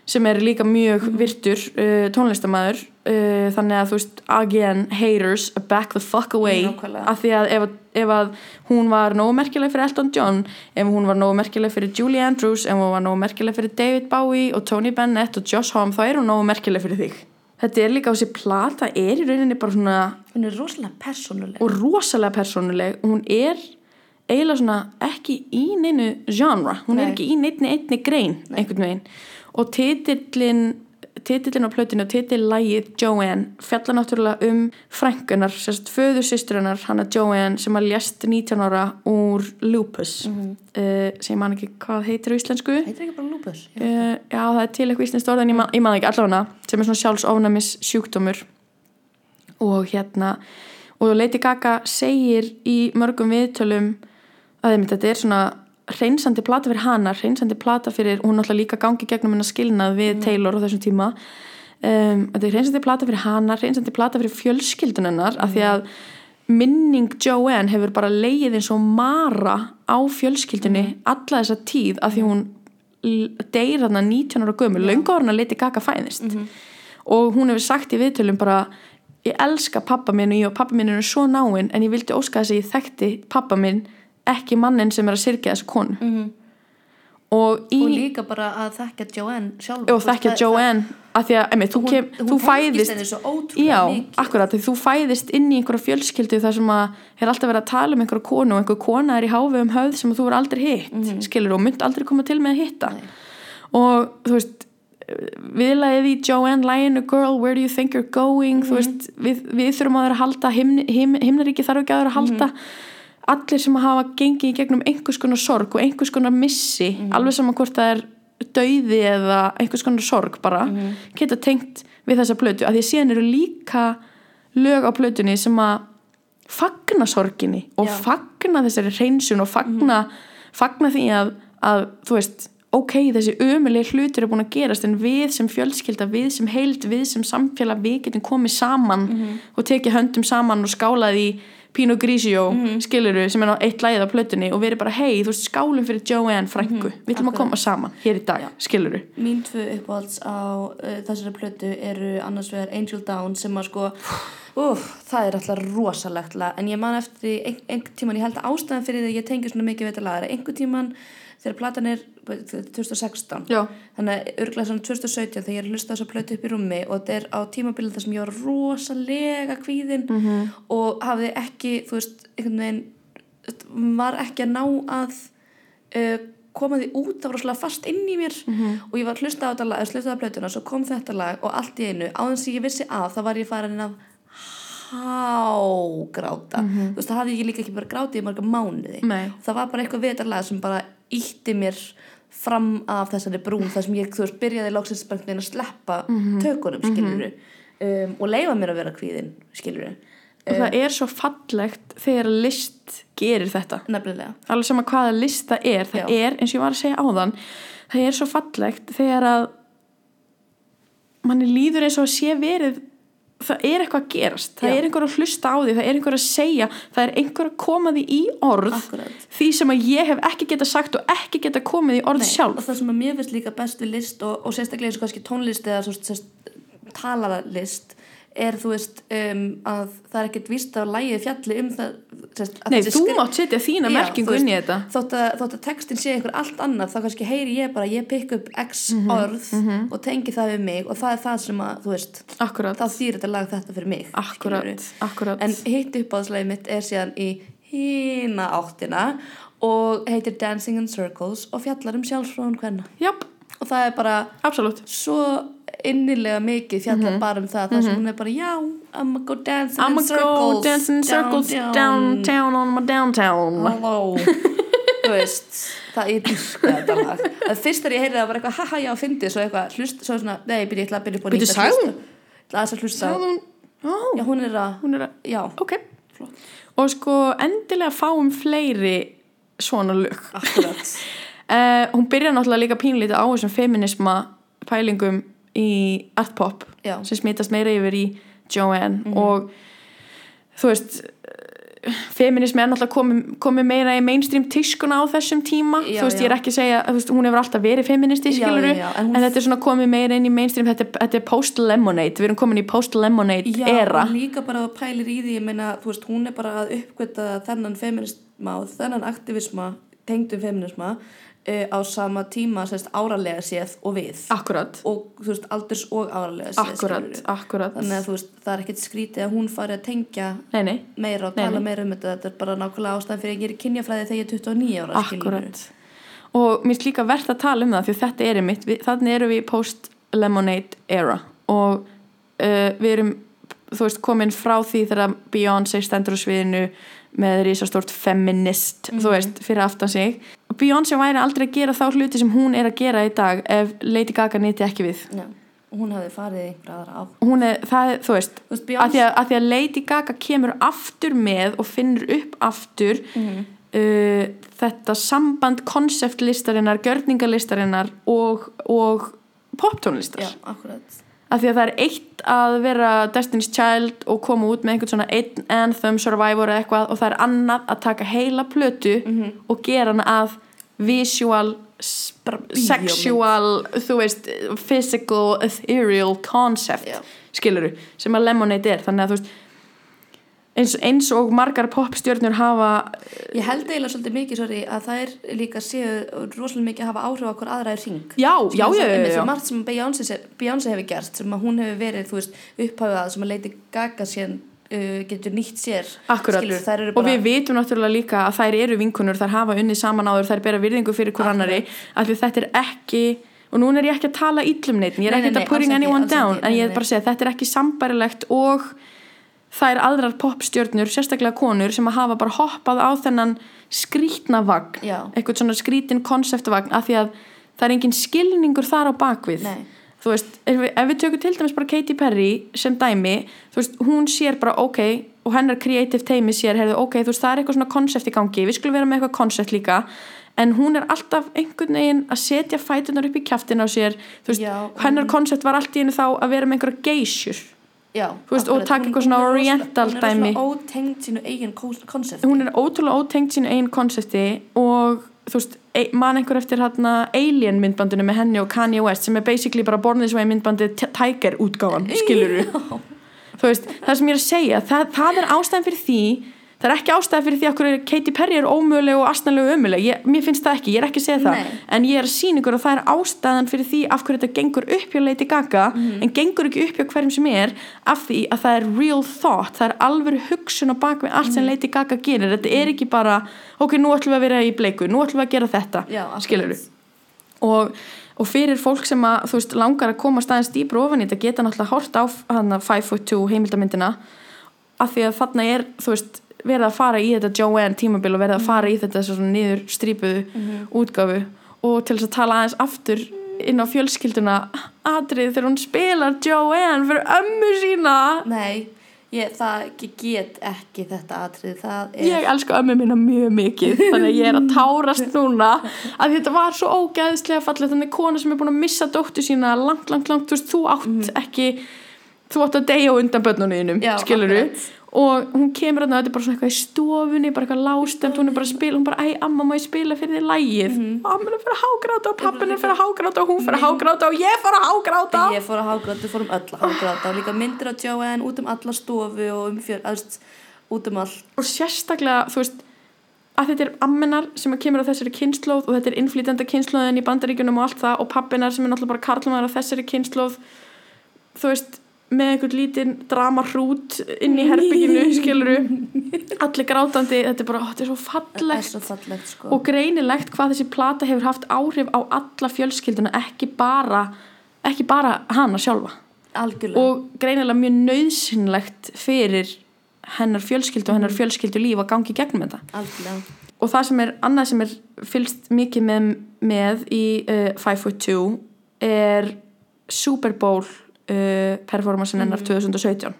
sem er líka mjög virtur uh, tónlistamæður uh, þannig að þú veist again haters back the fuck away.
Nákvæmlega.
af því að ef, ef að hún var nógu merkileg fyrir Elton John ef hún var nógu merkileg fyrir Julie Andrews ef hún var nógu merkileg fyrir David Bowie og Tony Bennett og Josh Homme þá er hún nógu merkileg fyrir þig. Þetta er líka á þessi plata er í rauninni bara svona
hún er rosalega persónuleg.
Og rosalega persónuleg. Og hún er eiginlega svona ekki í neinu genre, hún er
Nei.
ekki í neinni einni grein einhvern veginn. Og titillin titillin á plötinu og titillægið Joanne fjalla náttúrulega um frænkunar, sérst föður sýsturinnar hana Joanne sem að lést 19 ára úr lupus mm
Mhm.
sem ég man ekki hvað heitir á íslensku
heitir ekki bara lúpus já.
uh, já það er til eitthvað íslenskt orð en ég man, ég það ekki allavega sem er svona sjálfsofnæmis sjúkdómur og hérna og Lady Gaga segir í mörgum viðtölum að þetta er svona reynsandi plata fyrir hana reynsandi plata fyrir, hún náttúrulega líka gangi gegnum hennar skilnað við Taylor á þessum tíma. Um, þetta er reynsandi plata fyrir hana reynsandi plata fyrir fjölskyldun hennar af því að minning Joanne hefur bara leið eins og mara á fjölskyldunni alla þessa tíð af því hún deyr þarna 19 ára gömur, löngu ára að Lady Gaga fæðist. Og hún hefur sagt í viðtölum bara ég elska pappa minn og ég og pappa minn eru svo náinn en ég vildi óska þess að ég þekkti pappa minn ekki mannin sem er að syrkja þessu konu.
Mhm.
og í
og líka bara að þekkja Joanne sjálf
og þekkja Joanne af því að einmitt, þú,
hún,
kem,
hún
þú
tengist
fæðist Já, akkurat, þú fæðist inn í einhverja fjölskyldu þar sem að er alltaf verið að tala um einhverja konu og einhver kona er í háfi um höfð sem þú er aldrei hitt
Mhm.
skilur og mynd aldrei koma til með að hitta. Og þú veist viðlagið í Joanne læginu Girl, where do you think you're going? Þú
Mhm.
veist, við, við þurfum að vera að halda himn, him, himnaríki þarf ekki að vera að halda allir sem hafa gengið í gegnum einhvers konar sorg og einhvers konar missi
Mhm.
alveg saman hvort það er dauði eða einhvers konar sorg bara
Mhm.
geta tengt við þessa plötu að því að síðan eru líka lög á plötunni sem að fagna sorginni og
Já.
fagna þessari hreinsun og fagna, fagna því að, að þú veist ok, þessi ömuleg hlutur er búin að gerast en við sem fjölskylda, við sem heild við sem samfélag, við getum komið saman og tekið höndum saman og skálað í Pino Grigio skiluru sem er á eitt lægið á plötunni og verið bara hei, þú veist, skálum fyrir Joanne frængu, við ætlum að koma saman hér í dag,
Já.
skiluru
Mín tvö uppáhalds á uh, þessari plötu eru annars vegar Angel Down sem að sko Úf, það er alltaf rosalegt lag. En ég man eftir ein, einhvern tíman ég held að ástæðan fyrir því að ég tengi svona mikið við þetta lag er að einhvern tíman þegar platan er 2016
Já,
þannig að örglega svona 2017 þegar ég er að hlusta þessa plötu upp í rúmi og þetta er á tímabilið þar sem ég var rosalega kvíðin -hmm. og hafði ekki þú veist, einhvern veginn var ekki að ná að uh, koma því út það var rosalega fast inn í mér -hmm. og ég var að hlusta á þetta lag, hlusta á plötuna svo kom þetta lag og allt í einu áðan sem ég vissi af þá var ég farin að hágráta þú veist, það hafði ég líka ekki bara grátið í marga mánuði
Nei.
það var bara eitthvað lag sem bara ítti mér fram af þessari brún þar sem ég, þú veist, byrjaði veginn að sleppa tökunum, skilur um, og leifa mér að vera kvíðin, skilur
og það er svo fallegt þegar list gerir þetta.
Nefnilega,
alveg sama hvaða list það er það
Já.
er, eins og ég var að segja áðan það er svo fallegt þegar að manni líður eins og að sé verið það er eitthvað að gerast, það
Já.
er einhver að hlusta á því það er einhver að segja, það er einhver að koma því í orð
Akkurat.
því sem að ég hef ekki geta sagt og ekki geta komið í orð
og
sjálf
það sem að mér finnst líka best við list og, og sérstaklega eins og kannski tónlist eða sérst, talarlist er þú veist um, að það er ekkert víst að lægið fjalli um það sérst,
Nei, þú
skri-
mátt setja þína merkingu inn í þetta.
þótt að, þótt að textin sé einhver allt annað þá kannski heyri ég bara, ég pikk upp x
Mhm,
orð og tengi það við mig og það er það sem að, þú veist
Akkurat,
þá þýr þetta lag þetta fyrir mig
akkurat, akkurat.
En hitt uppáðslegið mitt er síðan í hína áttina og heitir Dancing in Circles og fjallar um sjálfsfróðun hvenna
Jáp,
og það er bara
absolutt.
svo innilega mikið fjallar
Mhm.
bara um það þar sem hún er bara, já, I'm gonna go dancing
I'm
in circles
go dancing in circles downtown on my downtown.
Þú veist, það er dyrka Það fyrst þegar ég heyrði það var eitthvað haha já, fyndið, svo eitthvað hlust, svo svona nei, byrja, ég ætla að byrja upp á
Bíddu,
nýtt að
sagði
hlusta.
hún, ó,
Já, hún er að,
hún er að
já,
ok. Og sko endilega fáum fleiri svona lög.
Akkurat.
Uh, hún byrjar náttúrulega líka pínlítið á þessum feminisma pælingum í artpop
Já.
sem smitast meira yfir í Joanne og þú veist feminismi er náttúrulega komið komi meira í mainstream tískuna á þessum tíma.
Já,
þú veist, ég
já.
er ekki að segja, veist, hún hefur alltaf verið feministi,
Já,
skiluru,
já, já, en
en, þetta er svona komið meira inn í mainstream, þetta, þetta er post-lemonade. Við erum komin í post-lemonade
Já,
era.
og líka bara að pælir í því, ég meina, þú veist, hún er bara að uppgöta þennan feminisma og þennan aktivisma, tengdum feminisma á sama tíma, sérst, áralega séð og við.
Akkurat,
og, þú veist, aldurs og áralega séð
akkurat, akkurat.
Þannig að veist, það er ekkert skrítið að hún fari að tengja
nei, nei,
meira og tala
nei.
meira um þetta. Þetta er bara nákvæmlega ástæðan fyrir að ég er í kynjafræði þegar ég er 29 ára.
Akkurat. Og mér finnst líka verðt að tala um það því að þetta er einmitt, við, þannig erum við í post-lemonade era. Og uh, við erum þú veist komin frá því þegar Beyoncé stendur á sviðinu með risastort feminist, þú veist, fyrir aftan sig. Beyoncé væri aldrei að gera þá hluti sem hún er að gera í dag ef Lady Gaga nýtti ekki við.
Já, hún hefði farið einhverja aðra á
hún er, það er, þú veist
Þú veist,
að því
Beyoncé
að, að því að Lady Gaga kemur aftur með og finnur upp aftur
Mhm.
uh, þetta samband konseptlistarinnar, gjörningalistarinnar og, og poptónlistar.
Já, akkurat
að því að það er eitt að vera Destiny's Child og koma út með einhvern svona einn anthem, survivor eða eitthvað og það er annað að taka heila plötu
Mhm.
og gera hana að visual sexual, þú veist physical, ethereal concept
Já.
skiluru, sem að Lemonade er þannig að þú veist eins, eins og margar popstjörnur hafa
Ég held eiginlega svolítið mikið, sorry, að það er líka séu rosalega mikið að hafa áhrif á hver aðra er ring
já, já, já, já,
Svo
já.
margt sem Beyoncé hefur gert sem að hún hefur verið, þú veist, upphafað sem að Lady Gaga síðan uh, getur nýtt sér. Skilur, eru
og
bara
við vitum náttúrulega líka að þær eru vinkunur, þær hafa unnið saman áður, þær bera virðingu fyrir hver annari því þetta er ekki, og núna er ég ekki að tala íllum neitt, ég er
Nei,
ekki
nei,
að putting anyone down, en ég er bara að segja þetta er ekki sambarilegt og þær aðrar popstjörnur, sérstaklega konur sem að hafa bara hoppað á þennan skrítna vagn,
Já.
eitthvað svona skrítin konseptvagn af því að það er engin skilningur þar á bakvið
Nei.
þú veist, ef við, ef við tökum til dæmis bara Katy Perry sem dæmi, þú veist, hún sér bara ok, og hennar creative teimi sér, heyrðu, ok, þú veist, það er eitthvað svona konsept í gangi við skulum vera með eitthvað konsept líka en hún er alltaf einhvern veginn að setja fætunar upp í kjaftin á sér þú veist,
Já,
hennar konsept var allt í henni þá að vera með einhverja geysjur
Já,
veist, og taka eitthvað svona oriental
Hún er
dæmi.
svona ótengd sínu eigin koncept
hún er ótrúlega ótengt sínu einn konsepti og þú veist, e- man einhver eftir hérna Alien myndbandinu með henni og Kanye West sem er basically bara Born This Way myndbandi Tiger útgáfan, skilur þú veist, það sem ég er að segja það, það er ástæðan fyrir því það er ekki ástæðan fyrir því að Katy Perry er ómöguleg og astnælega ömuleg, ég, mér finnst það ekki ég er ekki að segja það,
Nei.
en ég er að sína ykkur og það er ástæðan fyrir því af hverju þetta gengur upp hjá Lady Gaga
Mhm.
en gengur ekki upp hjá hverjum sem er af því að það er real thought það er alveg hugsun á bak við allt
Mhm.
sem Lady Gaga gerir, þetta er ekki bara ok, nú ætlum við að vera í bleiku, nú ætlum við að gera þetta
Já,
skilur og, og fyrir fólk sem að veist, langar að koma staðins dýpr ofan í þetta geta náttúrulega hort á hana 5.2 heimildamyndina af því að þarna er veist, verið að fara í þetta Joanne tímabil og verið að fara í þetta svona niður strípuðu útgáfu og til þess að tala aðeins aftur inn á fjölskylduna atrið þegar hún spilar Joanne fyrir ömmu sína.
Nei, ég, það get ekki þetta atrið Það er
ég elsku ömmu mína mjög mikið þannig að ég er að tárast núna. Að þetta var svo ógeðslega fallið þannig kona sem er búin að missa dóttu sína langt, langt, langt, þú veist, þú átt ekki þú átt að deyja undan börnunum
Mhm.
Skiluru
akkurat.
Og hún kemur að þetta er bara svona eitthvað í stofunni bara eitthvað lástemt, hún er bara að spila hún bara, æ, amma, má ég spila fyrir þið lægið
Mhm.
amma er fyrir að hágráta og pappin er fyrir að hágráta og hún fyrir að hágráta og ég fyrir að hágráta.
Ég fór að hágráta, við fórum öll að hágráta. Og líka myndir af Joanne út um alla stofu og um fjör, aðst, út um allt.
Og sérstaklega, þú veist að þetta er ammenar sem kemur á þessari kynnslóð og þetta er innflýtenda kynnslóðin í bandaríkjunum og allt það og pappinar sem er náttúrulega bara karlmaður á þessari kynnslóð þú veist, með einhvern lítinn drama hrút inn í herbygginu skiluru, allir grátandi þetta er bara, ó, þetta er svo
Það er
fallegt
svo fallegt sko.
Og greinilegt hvað þessi plata hefur haft áhrif á alla fjölskylduna ekki bara, ekki bara hana sjálfa.
Algjörlega.
Og greinilega mjög nöðsynlegt fyrir hennar fjölskyldu og hennar
Mhm.
fjölskyldu líf að gangi gegnum þetta.
Algjörlega.
Og það sem er annað sem er fylst mikið með, með í uh, 5.2 er Super Bowl uh, performancein hennar
Mhm.
2017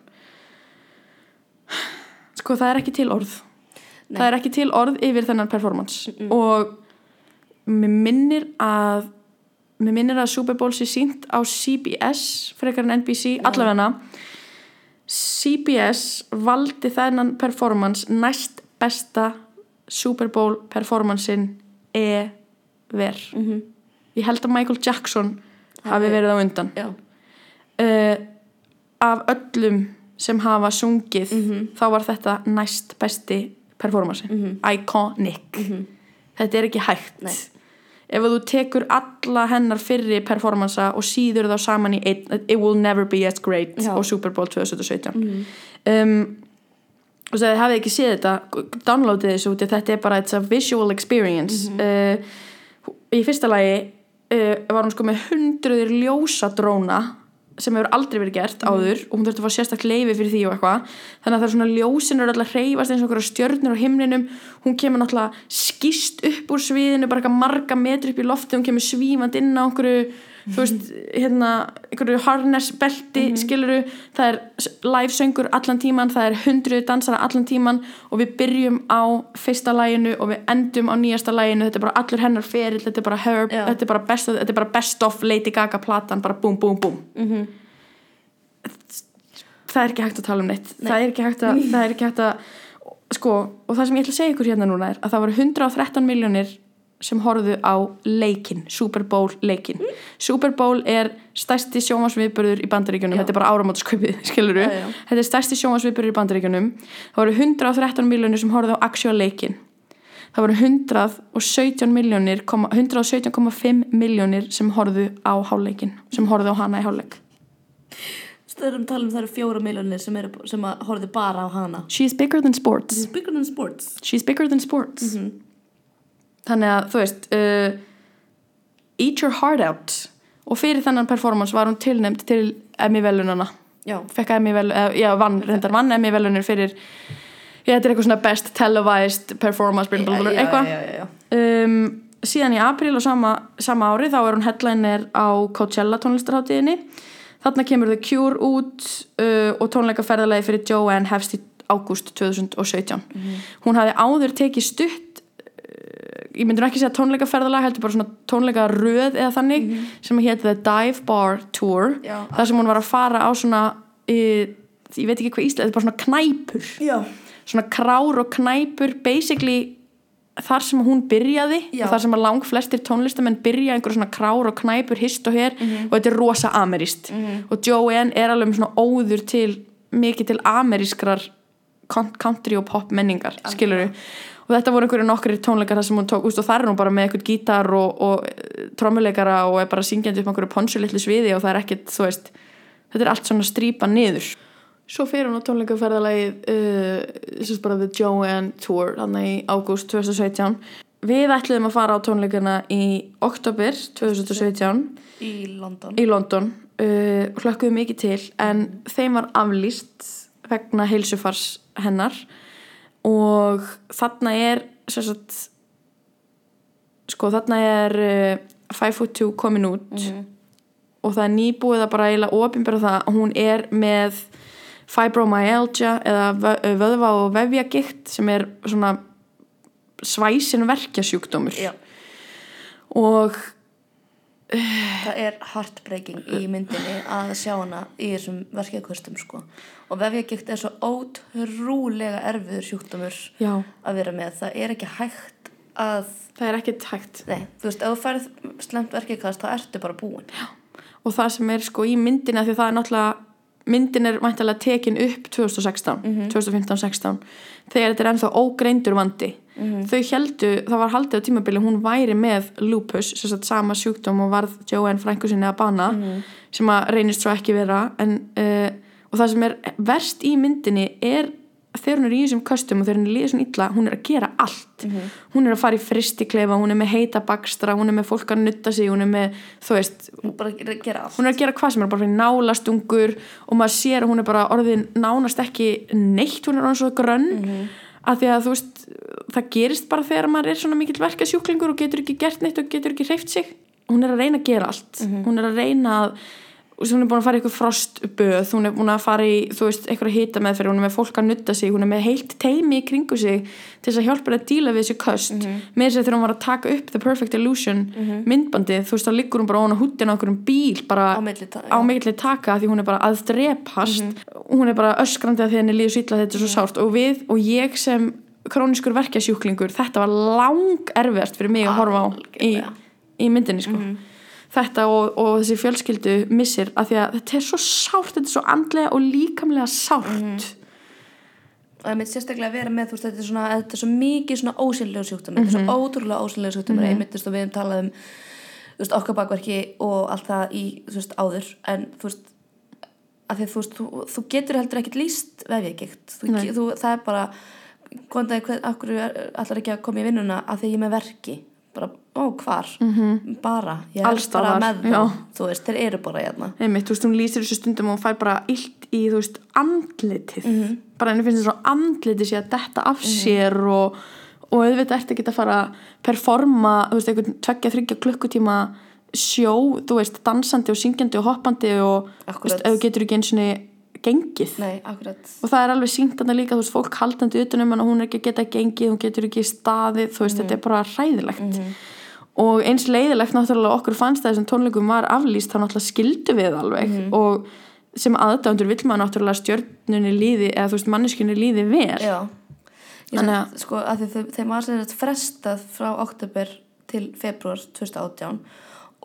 sko það er ekki til orð.
Nei.
það er ekki til orð yfir þennan performance. Og mér minnir að mér minnir að Super Bowl sé sínt á CBS frekar en NBC, allavegna CBS valdi þennan performance næst besta Super Bowl performancein ever.
Mhm.
ég held að Michael Jackson Hafi- verið á undan.
Já,
uh, af öllum sem hafa sungið
Mhm.
þá var þetta næst besti performance iconic. Þetta er ekki hægt.
Nei.
ef þú tekur alla hennar fyrri performansa og síður þá saman í einn it will never be as great
Já.
á Super Bowl 2017 um, og þess að þið hafið ekki séð þetta? Downloadið þessu út þetta er bara it's a visual experience. Uh, í fyrsta lagi uh, var hún sko með hundruðir ljósadróna sem hefur aldrei verið gert áður og hún þurfti að fá sérstaklega leifi fyrir því og eitthvað. Þannig að það er svona ljósin eru alltaf hreyfast eins og einhverja stjörnur á himninum. Hún kemur náttúrulega skýst upp úr sviðinu bara marga metri upp í lofti hún kemur svífand inn á einhverju þú veist, hérna, einhverju harnessbelti mm skiluru, það er live söngur allan tíman, það er hundruð dansara allan tíman og við byrjum á fyrsta læginu og við endum á nýjasta læginu, þetta er bara allur hennar ferill, þetta er bara her,
Já.
þetta er bara best, þetta er bara best of Lady Gaga platan, bara búm, búm, búm.
Mhm.
það er ekki hægt að tala um neitt. Það er ekki hægt að, það er ekki hægt að sko, og það sem ég ætla að segja ykkur hérna núna er að það voru 113 miljónir sem horfðu á leikin Super Bowl leikin Super Bowl er stærsti sjónvarsviðburður í bandaríkjunum,
Já.
þetta er bara áramótasköpið skiluru,
Já, já.
þetta er stærsti sjónvarsviðburður í bandaríkjunum. Það voru 113 miljónir sem horfðu á actual leikin það voru 117 miljónir 117,5 miljónir sem horfðu á háleikin sem horfðu á hana í háleik
Það erum talað um það eru fjóra miljonir sem, sem horfðu bara á hana.
She's bigger than sports.
It's bigger than sports.
She's bigger than sports.
Mhm.
Þannig að þú veist uh, Eat your heart out. Og fyrir þennan performance var hún tilnæmt til Emmy velunana
Já,
fekk Emmy vel, eða, já, vann, reyndar vann Emmy velunir fyrir já, þetta er eitthvað svona best televised performance
já,
eitthvað. um, síðan í apríl og sama, sama ári þá er hún headliner á Coachella tónlistarháttíðinni þarna kemur The Cure út uh, og tónleikaferðalagi fyrir Joanne hefst í ágúst 2017 hún hafði áður tekið stutt ég myndur ekki segja tónleikaferðalag heldur bara svona tónleikaröð eða þannig sem hétt The Dive Bar Tour.
Já.
þar sem hún var að fara á svona uh, ég veit ekki hvað íslega, þetta er bara svona knæpur.
Já,
svona krár og knæpur basically þar sem hún byrjaði
Já.
og þar sem að lang flestir tónlistamenn byrja einhverjum svona krár og knæpur hist og her og þetta er rosa ameríst og Joanne er alveg með svona óður til mikið til amerískrar con- country og pop menningar skilur og þetta voru einhverju nokkri tónleikar þar sem hún tók úst, og þar er hún bara með einhvern gítar og, og eh, trommuleikara og er bara syngjandi upp á einhverju ponsu litlu sviði og það er ekkert, þú veist þetta er allt svona strípa niður. Svo fer hún á tónleikaferðalagið uh, þessi bara The Joanne Tour þannig í ágúst 2017 Við ætluðum að fara á tónleikana í oktober 2017
í London.
í London uh, og hlökkuðum mikið til en þeim var aflýst vegna heilsufars hennar og þarna er sagt sko þarna er uh, 5 foot 2 komin út. Og það er nýbúið að bara eiginlega opinbera það að hún er með fibromyalgia eða vö- vöðva og vefjagikt sem er svona svæsin verkjasjúkdómur
Já,
og
það er heartbreaking í myndinni að sjá hana í þessum verkefkvöstum sko. Og vefjagikt er svo ótrúlega erfiður sjúkdómur
já,
að vera með. Það er ekki hægt að,
það er ekkert hægt
nei, þú veist, ef þú færð slemt verkefkvöst þá ertu bara búin.
og það sem er sko í myndina því það er náttúrulega myndin er mæntalega tekin upp 2016 2015-16 þegar þetta er ennþá ógreindur vandi. Þau heldu, það var haldið á tímabili hún væri með lupus sagt sama sjúkdóm og varð Joanne frængu sinni að bana sem að reynist svo ekki vera en, uh, og það sem er verst í myndinni er þegar hún er í þessum köstum og þegar hún er líður svona illa hún er að gera allt. Hún er að fara í fristikleifa, hún er með heita bakstra hún er með fólk að nutta sig, hún er með þú veist,
Hún bara ger- gera
hún er að gera hvað sem er bara fyrir nálastungur og maður sér að hún er bara orðin nánast ekki neitt hún er orðin svo grönn mm að því að þú veist það gerist bara þegar maður er svona mikill verka sjúklingur og getur ekki gert neitt og getur ekki hreift sig. Hún er að reyna að gera allt. Hún er að reyna að hún er búin að fara í eitthvað frostböð hún er búin að fara í, þú veist, eitthvað hita meðferð hún er með fólk að nutta sig, hún er með heilt teimi í kringu sig til þess að hjálpa henni að díla við þessi köst, með þess að þegar hún var að taka upp The Perfect Illusion myndbandið, þú veist, þá liggur hún bara ofan á húddina á einhverjum bíl, bara
Á
mikilli taka því hún er bara að drepast. Hún er bara öskrandi að henni líður sýtla þetta er svo sárt. Og við og ég sem króniskur verkjasjúklingur þetta var lang erfiðast fyrir mig að horfa á í, í myndinni sko þetta og, og þessi fjölskyldu missir að því að þetta er svo sárt þetta er svo andlega og líkamlega sárt.
Og það mitt sérstaklega að vera með þú veist, þetta er, svona, þetta er svo mikið svona ósynlega sjúkdómur þetta er svo ótrúlega ósynlega sjúkdómur. Einmitt þú veist, og við hefum talað um veist, okkar bakverki og allt það í veist, áður. En þú veist því þú veist, þú, getur heldur ekkert líst þú, það er bara góðan dag, hvern, akkur allar ekki að koma í vinnuna að því ég með verki? Bara, ó, hvar, -hmm. bara ég er bara með
já.
það þú veist, þeir eru bara hérna.
Einmitt, þú veist, hún lýsir þessu stundum og hún fær bara illt í, þú veist, andlitið. Bara henni finnst þess að andlitið sé að detta af sér og, og auðvitað ertu ekki að fara að performa, þú veist, einhvern tveggja, þryggja klukkutíma sjó, þú veist, dansandi og syngjandi og hoppandi og, þú
Akkúrat.
veist, þú getur ekki eins og gengið.
Nei, akkurat.
Og það er alveg syngt þarna líka, þú veist, fólk haldandi utanum hann og hún er ekki að geta gengið, hún getur ekki staðið, þú veist, þetta er bara hræðilegt og eins leiðilegt náttúrulega okkur fannst það þessum tónleikum var aflýst þá náttúrulega skildu við alveg. Og sem aðdándur vill maður náttúrulega stjörnunni líði eða þú veist manneskunni líði vel.
Já, ég
Þannig
sagt, sko, að þau- þeim var sem þetta frestað frá oktober til februar 2018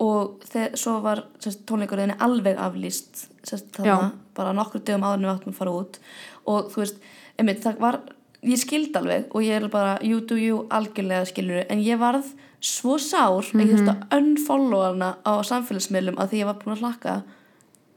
og þeir, svo var sérst, tónleikurinn alveg aflýst sérst, þarna, bara nokkur dögum áður en við áttum að fara út. Og þú veist, einmitt, það var ég skild alveg og ég er bara you do you algjörlega skilur en ég varð svo sár að ég þurfti að unfollow hana á samfélagsmiðlum að því ég var búin að hlakka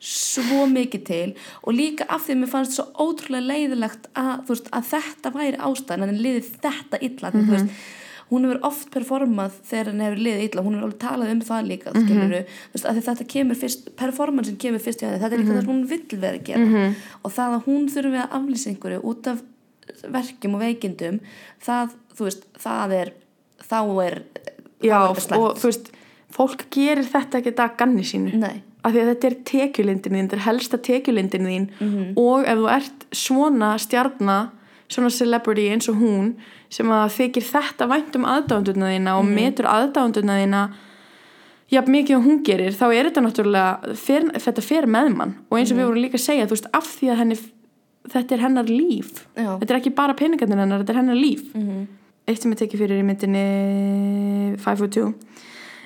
svo mikið til og líka af því að mér fannst svo ótrúlega leiðilegt að, veist, að þetta væri ástæðan en liði þetta illa mm -hmm. veist, hún hefur oft performað þegar henni hefur liðið illa, hún hefur alveg talað um það líka
Mhm.
skiluru, þú veist, að þetta kemur fyrst performansin kemur fyrst hjá henni, þetta er líka
Mhm.
það sem hún vill vera að gera og það að hún þurfi að aflýsa einhverju út af verkjum og veikindum það, það er þá er
já, og þú veist fólk gerir þetta ekki að ganni sínu
Nei,
af því að þetta er tekjulindin þín, þetta er helsta tekjulindin þín
Mhm.
og ef þú ert svona stjarna svona celebrity eins og hún sem að þykir þetta vænt um aðdánduna þína og
Mhm.
metur aðdánduna þína jafn mikið og hún gerir þá er þetta náttúrulega fer, þetta fer með mann og eins og
Mhm.
við vorum líka að segja þú veist af því að henni þetta er hennar líf
Já.
þetta er ekki bara peningarnir hennar, þetta er hennar líf
Mhm.
Eitt sem er tekið fyrir í myndinni 5 foot 2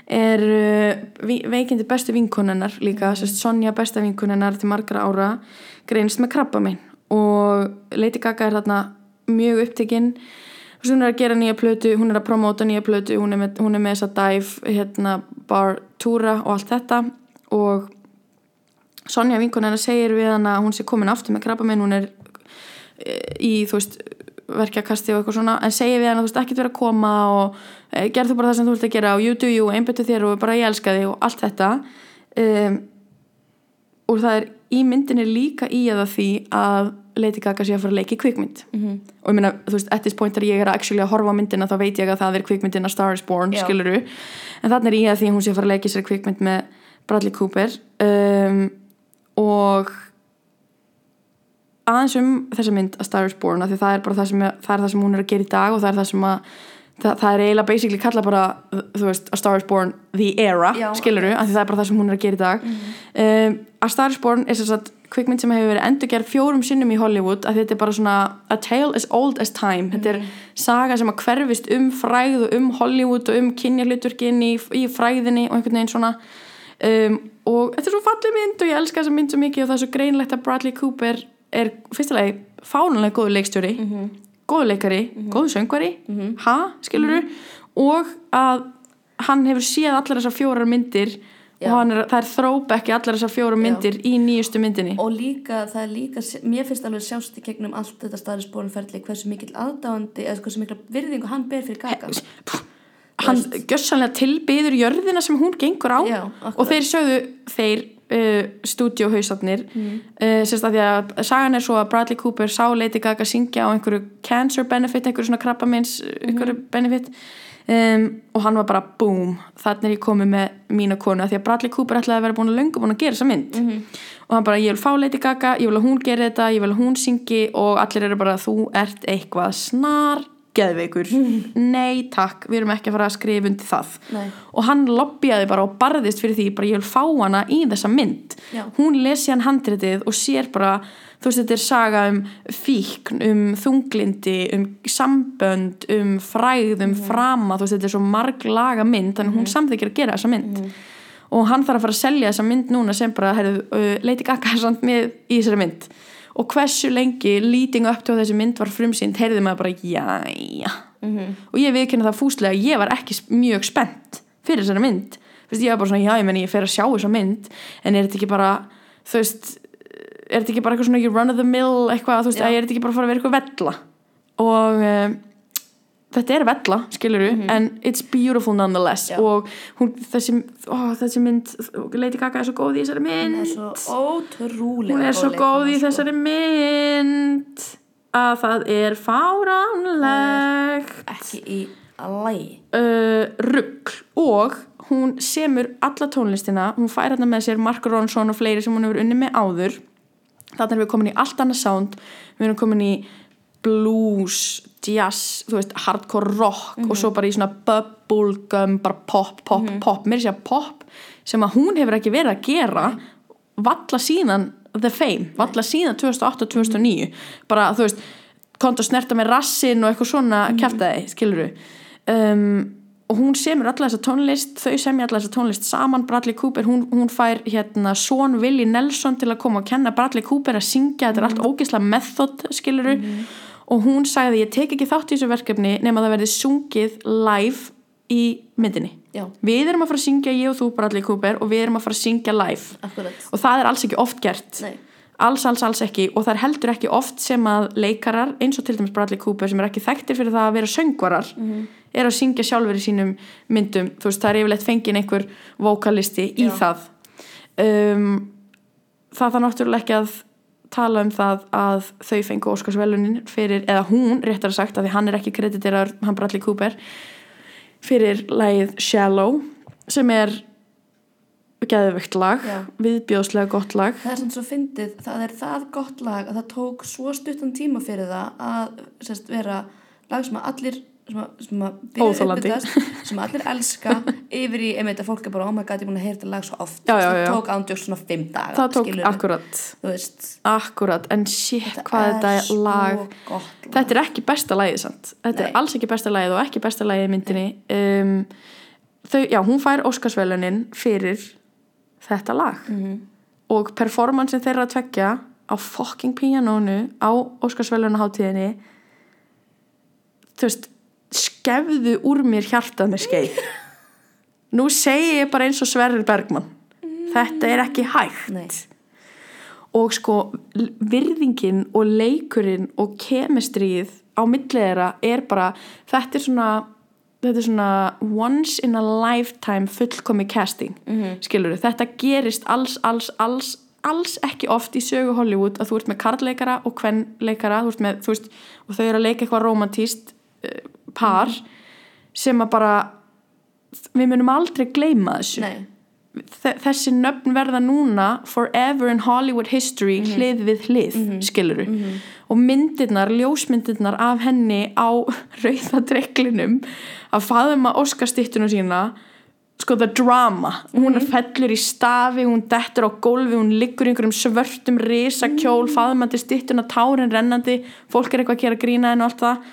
er uh, veikindi bestu vinkonennar líka, mm. sérst Sonja besta vinkonennar til margra ára greinst með krabba minn. Og Lady Gaga er þarna mjög upptekinn hún er að gera nýja plötu, hún er að promóta nýja plötu hún er með, hún er með þessa dive hérna, bar túra og allt þetta. Og Sonja vinkonennar segir við hana að hún sé komin aftur með krabba minn, hún er eh, í þú veist verkjakasti og eitthvað svona en segir við hana þú veist ekkert vera að koma og e, gerð þú bara það sem þú ert að gera og you do you, einbyttu þér og bara ég elska þig og allt þetta um, og það er í myndinni líka í eða því að Lady Gaga sé að fara að leika í kvikmynd
Mhm.
og ég meina, þú veist, at this point er ég er að actually að horfa á myndina þá veit ég að það er kvikmyndin A Star is Born,
Já.
skiluru en þannig er í að því að hún sé að fara að leika í sér kvikmynd með Bradley Cooper um, og aðeins um þessa mynd A Star is Born því það er bara það sem, það er það sem hún er að gera í dag og það er það sem að það, það er eiginlega basically kalla bara þú veist, A Star is Born the era
Já,
skiluru, því það er bara það sem hún er að gera í dag. Um, A Star is Born er þess að kvikmynd sem hefur verið endurgerð fjórum sinnum í Hollywood að þetta er bara svona a tale as old as time. Þetta er saga sem að hverfist um fræð og um Hollywood og um kynjarluturkin í, í fræðinni og einhvern veginn svona. Um, og þetta er svo fallið mynd og ég elska þessa mynd svo mikið og það er svo greinlegt að Bradley Cooper er fyrstulega fánulega góður leikstjóri góður leikari, góður söngvari. Ha, skiluru og að hann hefur séð allar þessar fjórar myndir
Já.
og er, það er þróbekki allar þessar fjórar myndir í nýjustu myndinni.
Og líka, það er líka mér finnst alveg sjást í gegnum allt þetta staðisbónferðli hversu mikil aðdáandi eða hversu mikil virðingu hann ber fyrir Gaga.
Hann gjössanlega tilbyður jörðina sem hún gengur á
Já,
og þeir sögðu þeir uh, stúdíóhausarnir. Mm. uh, sérst að því að sagan er svo að Bradley Cooper sá Lady Gaga syngja á einhverju cancer benefit, einhverju svona krabbamins einhverju benefit. Um, og hann var bara boom, þannig er ég komið með mína konu því að Bradley Cooper ætlaði að vera búin að löngu búin að gera þessa mynd. Og hann bara, ég vil fá Lady Gaga, ég vil að hún gera þetta ég vil að hún syngi og allir eru bara þú ert eitthvað snar geðveikur, nei takk við erum ekki að fara að skrifa undir það.
Nei.
og hann lobbyjaði bara og barðist fyrir því bara ég vil fá hana í þessa mynd.
Já.
hún lesi hann handritið og sér bara þú veist þetta er saga um fíkn, um þunglindi um sambönd, um fræð um frama, þú veist þetta er svo marglaga mynd, þannig hún samþykir að gera þessa mynd. Og hann þarf að fara að selja þessa mynd núna sem bara, heyrðu, uh, Lady Gaga er samt með í þessari mynd og hversu lengi leading up til þessi mynd var frumsýnd, heyrði maður bara, jæja og ég viðkynna það fúslega að ég var ekki mjög spennt fyrir þessari mynd. Fyrst, ég var bara svona, já, ég meni, ég fer að sjá þessa mynd. En er þetta ekki bara, þú veist er þetta ekki bara eitthvað svona run of the mill eitthvað, þú veist,
Já.
að er þetta ekki bara að fara að vera eitthvað vella? Og um, þetta er vella, skilur en it's beautiful nonetheless.
Já.
og hún, þessi, ó, þessi mynd Lady Gaga er svo góð í þessari mynd
hún er svo ótrúlega
hún er svo góð í þessari mynd að það er fáránlegt.
Ekki í lægi
uh, rugg og hún semur alla tónlistina. Hún fær hérna með sér Mark Ronson og fleiri sem hún hefur unni með áður. Þannig erum við komin í allt annað sound. Við erum komin í blues, jazz, þú veist hardcore rock og svo bara í svona bubblegum, bara pop, pop, pop. Mér sé að pop sem að hún hefur ekki verið að gera valla síðan The Fame, valla síðan 2008-2009 bara þú veist kont að snerta með rassin og eitthvað svona mm. kæftæði, skiluru um, og hún semur alla þessa tónlist þau semja alla þessa tónlist saman Bradley Cooper, hún, hún fær hérna Son Willie Nelson til að koma og kenna Bradley Cooper að syngja, þetta er allt ógeðslega method skiluru og hún sagði ég tek ekki þátt í þessu verkefni nema það verði sungið live í myndinni.
Já.
við erum að fara að syngja ég og þú Bradley Cooper og við erum að fara að syngja live.
Akkurat.
Og það er alls ekki oft gert.
Nei.
alls, alls, alls ekki. Og það er heldur ekki oft sem að leikarar eins og til dæmis Bradley Cooper sem er ekki þekktir fyrir það að vera söngvarar er að syngja sjálfur í sínum myndum. Þú veist það er yfirleitt fengin einhver vokalisti í
Já.
það. Um, það þarf náttúrulega ekki að tala um það að þau fengu Óskarsvelunin fyrir, eða hún réttar sagt að því hann er ekki krediteraður, hann Bradley Cooper fyrir lagið Shallow sem er geðvögt lag,
Já.
viðbjóðslega gott lag
það er sem svo fyndið, það er það gott lag að það tók svo stuttan tíma fyrir það að sérst, vera lag sem að allir sem að, sem allir elska yfir í, einmitt að fólk er bara oh my god, ég er búin að heyra þetta lag svo oft.
Já, já,
það
já.
tók ándjóks svona fimm daga
það tók
skilurðu.
akkurat. Akkurat, en shit hvað
er
þetta
svo
lag
lag.
Þetta er ekki besta lagið samt. Þetta
Nei.
er alls ekki besta lagið og ekki besta lagið í myndinni. Um, þau, já, hún fær Óskarsvelunin fyrir þetta lag.
Mhm.
og performansin þeirra að tvekja á fucking pianónu á Óskarsvelunaháttíðinni þú veist skefðu úr mér hjartað með skeið nú segi ég bara eins og Sverrir Bergmann þetta er ekki hægt
Nei.
og sko virðingin og leikurinn og kemistrið á milliðera er bara þetta er svona þetta er svona once in a lifetime fullkomi casting mm -hmm. þetta gerist alls, alls, alls alls ekki oft í sögu Hollywood að þú ert með karlleikara og kvennleikara þú ert með, þú veist, og þau eru að leika eitthvað romantíst uh, par sem að bara við munum aldrei gleyma þessu.
Nei.
Þe- þessi nöfn verða núna forever in Hollywood history hlið við hlið, mm skiluru og myndirnar, ljósmyndirnar af henni á rauða dreklinum að faðuma Óskarstittunum sína sko the drama. Hún er fellur í stafi, hún dettur á gólfi hún liggur í einhverjum svörtum risa kjól, faðumandi stittuna tárin rennandi, fólk er eitthvað að gera grína en allt það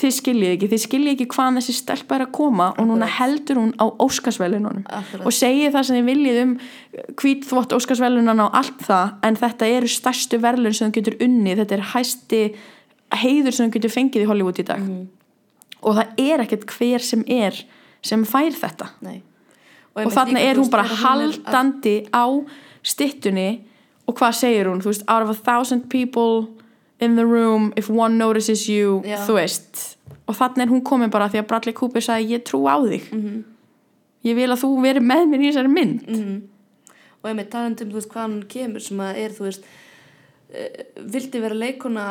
þið skiljið ekki, þið skiljið ekki hvaðan þessi stelpa er að koma og núna heldur hún á Óskarsvelununum
Akkurat.
og segið það sem þið viljið um hvít þvott Óskarsvelunan og allt það en þetta eru stærstu verðlun sem þú getur unnið, þetta er hæsti heiður sem þú getur fengið í Hollywood í dag. Og það er ekkert hver sem er sem fær þetta.
Nei.
og þarna
líka,
er hún bara
er að-
haldandi á stittunni og hvað segir hún, þú veist, out of a thousand people in the room if one notices you,
Já.
þú veist. Og þarna er hún komin bara því að Bradley Cooper sagði ég trú á þig.
Mhm.
ég vil að þú veri með mér í þessari mynd.
Og einmitt talandi um þú veist hvað hann kemur sem að er þú veist uh, vildi vera leikona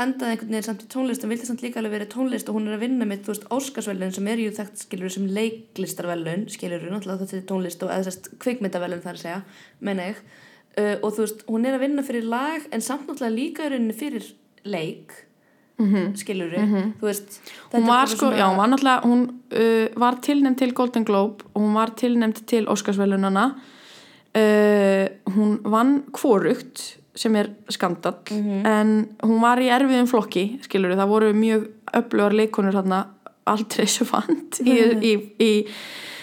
endaði einhvern veginn samt í tónlist en vildi samt líka alveg verið tónlist og hún er að vinna með þú veist Óskarsvelun sem er ju þekkt skilur sem leiklistarvelun skilur náttúrulega þetta er tónlist og eða þessast kvikmyndavelun þar að segja menna ég uh, og þú veist hún er að vinna fyrir lag en samt náttúrulega líka í rauninni fyrir leik mm -hmm. skilur þú veist þetta
hún var sko, já, hún var náttúrulega hún uh, var tilnæmt til Golden Globe og hún var tilnæmt til Óskarsvelunana uh, hún vann kvorugt sem er skandall en hún var í erfiðum flokki skilur það voru mjög öflugar leikonur aldrei svo fant í, í, í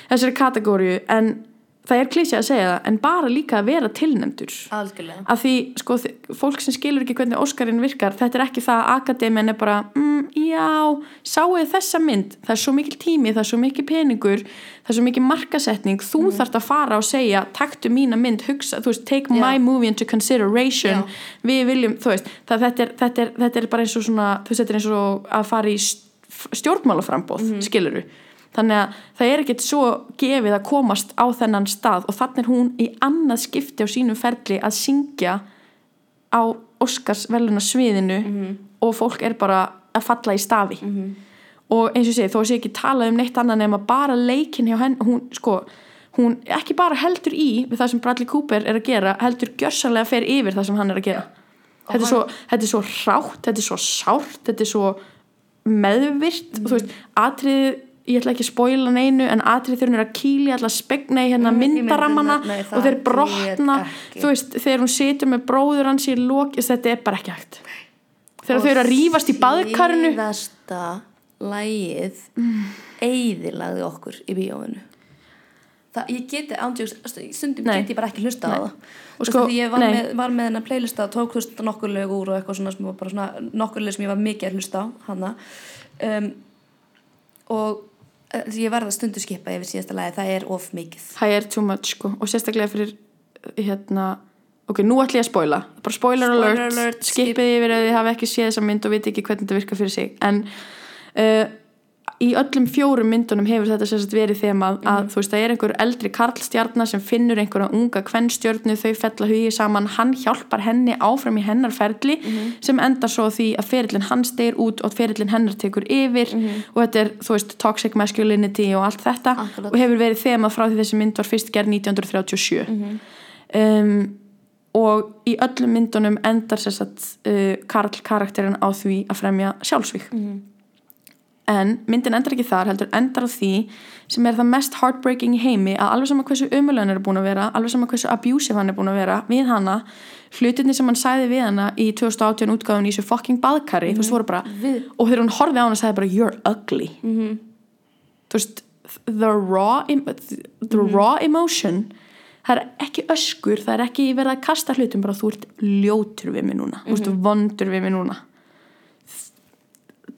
þessari kategóriu en það er klísja að segja það en bara líka að vera tilnæmdur
algjörlega
að því sko fólk sem skilur ekki hvernig Óskarinn virkar þetta er ekki það að akademian er bara mm, já, sáu þessa mynd það er svo mikil tími, það er svo mikil peningur það er svo mikil markasetning þú mm. þarft að fara og segja, taktu mína mynd hugsa, þú veist, take
Já.
my movie into consideration
Já.
við viljum, þú veist það, þetta, er, þetta, er, þetta er bara eins og svona þú veist, þetta er eins og að fara í st- stjórnmálaframbóð, mm. skiluru þannig að það er ekkert svo gefið að komast á þennan stað og þannig er hún í annað skipti á sínum ferli að syngja á Óskars veluna sviðinu og fólk er bara að falla í stafi og eins og segi, þó að sé ekki talað um neitt annað nema bara leikin hjá henn hún, sko, hún ekki bara heldur í við það sem Bradley Cooper er að gera heldur gjörsanlega fer yfir það sem hann er að gera. Þetta er, svo, þetta er svo rátt, þetta er svo sárt þetta er svo meðvirt og þú veist, atriðið ég ætla ekki að spóila neinu en atrið þegar hún er að kýli alltaf spegna í hérna
Mm,
myndaramana
nei,
og þeir brotna þú veist, þegar hún situr með bróður hans í loki, þetta er bara ekki hægt. Þegar þau eru að rífast í baðkarinu.
síðasta lægið eyðilagði okkur í bíóinu. Það, ég geti ándjóks stundum
Nei.
get ég bara ekki hlusta á
Nei.
það.
Og
og
sko,
ég var með, var með hennar playlista tók veist nokkur lög úr og eitthvað svona, svona nokkur lög sem ég var mikið að hlusta á hana. Um, og ég verða stundu skipa yfir síðasta lægi það er of mikið.
Það er too much sko. Og sérstaklega fyrir hérna ok, nú ætlum ég að spoila. Bara spoiler,
Spoiler
alert,
alert,
skipið yfir ef þið hafi ekki séð þessa mynd og viti ekki hvernig þetta virkar fyrir sig. En uh, í öllum fjórum myndunum hefur þetta sérst verið þemað að
Mhm.
þú veist það er einhver eldri karlstjarnar sem finnur einhverja unga kvennstjörnu þau fella hugi saman, hann hjálpar henni áfram í hennar ferli
Mhm.
sem endar svo því að ferillin hans deyr út og ferillin hennar tekur yfir og þetta er þú veist toxic masculinity og allt þetta.
Akkurat.
og hefur verið þemað frá því þessi mynd var fyrst gerð 1937
Mhm.
um, og í öllum myndunum endar sér satt uh, Karl karakterinn á því að fremja sjálfsvík
Mhm.
En myndin endar ekki þar heldur endar á því sem er það mest heartbreaking í heimi að alveg sama hversu umulegan er búin að vera alveg sama hversu abusive hann er búin að vera við hana, hlutinni sem hann sæði við hana í 2018 útgáðun í þessu fucking baðkari, þú veist, voru bara
Við-
og þegar hún horfið á hana sagði bara you're ugly.
Mhm.
þú veist the raw, em- the raw emotion það er ekki öskur það er ekki verið að kasta hlutum bara þú ert ljótur við mig núna þú ert vondur við mig núna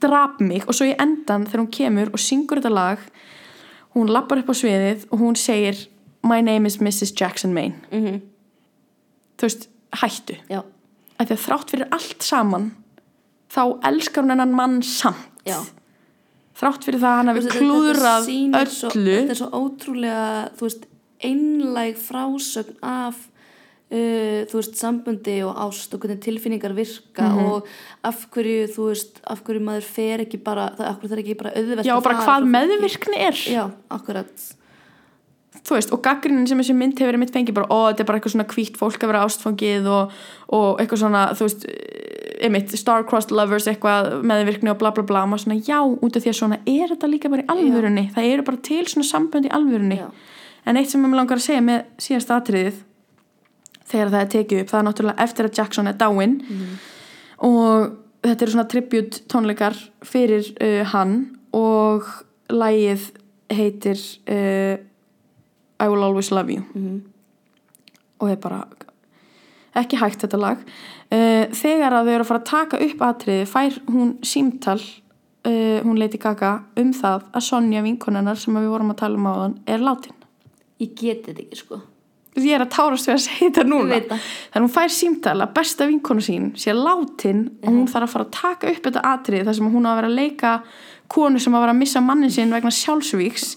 drap mig og svo í endan þegar hún kemur og syngur þetta lag hún lappar upp á sviðið og hún segir my name is Mrs. Jackson Maine.
Mhm.
þú veist, hættu.
Já,
að því að þrátt fyrir allt saman þá elskar hún hennan mann samt.
Já.
Þrátt fyrir það að hann hafi klúðrað
sýnir svo,
öllu.
Þetta er svo ótrúlega, veist, einlæg frásögn af uh, þú veist, sambundi og ást og hvernig tilfinningar virka
Mhm.
og af hverju, þú veist, af hverju maður fer ekki bara, það, af hverju það er ekki bara auðvelt
já, bara hvað meðvirkni er.
Já, akkurat.
Þú veist, og gaggrinin sem þessi mynd hefur mitt fengið bara, ó, þetta er bara eitthvað svona hvítt fólk að vera ástfangið og, og eitthvað svona, þú veist einmitt, star-crossed lovers, eitthvað meðvirkni og bla bla bla, maður svona, já, út af því að svona er þetta líka bara í alvörunni, það eru bara til svona sambönd í alvörunni.
Já.
en eitt sem ég langar að segja með síðasta atriðið þegar það er tekið upp, það er náttúrulega eftir að Jackson er dáinn. Og þetta eru svona tribute tónleikar fyrir uh, hann og lægið heitir uh, I Will Always Love You.
Mhm.
og er bara ekki hægt þetta lag. Uh, þegar að þau eru að fara að taka upp atriði fær hún símtal uh, hún leiti Gaga um það að Sonja vinkonennar sem við vorum að tala um áðan er látin.
Ég geti þetta ekki, sko
ég er að tárast við að segja þetta núna. þannig hún fær símtal að besta vinkonu sín sé látin og hún þarf að fara að taka upp þetta atrið þar sem hún á að vera að leika konu sem á að vera að missa mannin sinn vegna sjálfsvíks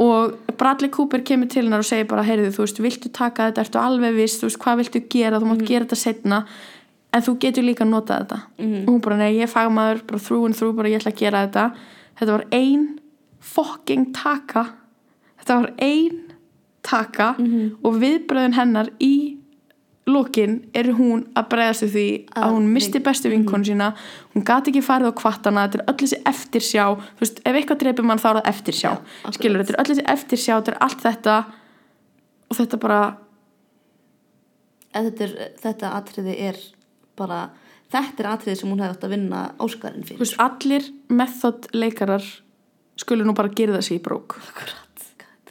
og Bradley Cooper kemur til hennar og segir bara heyrðu þú veist, viltu taka þetta, ertu alveg viss? Þú veist, hvað viltu gera, þú mátt gera þetta setna en þú getur líka að nota þetta og hún bara, nei, ég er fagmaður, bara through and through bara ég ætla að gera þetta. Þetta var ein fucking taka. Þetta var ein taka og viðbröðin hennar í lokin er hún að bregðast því að
Að
hún misti bestu vinkonu sína hún gati ekki farið á kvartana þetta er öll þessi eftirsjá veist, ef eitthvað dreipir mann þá er það eftirsjá
akkurat.
skilur, þetta er öll þessi eftirsjá þetta er allt þetta og þetta bara
þetta, er, þetta atriði er bara þetta er atriði sem hún hefði átt að vinna Óskarinn fyrir.
Veist, allir method leikarar skulu nú bara gera þessi í brók.
Akkurat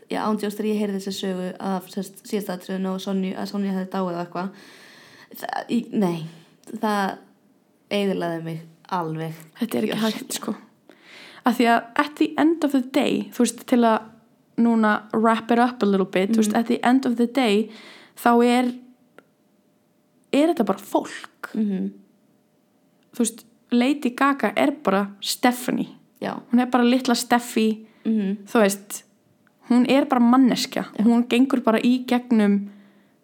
Já, ándjóst þegar ég heyrði þessi sögu af sérst, síðasta atriðinu og Sonju, að Sonju hefði dáið og eitthvað. Nei, það eiðilaði mig alveg.
Þetta er ekki hægt sko. Af því að at the end of the day þú veist, til að núna wrap it up a little bit, þú veist, at the end of the day þá er er þetta bara fólk.
Mhm.
þú veist, Lady Gaga er bara Stephanie,
Já,
hún er bara litla Steffi,
mhm.
Þú veist hún er bara manneskja og hún gengur bara í gegnum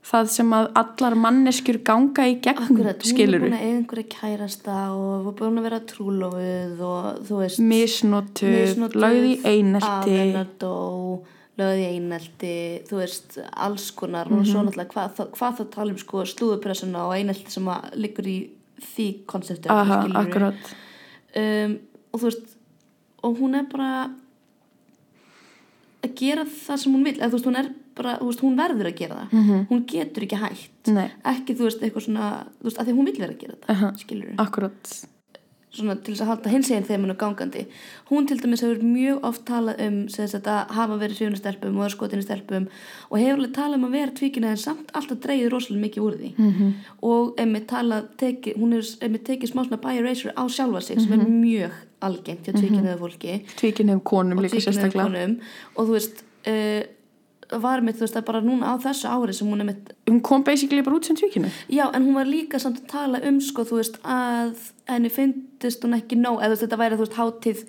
það sem að allar manneskjur ganga í gegnum,
Akkurat, hún er
skilur
búin að eiga einhverja kærasta og var búin að vera trúlófið og þú veist
misnotuð,
misnotuð,
lögð í einelti
afi hennar dó lögð í einelti þú veist, alls konar og
Mhm.
svo náttúrulega hvað, hvað þá talum sko slúðupressuna og einelti sem að liggur í því konseptu skilurðu.
akkurat
um, og þú veist og hún er bara að gera það sem hún vil eða þú veist, hún er bara, þú veist, hún verður að gera það
Mhm.
hún getur ekki hægt
Nei.
ekki, þú veist, eitthvað svona þú veist, að því hún vil vera að gera þetta
Aha.
skilur
akkurat
svona til þess að halda hins eginn þeim hennu gangandi hún til dæmis hefur mjög oft talað um að hafa verið sjöfuna stelpum og vera skotin í stelpum og hefur alveg talað um að vera tvíkina en samt alltaf dreigið rosalega mikið úr því
Mhm.
-hmm. og einmitt talað teki, hún hefur tekið smá svona by erasure á sjálfa sig sem er mjög algengt hjá tvíkinaðu fólki.
Tvíkinn hefur konum líka sérstaklega.
konum. Og þú veist uh, var mitt, þú veist, að bara núna á þessu ári sem hún er mitt
hún kom basically bara út sem tvíkinu
Já, en hún var líka samt að tala um sko, þú veist, að henni fyndist hún ekki nóg, eða þetta væri þú veist hátíð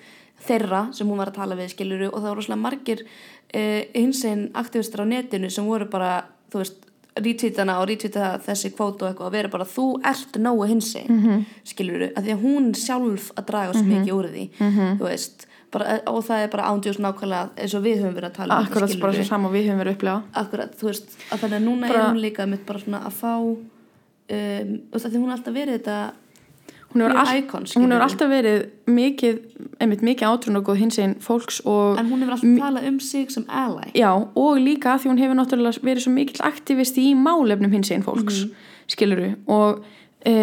þeirra sem hún var að tala við skiluru og það voru rosalega margir uh, hins einn aktivistar á netinu sem voru bara, þú veist rítvítana og rítvíta þessi kvót og eitthvað að vera bara þú ert nógu hins einn mm -hmm. skiluru, að því að hún sjálf að draga svo mikið úr því þú veist, bara, og það er bara ándjós nákvæmlega eins og við höfum verið að tala um
akkurat
skilurðu.
bara svo saman við höfum verið að upplega
Akkurat, þú veist, að þannig að núna
Bara-
er hún líka mitt bara svona að fá um, og það því hún er alltaf verið þetta
hún hefur, all,
icon,
hún hefur alltaf verið mikið, einmitt mikið átrún og góð hins einn fólks og
en hún hefur alltaf talað um sig sem ally.
Já, og líka því hún hefur náttúrulega verið svo mikill aktivist í málefnum hins einn fólks, mm skiluru og e,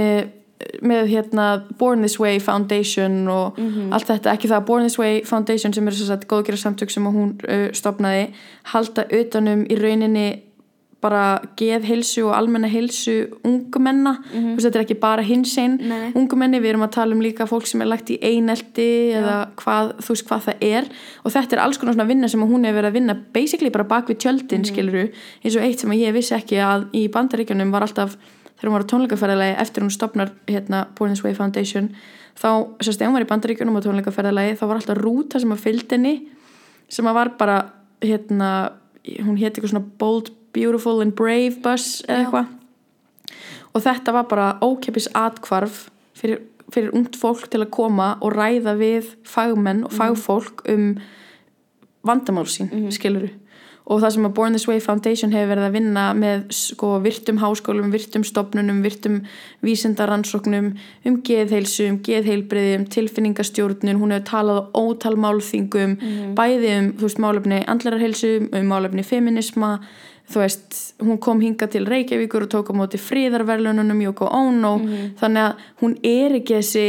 með hérna Born This Way Foundation og allt þetta, ekki það Born This Way Foundation sem er þess að góðgera samtök sem hún uh, stopnaði, halda utanum í rauninni bara geðhilsu og almenna hilsu ungumenna, mm -hmm. þetta er ekki bara hins einn ungumenni, við erum að tala um líka fólk sem er lagt í einelti eða hvað, þú veist hvað það er. Og þetta er alls konar svona vinna sem hún hefur verið að vinna basically bara bak við tjöldin mm skiluru, eins og eitt sem ég vissi ekki að í bandaríkjunum var alltaf þegar hún var á tónleikaferðalagi eftir hún stopnar hérna Born This Way Foundation þá, sérst, ef hún var í bandaríkjunum á tónleikaferðalagi þá var alltaf rúta sem að fylgdinni sem að var bara hérna, hún hétt eitthvað svona Bold, Beautiful and Brave bus eða eitthvað. Og þetta var bara ókeppis atkvarf fyrir, fyrir ungt fólk til að koma og ræða við fagmenn og fagfólk um vandamál sín, mm skiluru og það sem að Born This Way Foundation hefur verið að vinna með sko, virtum háskólum, virtum stopnunum, virtum vísindaransóknum um geðheilsu, um geðheilbriði, um tilfinningastjórnun, hún hefur talað á ótal málþingum, bæði um þú veist, málefni andlararheilsu, um málefni feminisma, þú veist hún kom hinga til Reykjavíkur og tók á móti fríðarverlununum Yoko Ono. Þannig að hún er ekki þessi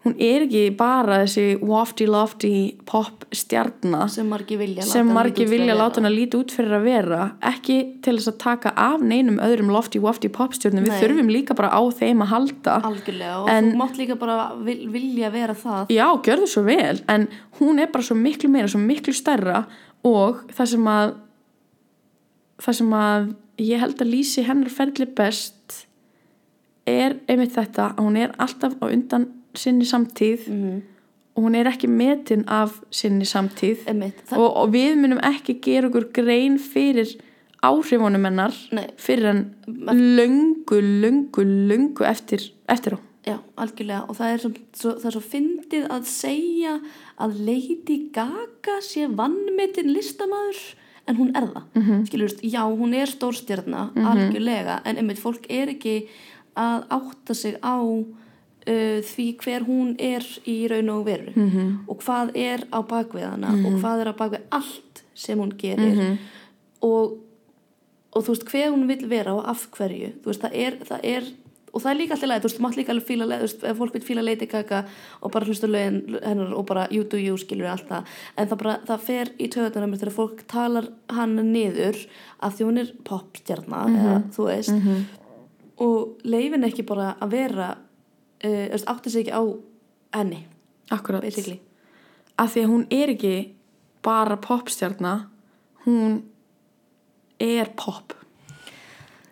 hún er ekki bara þessi wafty lofty pop stjarna
sem margi vilja láta
sem
hann líta út fyrir
vilja láta hann að líti út fyrir að vera ekki til þess að taka af neinum öðrum lofty wafty popstjörnum við
Nei.
þurfum líka bara á þeim að halda.
Algjörlega og
En-
þú mátt líka bara vil, vilja vera það.
Já, gjörðu svo vel en hún er bara svo miklu meira, svo miklu stærra og það sem að það sem að ég held að lýsi hennar ferli best er einmitt þetta að hún er alltaf á undan sinni samtíð
mm.
og hún er ekki metin af sinni samtíð
Einmitt, það,
og, og við munum ekki gera okkur grein fyrir áhrifunum hennar
Nei.
fyrir en löngu, löngu, löngu eftir, eftir á
já, algjörlega og það er svo, svo, það er svo fyndið að segja að Lady Gaga sé vannmetin listamaður en hún er það mm
Mhm.
-hmm. já, hún er stórstjarna algjörlega, en einmitt fólk er ekki að átta sig á uh, því hver hún er í raun og veru
Mhm.
-hmm. og hvað er á bakvið hana og hvað er á bakvið allt sem hún gerir
Mhm.
og, og þú veist hver hún vill vera og af hverju þú veist það er, það er og það er líka alltaf leið, þú veist, mátt líka alveg fíla leið, þú veist, ef fólk vil fíla Gaga og bara hlusta lögin hennar og bara you do you skilur við alltaf, en það bara, það fer í töðunar mér þegar fólk talar hann niður af því hún er popstjarna, eða þú veist. Og leifin ekki bara að vera uh, þú veist, átti sig ekki á henni,
akkurat.
basically.
Af því að hún er ekki bara popstjarna hún er pop.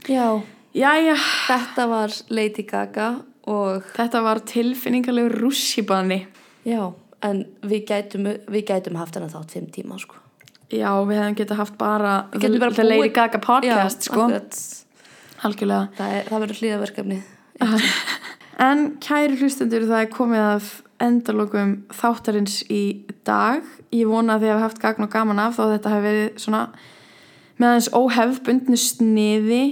Já,
Jæja,
þetta var Lady Gaga og
þetta var tilfinningarlegu rússibani
já, en við gætum, við gætum haft hennar þátt fimm tíma, sko
Já, við hefum getað haft bara
bara
The Lady Gaga podcast,
Já,
sko. Algjörlega
Það, það verður hlýðaverkefni
En kæri hlustendur, það er komið að endalokum þáttarins í dag. Ég vona að þið hafa haft gagn og gaman af þó að þetta hefur verið svona með aðeins óhefbundnu sniði.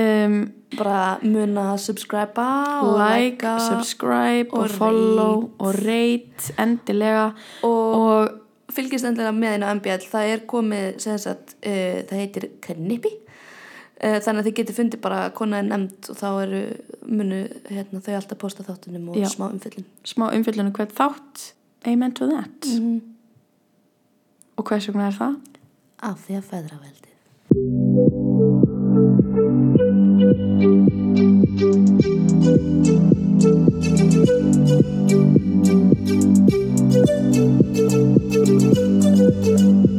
Um,
bara muna að subscriba og
like,
likea
subscribe og,
og
follow
rate.
og rate endilega
og,
og
fylgist endilega með einu MBL það er komið, sem sagt, uh, það heitir Knippi uh, þannig að þið getur fundið bara konaði nefnd og þá eru munu hérna, þau alltaf posta þáttunum og
Já.
smá umfyllin
smá umfyllunum hvert þátt Amen to that
mm.
og hvers vegna er það?
af því að feðraveldið thank you